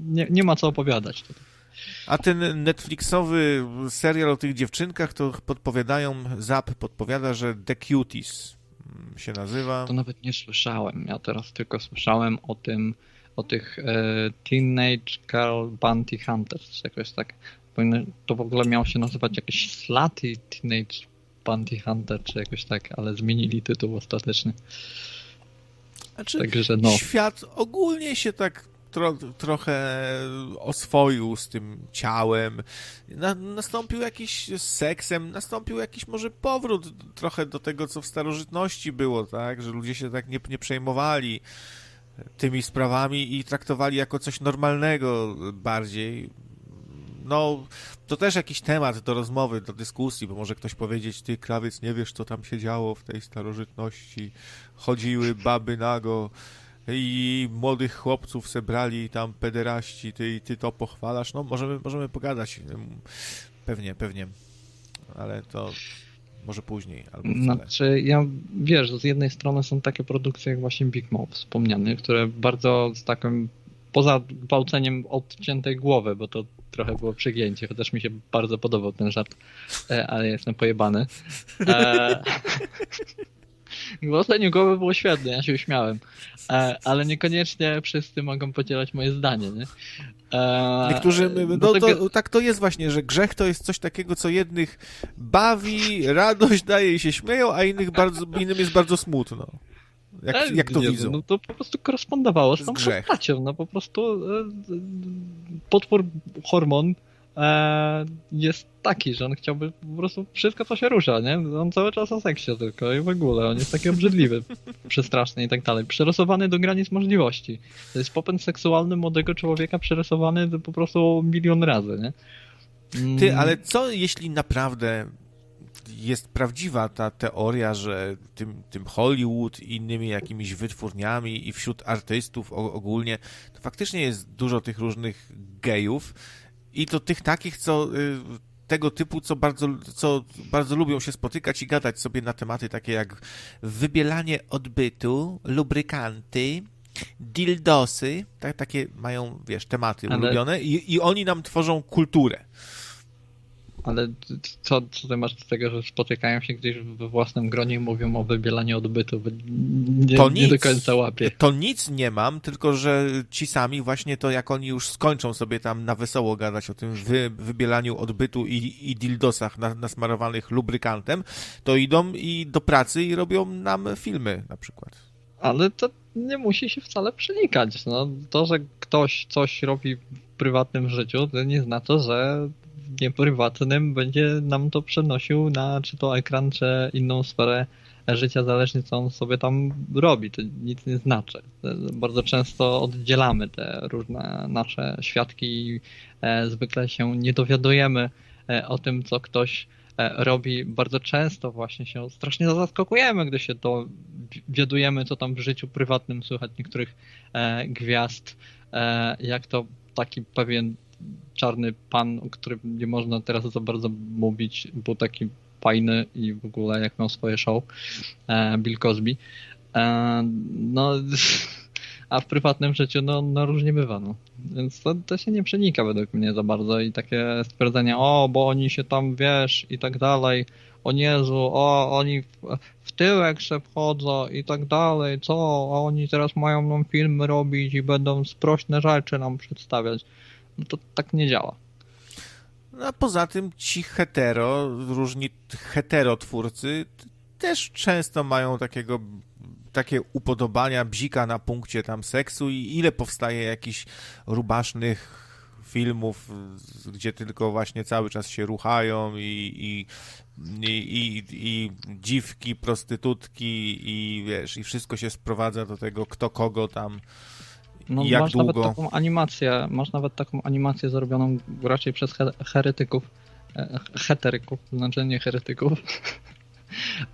G: Nie, nie ma co opowiadać tutaj.
A: A ten Netflixowy serial o tych dziewczynkach, to podpowiadają, Zap podpowiada, że The Cuties się nazywa.
G: To nawet nie słyszałem. Ja teraz tylko słyszałem o tym, o tych e, Teenage Girl Bounty Hunters, czy jakoś tak. To w ogóle miało się nazywać jakiś Slutty Teenage Bounty Hunter, czy jakoś tak, ale zmienili tytuł ostatecznie.
A: Znaczy, Także no. Świat ogólnie się tak tro, trochę oswoił z tym ciałem. Na, nastąpił jakiś z seksem, nastąpił jakiś może powrót trochę do tego, co w starożytności było, tak? Że ludzie się tak nie, nie przejmowali tymi sprawami i traktowali jako coś normalnego bardziej. No, to też jakiś temat do rozmowy, do dyskusji, bo może ktoś powiedzieć, ty krawiec, nie wiesz, co tam się działo w tej starożytności. Chodziły baby nago i młodych chłopców sebrali tam pederaści, ty, ty to pochwalasz. No, możemy, możemy pogadać. Pewnie, pewnie. Ale to może później, albo wcale.
G: Znaczy, ja wiesz, z jednej strony są takie produkcje jak właśnie Big Mouth wspomniany, które bardzo z takim poza gwałceniem odciętej głowy, bo to trochę było przegięcie, chociaż mi się bardzo podobał ten żart, e, ale jestem pojebany. E, Głosenie głowy było świetne, ja się uśmiałem. E, ale niekoniecznie wszyscy mogą podzielać moje zdanie, nie?
A: E, Niektórzy, no, tego... to, tak to jest właśnie, że grzech to jest coś takiego, co jednych bawi, radość daje i się śmieją, a innych bardzo, innym jest bardzo smutno. Jak, e, jak to nie, widzą?
G: No to po prostu korespondowało z tą postacią. No po prostu potwór hormon e, jest taki, że on chciałby po prostu wszystko, co się rusza, nie? On cały czas o seksie tylko i w ogóle. On jest taki obrzydliwy, przestraszny i tak dalej. Przerysowany do granic możliwości. To jest popęd seksualny młodego człowieka przerysowany po prostu milion razy, nie?
A: Mm. Ty, ale co jeśli naprawdę jest prawdziwa ta teoria, że tym, tym Hollywood i innymi jakimiś wytwórniami i wśród artystów ogólnie, to faktycznie jest dużo tych różnych gejów, i to tych takich, co y, tego typu, co bardzo, co bardzo lubią się spotykać i gadać sobie na tematy takie jak wybielanie odbytu, lubrykanty, dildosy, tak, takie mają, wiesz, tematy Ale... ulubione i, i oni nam tworzą kulturę.
G: Ale co, co ty masz do tego, że spotykają się gdzieś we własnym gronie i mówią o wybielaniu odbytu? Nie, to nic, nie do końca łapie.
A: To nic nie mam, tylko że ci sami właśnie to jak oni już skończą sobie tam na wesoło gadać o tym wy, wybielaniu odbytu i, i dildosach na, nasmarowanych lubrykantem, to idą i do pracy i robią nam filmy na przykład.
G: Ale to nie musi się wcale przenikać. No, to, że ktoś coś robi w prywatnym życiu, to nie znaczy, że nieprywatnym będzie nam to przenosił na czy to ekran, czy inną sferę życia, zależnie co on sobie tam robi. To nic nie znaczy. Bardzo często oddzielamy te różne nasze świadki i e, zwykle się nie dowiadujemy e, o tym, co ktoś robi. Bardzo często właśnie się strasznie zaskakujemy, gdy się dowiadujemy, co tam w życiu prywatnym słychać niektórych gwiazd, jak to taki pewien czarny pan, o którym nie można teraz za bardzo mówić, był taki fajny i w ogóle jak miał swoje show, e, Bill Cosby. E, no, a w prywatnym życiu no, no różnie bywa. No. Więc to, to się nie przenika według mnie za bardzo i takie stwierdzenie, o, bo oni się tam, wiesz, i tak dalej, o Jezu, o, oni w, w tyłek się wchodzą i tak dalej, co, a oni teraz mają nam filmy robić i będą sprośne rzeczy nam przedstawiać. No to tak nie działa.
A: No a poza tym ci hetero, różni heterotwórcy też często mają takiego takie upodobania bzika na punkcie tam seksu i ile powstaje jakichś rubasznych filmów, gdzie tylko właśnie cały czas się ruchają i, i, i, i, i dziwki, prostytutki i wiesz, i wszystko się sprowadza do tego, kto kogo tam
G: no,
A: jak
G: masz
A: długo?
G: nawet taką animację, masz nawet taką animację zrobioną raczej przez heretyków, e, heteryków, znaczy nie heretyków.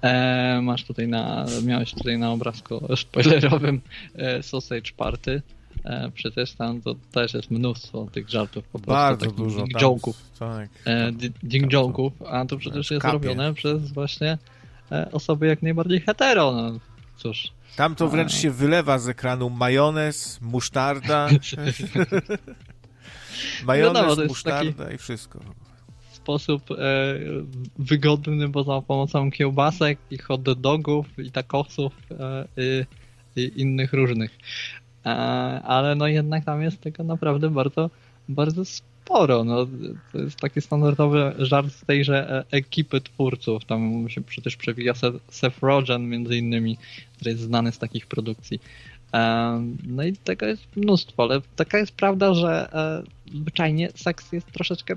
G: E, masz tutaj na, miałeś tutaj na obrazku spoilerowym e, Sausage Party. E, przecież tam to też jest mnóstwo tych żartów po prostu.
A: Bardzo dużo.
G: Ding joke'ów.
A: Tak.
G: E, ding joke'ów, a to przecież jest kapie. robione przez właśnie e, osoby jak najbardziej hetero. No, cóż.
A: Tam to wręcz się wylewa z ekranu majonez, musztarda. majonez, no, musztarda i wszystko.
G: Sposób e, wygodny, bo za pomocą kiełbasek i hot dogów i takosów e, i, i, innych różnych. E, ale no jednak tam jest tego naprawdę bardzo, bardzo sporo. No, to jest taki standardowy żart z tejże e, ekipy twórców. Tam się przecież przewija Seth Rogen między innymi, który jest znany z takich produkcji. No i tego jest mnóstwo, ale taka jest prawda, że e, zwyczajnie seks jest troszeczkę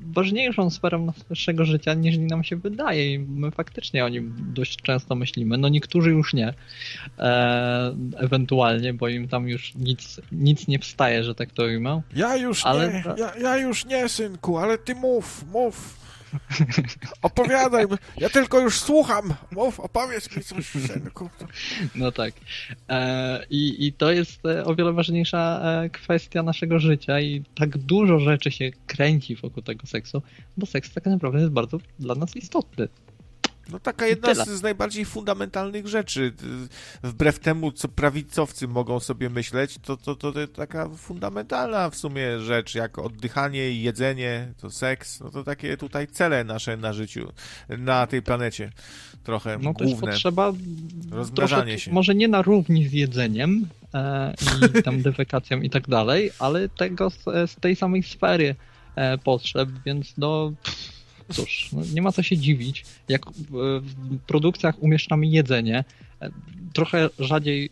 G: ważniejszą sferą naszego życia niż nam się wydaje i my faktycznie o nim dość często myślimy. No niektórzy już nie, e, ewentualnie, bo im tam już nic, nic nie wstaje, że tak to ujmę.
A: Ja już ale... nie, ja, ja już nie, synku, ale ty mów, mów. Opowiadaj, ja tylko już słucham. Mów, opowiedz mi coś.
G: No tak. E, i, I to jest e, o wiele ważniejsza e, kwestia naszego życia i tak dużo rzeczy się kręci wokół tego seksu, bo seks tak naprawdę jest bardzo dla nas istotny.
A: No taka jedna z, z, najbardziej fundamentalnych rzeczy. Wbrew temu, co prawicowcy mogą sobie myśleć, to, to, to, to taka fundamentalna w sumie rzecz, jak oddychanie i jedzenie, to seks, no to takie tutaj cele nasze na życiu, na tej planecie. Trochę no to główne.
G: Potrzeba
A: rozmnażanie się.
G: Może nie na równi z jedzeniem e, i tam defekacją i tak dalej, ale tego z, z tej samej sfery e, potrzeb, więc no... Pff cóż, no nie ma co się dziwić, jak w produkcjach umieszczamy jedzenie, e, trochę rzadziej,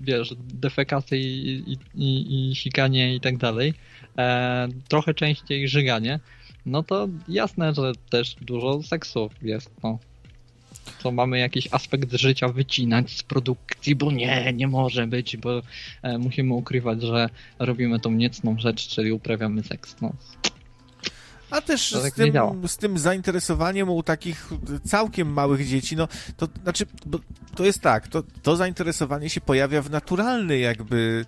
G: wiesz, defekacje i, i, i, sikanie i tak dalej, e, trochę częściej żyganie, no to jasne, że też dużo seksu jest, no. To mamy jakiś aspekt życia wycinać z produkcji, bo nie, nie może być, bo e, musimy ukrywać, że robimy tą niecną rzecz, czyli uprawiamy seks. No,
A: a też z, tak tym, z tym zainteresowaniem u takich całkiem małych dzieci, no to znaczy, to jest tak, to, to zainteresowanie się pojawia w naturalny jakby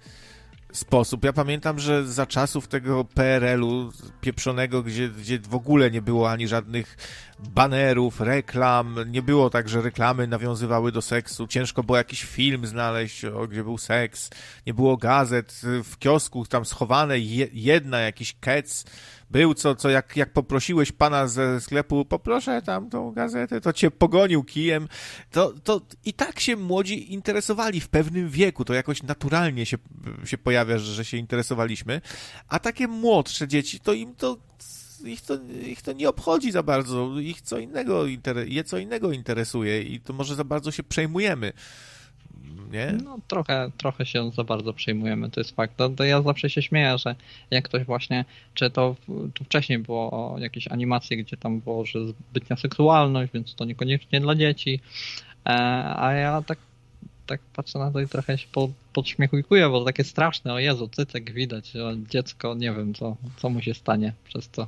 A: sposób. Ja pamiętam, że za czasów tego PRL-u pieprzonego, gdzie, gdzie w ogóle nie było ani żadnych banerów, reklam, nie było tak, że reklamy nawiązywały do seksu, ciężko było jakiś film znaleźć, o, gdzie był seks, nie było gazet, w kiosku tam schowane jedna, jakiś kec, był, co, co jak, jak poprosiłeś pana ze sklepu, poproszę tam tą gazetę, to cię pogonił kijem, to, to i tak się młodzi interesowali w pewnym wieku, to jakoś naturalnie się, się pojawia, że, się interesowaliśmy, a takie młodsze dzieci, to im to ich to, ich to nie obchodzi za bardzo, ich co innego, je co innego interesuje i to może za bardzo się przejmujemy nie?
G: No trochę, trochę się za bardzo przejmujemy, to jest fakt. To, to ja zawsze się śmieję, że jak ktoś właśnie, czy to tu wcześniej było jakieś animacje, gdzie tam było, że zbytnia seksualność, więc to niekoniecznie dla dzieci, E, a ja tak, tak patrzę na to i trochę się po, podśmiechujkuję, bo takie straszne, o Jezu, cycek widać, o dziecko, nie wiem, co, co mu się stanie przez to.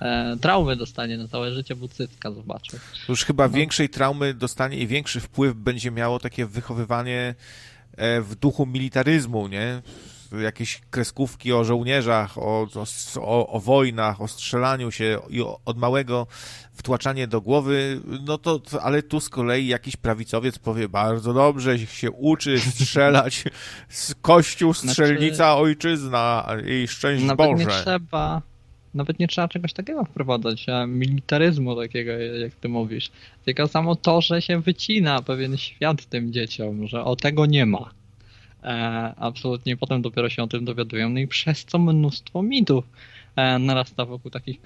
G: E, traumy dostanie na całe życie, bo cycka zobaczył.
A: Już chyba no. większej traumy dostanie i większy wpływ będzie miało takie wychowywanie e, w duchu militaryzmu, nie? Jakieś kreskówki o żołnierzach, o, o, o wojnach, o strzelaniu się i od małego wtłaczanie do głowy, no to, ale tu z kolei jakiś prawicowiec powie bardzo dobrze, się uczy strzelać z kościół, znaczy- strzelnica, znaczy, ojczyzna i szczęść
G: nawet
A: Boże.
G: Nie trzeba, nawet nie trzeba czegoś takiego wprowadzać, militaryzmu takiego, jak ty mówisz. Tylko samo to, że się wycina pewien świat tym dzieciom, że o tego nie ma. E, absolutnie potem dopiero się o tym dowiadują. No i przez co mnóstwo mitów e, narasta wokół takich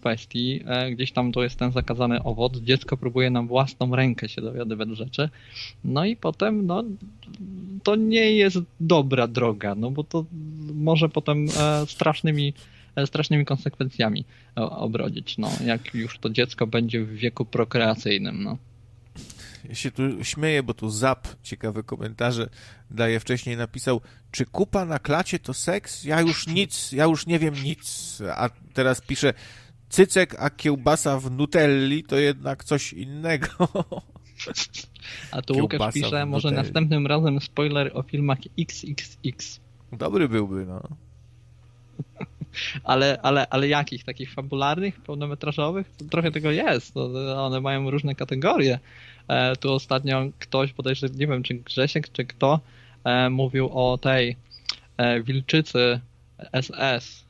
G: kwestii. E, gdzieś tam to jest ten zakazany owoc. Dziecko próbuje na własną rękę się dowiadywać rzeczy. No i potem, no, to nie jest dobra droga, no bo to może potem strasznymi strasznymi konsekwencjami obrodzić, no, jak już to dziecko będzie w wieku prokreacyjnym. No.
A: Ja się tu śmieję, bo tu Zap, ciekawe komentarze daje wcześniej, napisał, czy kupa na klacie to seks? Ja już nic, ja już nie wiem nic. A teraz pisze, cycek, a kiełbasa w nutelli to jednak coś innego.
G: A tu Łukasz pisze, może następnym razem spoiler o filmach XXX.
A: Dobry byłby, no.
G: ale, ale, ale jakich? Takich fabularnych, pełnometrażowych? Trochę tego jest. One mają różne kategorie. E, tu ostatnio ktoś, bodajże nie wiem, czy Grzesiek, czy kto, e, mówił o tej e, wilczycy SS.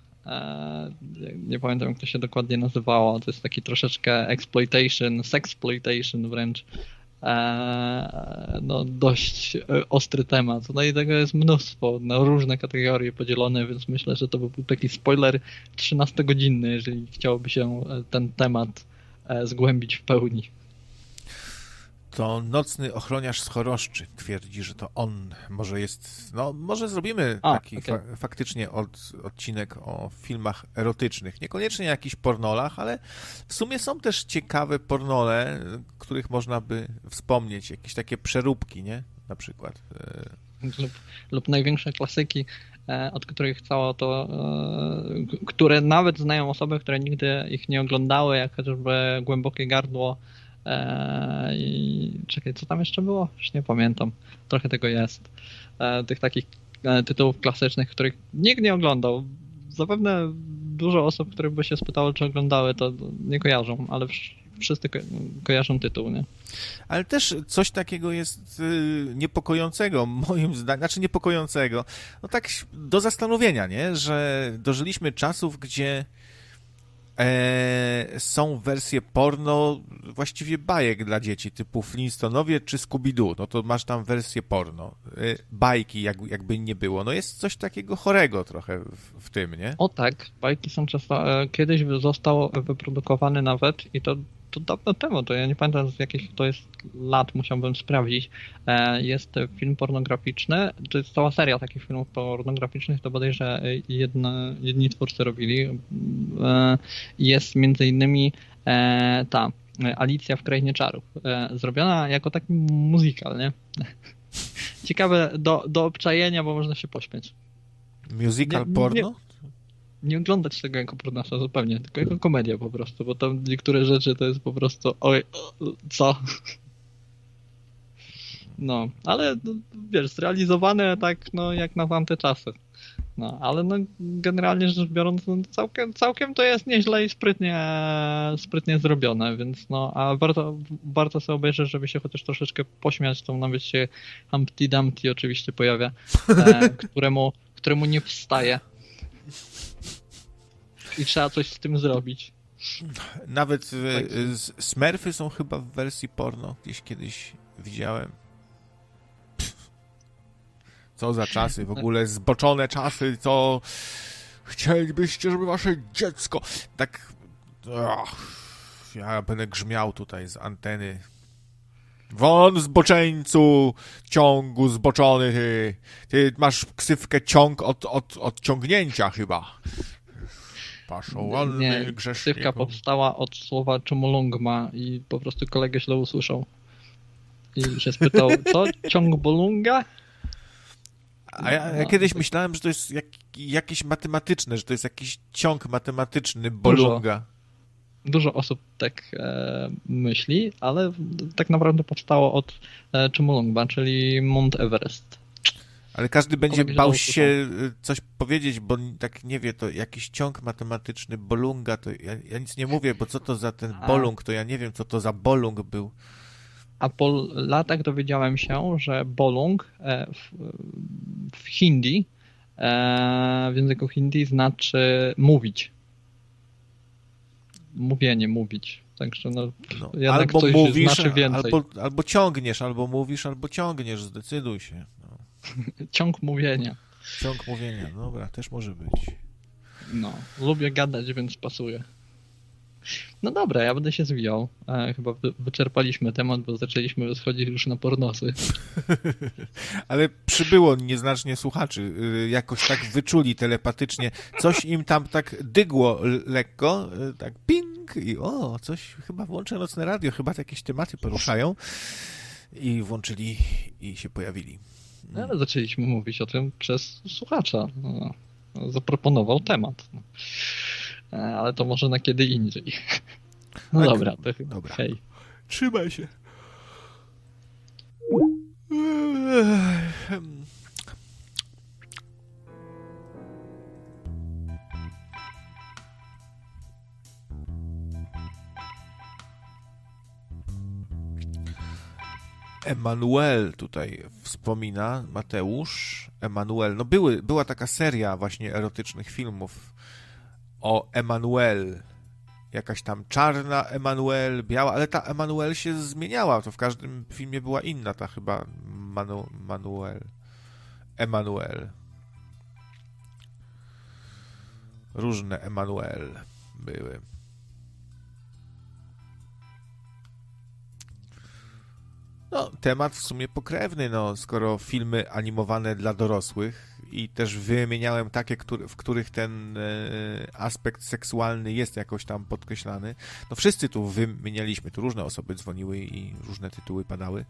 G: Nie pamiętam, jak to się dokładnie nazywało. To jest taki troszeczkę exploitation, sexploitation wręcz. No, dość ostry temat. No i tego jest mnóstwo, na różne kategorie podzielone, więc myślę, że to by był taki spoiler 13-godzinny, jeżeli chciałoby się ten temat zgłębić w pełni
A: to nocny ochroniarz z Choroszczy twierdzi, że to on może jest, no może zrobimy A, taki okay. fa faktycznie od, odcinek o filmach erotycznych. Niekoniecznie jakichś pornolach, ale w sumie są też ciekawe pornole, których można by wspomnieć, jakieś takie przeróbki, nie? Na przykład.
G: E, lub, lub największe klasyki, e, od których całe to, e, które nawet znają osoby, które nigdy ich nie oglądały, jak chociażby Głębokie Gardło, I czekaj, co tam jeszcze było? Już nie pamiętam. Trochę tego jest. Eee, tych takich e, tytułów klasycznych, których nikt nie oglądał. Zapewne dużo osób, które by się spytało, czy oglądały, to nie kojarzą, ale wszyscy ko kojarzą tytuł, nie?
A: Ale też coś takiego jest y, niepokojącego, moim zdaniem, znaczy niepokojącego, no tak do zastanowienia, nie? Że dożyliśmy czasów, gdzie E, są wersje porno właściwie bajek dla dzieci, typu Flintstonowie czy Scooby-Doo, no to masz tam wersję porno. E, bajki, jak, jakby nie było. No jest coś takiego chorego trochę w, w tym, nie?
G: O tak, bajki są często... E, kiedyś zostało wyprodukowane nawet i to to dawno temu, to ja nie pamiętam z jakich to jest lat, musiałbym sprawdzić. E, jest film pornograficzny, to jest cała seria takich filmów pornograficznych, to bodajże jedna, jedni twórcy robili. E, jest między innymi e, ta Alicja w Krainie Czarów, zrobiona jako taki musical, nie? Ciekawe do, do obczajenia, bo można się pośmiać.
A: Musical nie, porno? Nie,
G: nie oglądać tego jako pornosza zupełnie, tylko jako komedia po prostu, bo tam niektóre rzeczy to jest po prostu oj, co? No, ale no, wiesz, zrealizowane tak, no, jak na tamte czasy. No, ale no, generalnie rzecz biorąc, no, całkiem, całkiem to jest nieźle i sprytnie, sprytnie zrobione, więc no, a warto, warto sobie obejrzeć, żeby się chociaż troszeczkę pośmiać, to nawet się Humpty Dumpty oczywiście pojawia, e, któremu, któremu nie wstaje i trzeba coś z tym zrobić.
A: Nawet tak. Smurfy są chyba w wersji porno. Gdzieś kiedyś widziałem. Co za czasy, w ogóle zboczone czasy, co chcielibyście, żeby wasze dziecko... Tak... Ja będę grzmiał tutaj z anteny. Won zboczeńcu, ciągu zboczony, ty. Ty masz ksywkę ciąg od, od, od ciągnięcia chyba.
G: Paszołalny Nie, ksywka powstała od słowa czumolongma i po prostu kolegę źle usłyszał. i się spytał, co? Ciąg Bolunga?
A: A ja, ja
G: No,
A: kiedyś myślałem, że to jest jak, jakieś matematyczne, że to jest jakiś ciąg matematyczny Bolunga.
G: Dużo osób tak e, myśli, ale tak naprawdę powstało od e, Chumulungma, czyli Mount Everest.
A: Ale każdy będzie bał się y, coś powiedzieć, bo tak nie wie, to jakiś ciąg matematyczny, bolunga, to ja, ja nic nie mówię, bo co to za ten
G: A.
A: bolung, to ja nie wiem, co to za bolung był.
G: A po latach dowiedziałem się, że Bolung e, w, w hindi, e, w języku hindi znaczy mówić. Mówienie, mówić. Także no,
A: No, albo mówisz,
G: znaczy więcej.
A: albo, albo ciągniesz, albo mówisz, albo ciągniesz, zdecyduj się.
G: Ciąg mówienia.
A: Ciąg mówienia, dobra, też może być.
G: No, lubię gadać, więc pasuje. No dobra, ja będę się zwijał. E, chyba wy- wyczerpaliśmy temat, bo zaczęliśmy schodzić już na pornosy.
A: Ale przybyło nieznacznie słuchaczy, y, jakoś tak wyczuli telepatycznie, coś im tam tak dygło lekko, y, tak ping i o, coś, chyba włączę nocne radio, chyba jakieś tematy poruszają i włączyli i się pojawili.
G: No, ale zaczęliśmy mówić o tym przez słuchacza. No, zaproponował temat. No. E, Ale to może na kiedy indziej. No
A: Tak.
G: dobra, to chyba.
A: Dobra.
G: Hej.
A: Trzymaj się. Emanuel tutaj wspomina, Mateusz, Emanuel. No były, była taka seria właśnie erotycznych filmów o Emanuel. Jakaś tam czarna Emanuel, biała, ale ta Emanuel się zmieniała. To w każdym filmie była inna, ta chyba Manu, Manuel. Emanuel. Różne Emanuel były. No, temat w sumie pokrewny, no, skoro filmy animowane dla dorosłych i też wymieniałem takie, w których ten e, aspekt seksualny jest jakoś tam podkreślany. No wszyscy tu wymienialiśmy, tu różne osoby dzwoniły i różne tytuły padały.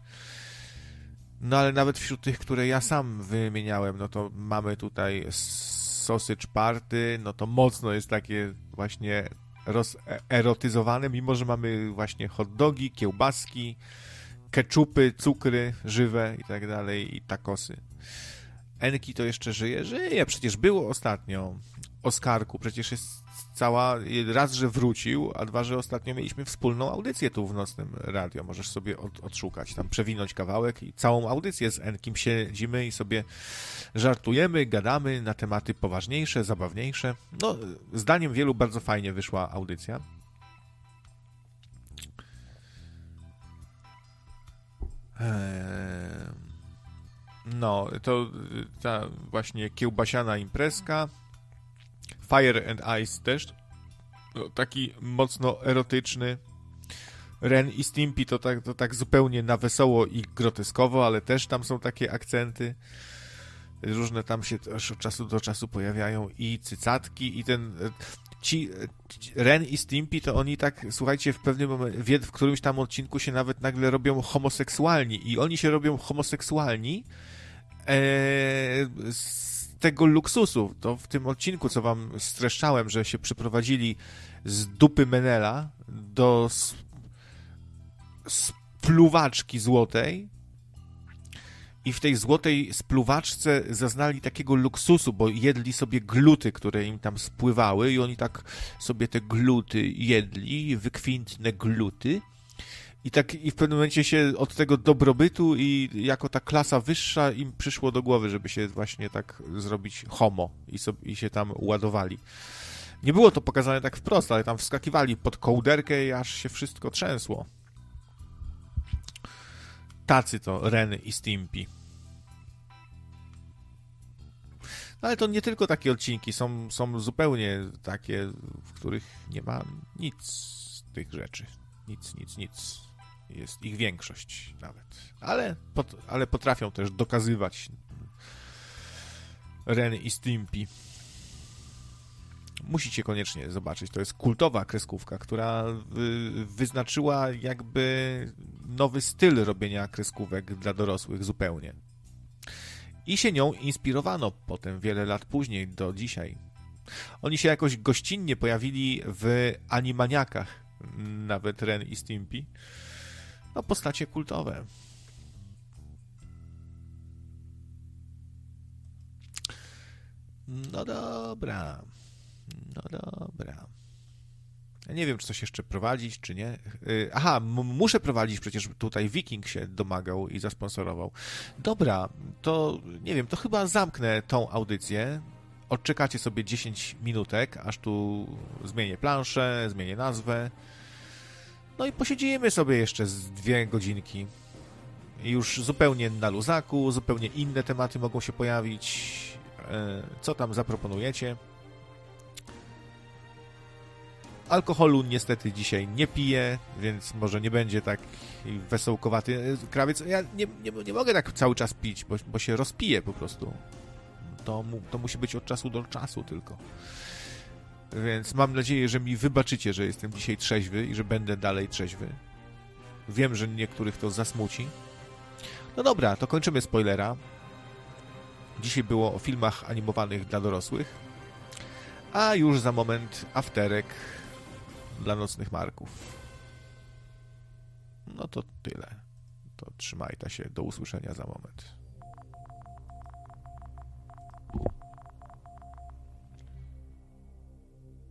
A: No ale nawet wśród tych, które ja sam wymieniałem, no to mamy tutaj Sausage Party, no to mocno jest takie właśnie rozerotyzowane, mimo że mamy właśnie hot dogi, kiełbaski, keczupy, cukry żywe i tak dalej, i takosy. Enki to jeszcze żyje? Żyje, przecież było ostatnio. Oskarku, przecież jest cała, raz, że wrócił, a dwa, że ostatnio mieliśmy wspólną audycję tu w Nocnym Radio. Możesz sobie od, odszukać, tam przewinąć kawałek i całą audycję z Enkim siedzimy i sobie żartujemy, gadamy na tematy poważniejsze, zabawniejsze. No, zdaniem wielu bardzo fajnie wyszła audycja. No, to ta właśnie kiełbasiana imprezka. Fire and Ice też. No, taki mocno erotyczny. Ren i Stimpy to tak, to tak zupełnie na wesoło i groteskowo, ale też tam są takie akcenty. Różne tam się też od czasu do czasu pojawiają i cycatki, i ten. Ci, Ren i Stimpy to oni tak, słuchajcie, w pewnym momencie, w którymś tam odcinku się nawet nagle robią homoseksualni i oni się robią homoseksualni e, z tego luksusu. To w tym odcinku, co wam streszczałem, że się przyprowadzili z dupy Menela do spluwaczki złotej i w tej złotej spluwaczce zaznali takiego luksusu, bo jedli sobie gluty, które im tam spływały i oni tak sobie te gluty jedli, wykwintne gluty. I tak i w pewnym momencie się od tego dobrobytu i jako ta klasa wyższa im przyszło do głowy, żeby się właśnie tak zrobić homo i, sobie, i się tam ładowali. Nie było to pokazane tak wprost, ale tam wskakiwali pod kołderkę i aż się wszystko trzęsło. Tacy to Ren i Stimpy. No ale to nie tylko takie odcinki, są, są zupełnie takie, w których nie ma nic z tych rzeczy. Nic, nic, nic. Jest ich większość nawet. Ale, pot, ale potrafią też dokazywać Ren i Stimpy. Musicie koniecznie zobaczyć. To jest kultowa kreskówka, która wy, wyznaczyła jakby nowy styl robienia kreskówek dla dorosłych zupełnie. I się nią inspirowano potem, wiele lat później, do dzisiaj. Oni się jakoś gościnnie pojawili w Animaniakach, nawet Ren i Stimpy. No, postacie kultowe. No dobra. No dobra. Ja nie wiem, czy coś jeszcze prowadzić, czy nie. Y, aha, muszę prowadzić, przecież tutaj Viking się domagał i zasponsorował. Dobra, to nie wiem, to chyba zamknę tą audycję. Odczekacie sobie 10 minutek, aż tu zmienię planszę, zmienię nazwę. No i posiedzimy sobie jeszcze z dwie godzinki. Już zupełnie na luzaku, zupełnie inne tematy mogą się pojawić. E, co tam zaproponujecie? Alkoholu niestety dzisiaj nie piję, więc może nie będzie tak wesołkowaty krawiec. Ja nie, nie, nie mogę tak cały czas pić, bo, bo się rozpiję po prostu. To, mu, to musi być od czasu do czasu tylko. Więc mam nadzieję, że mi wybaczycie, że jestem dzisiaj trzeźwy i że będę dalej trzeźwy. Wiem, że niektórych to zasmuci. No dobra, to kończymy spoilera. Dzisiaj było o filmach animowanych dla dorosłych. A już za moment afterek dla nocnych marków. No to tyle. To trzymajcie się. Do usłyszenia za moment.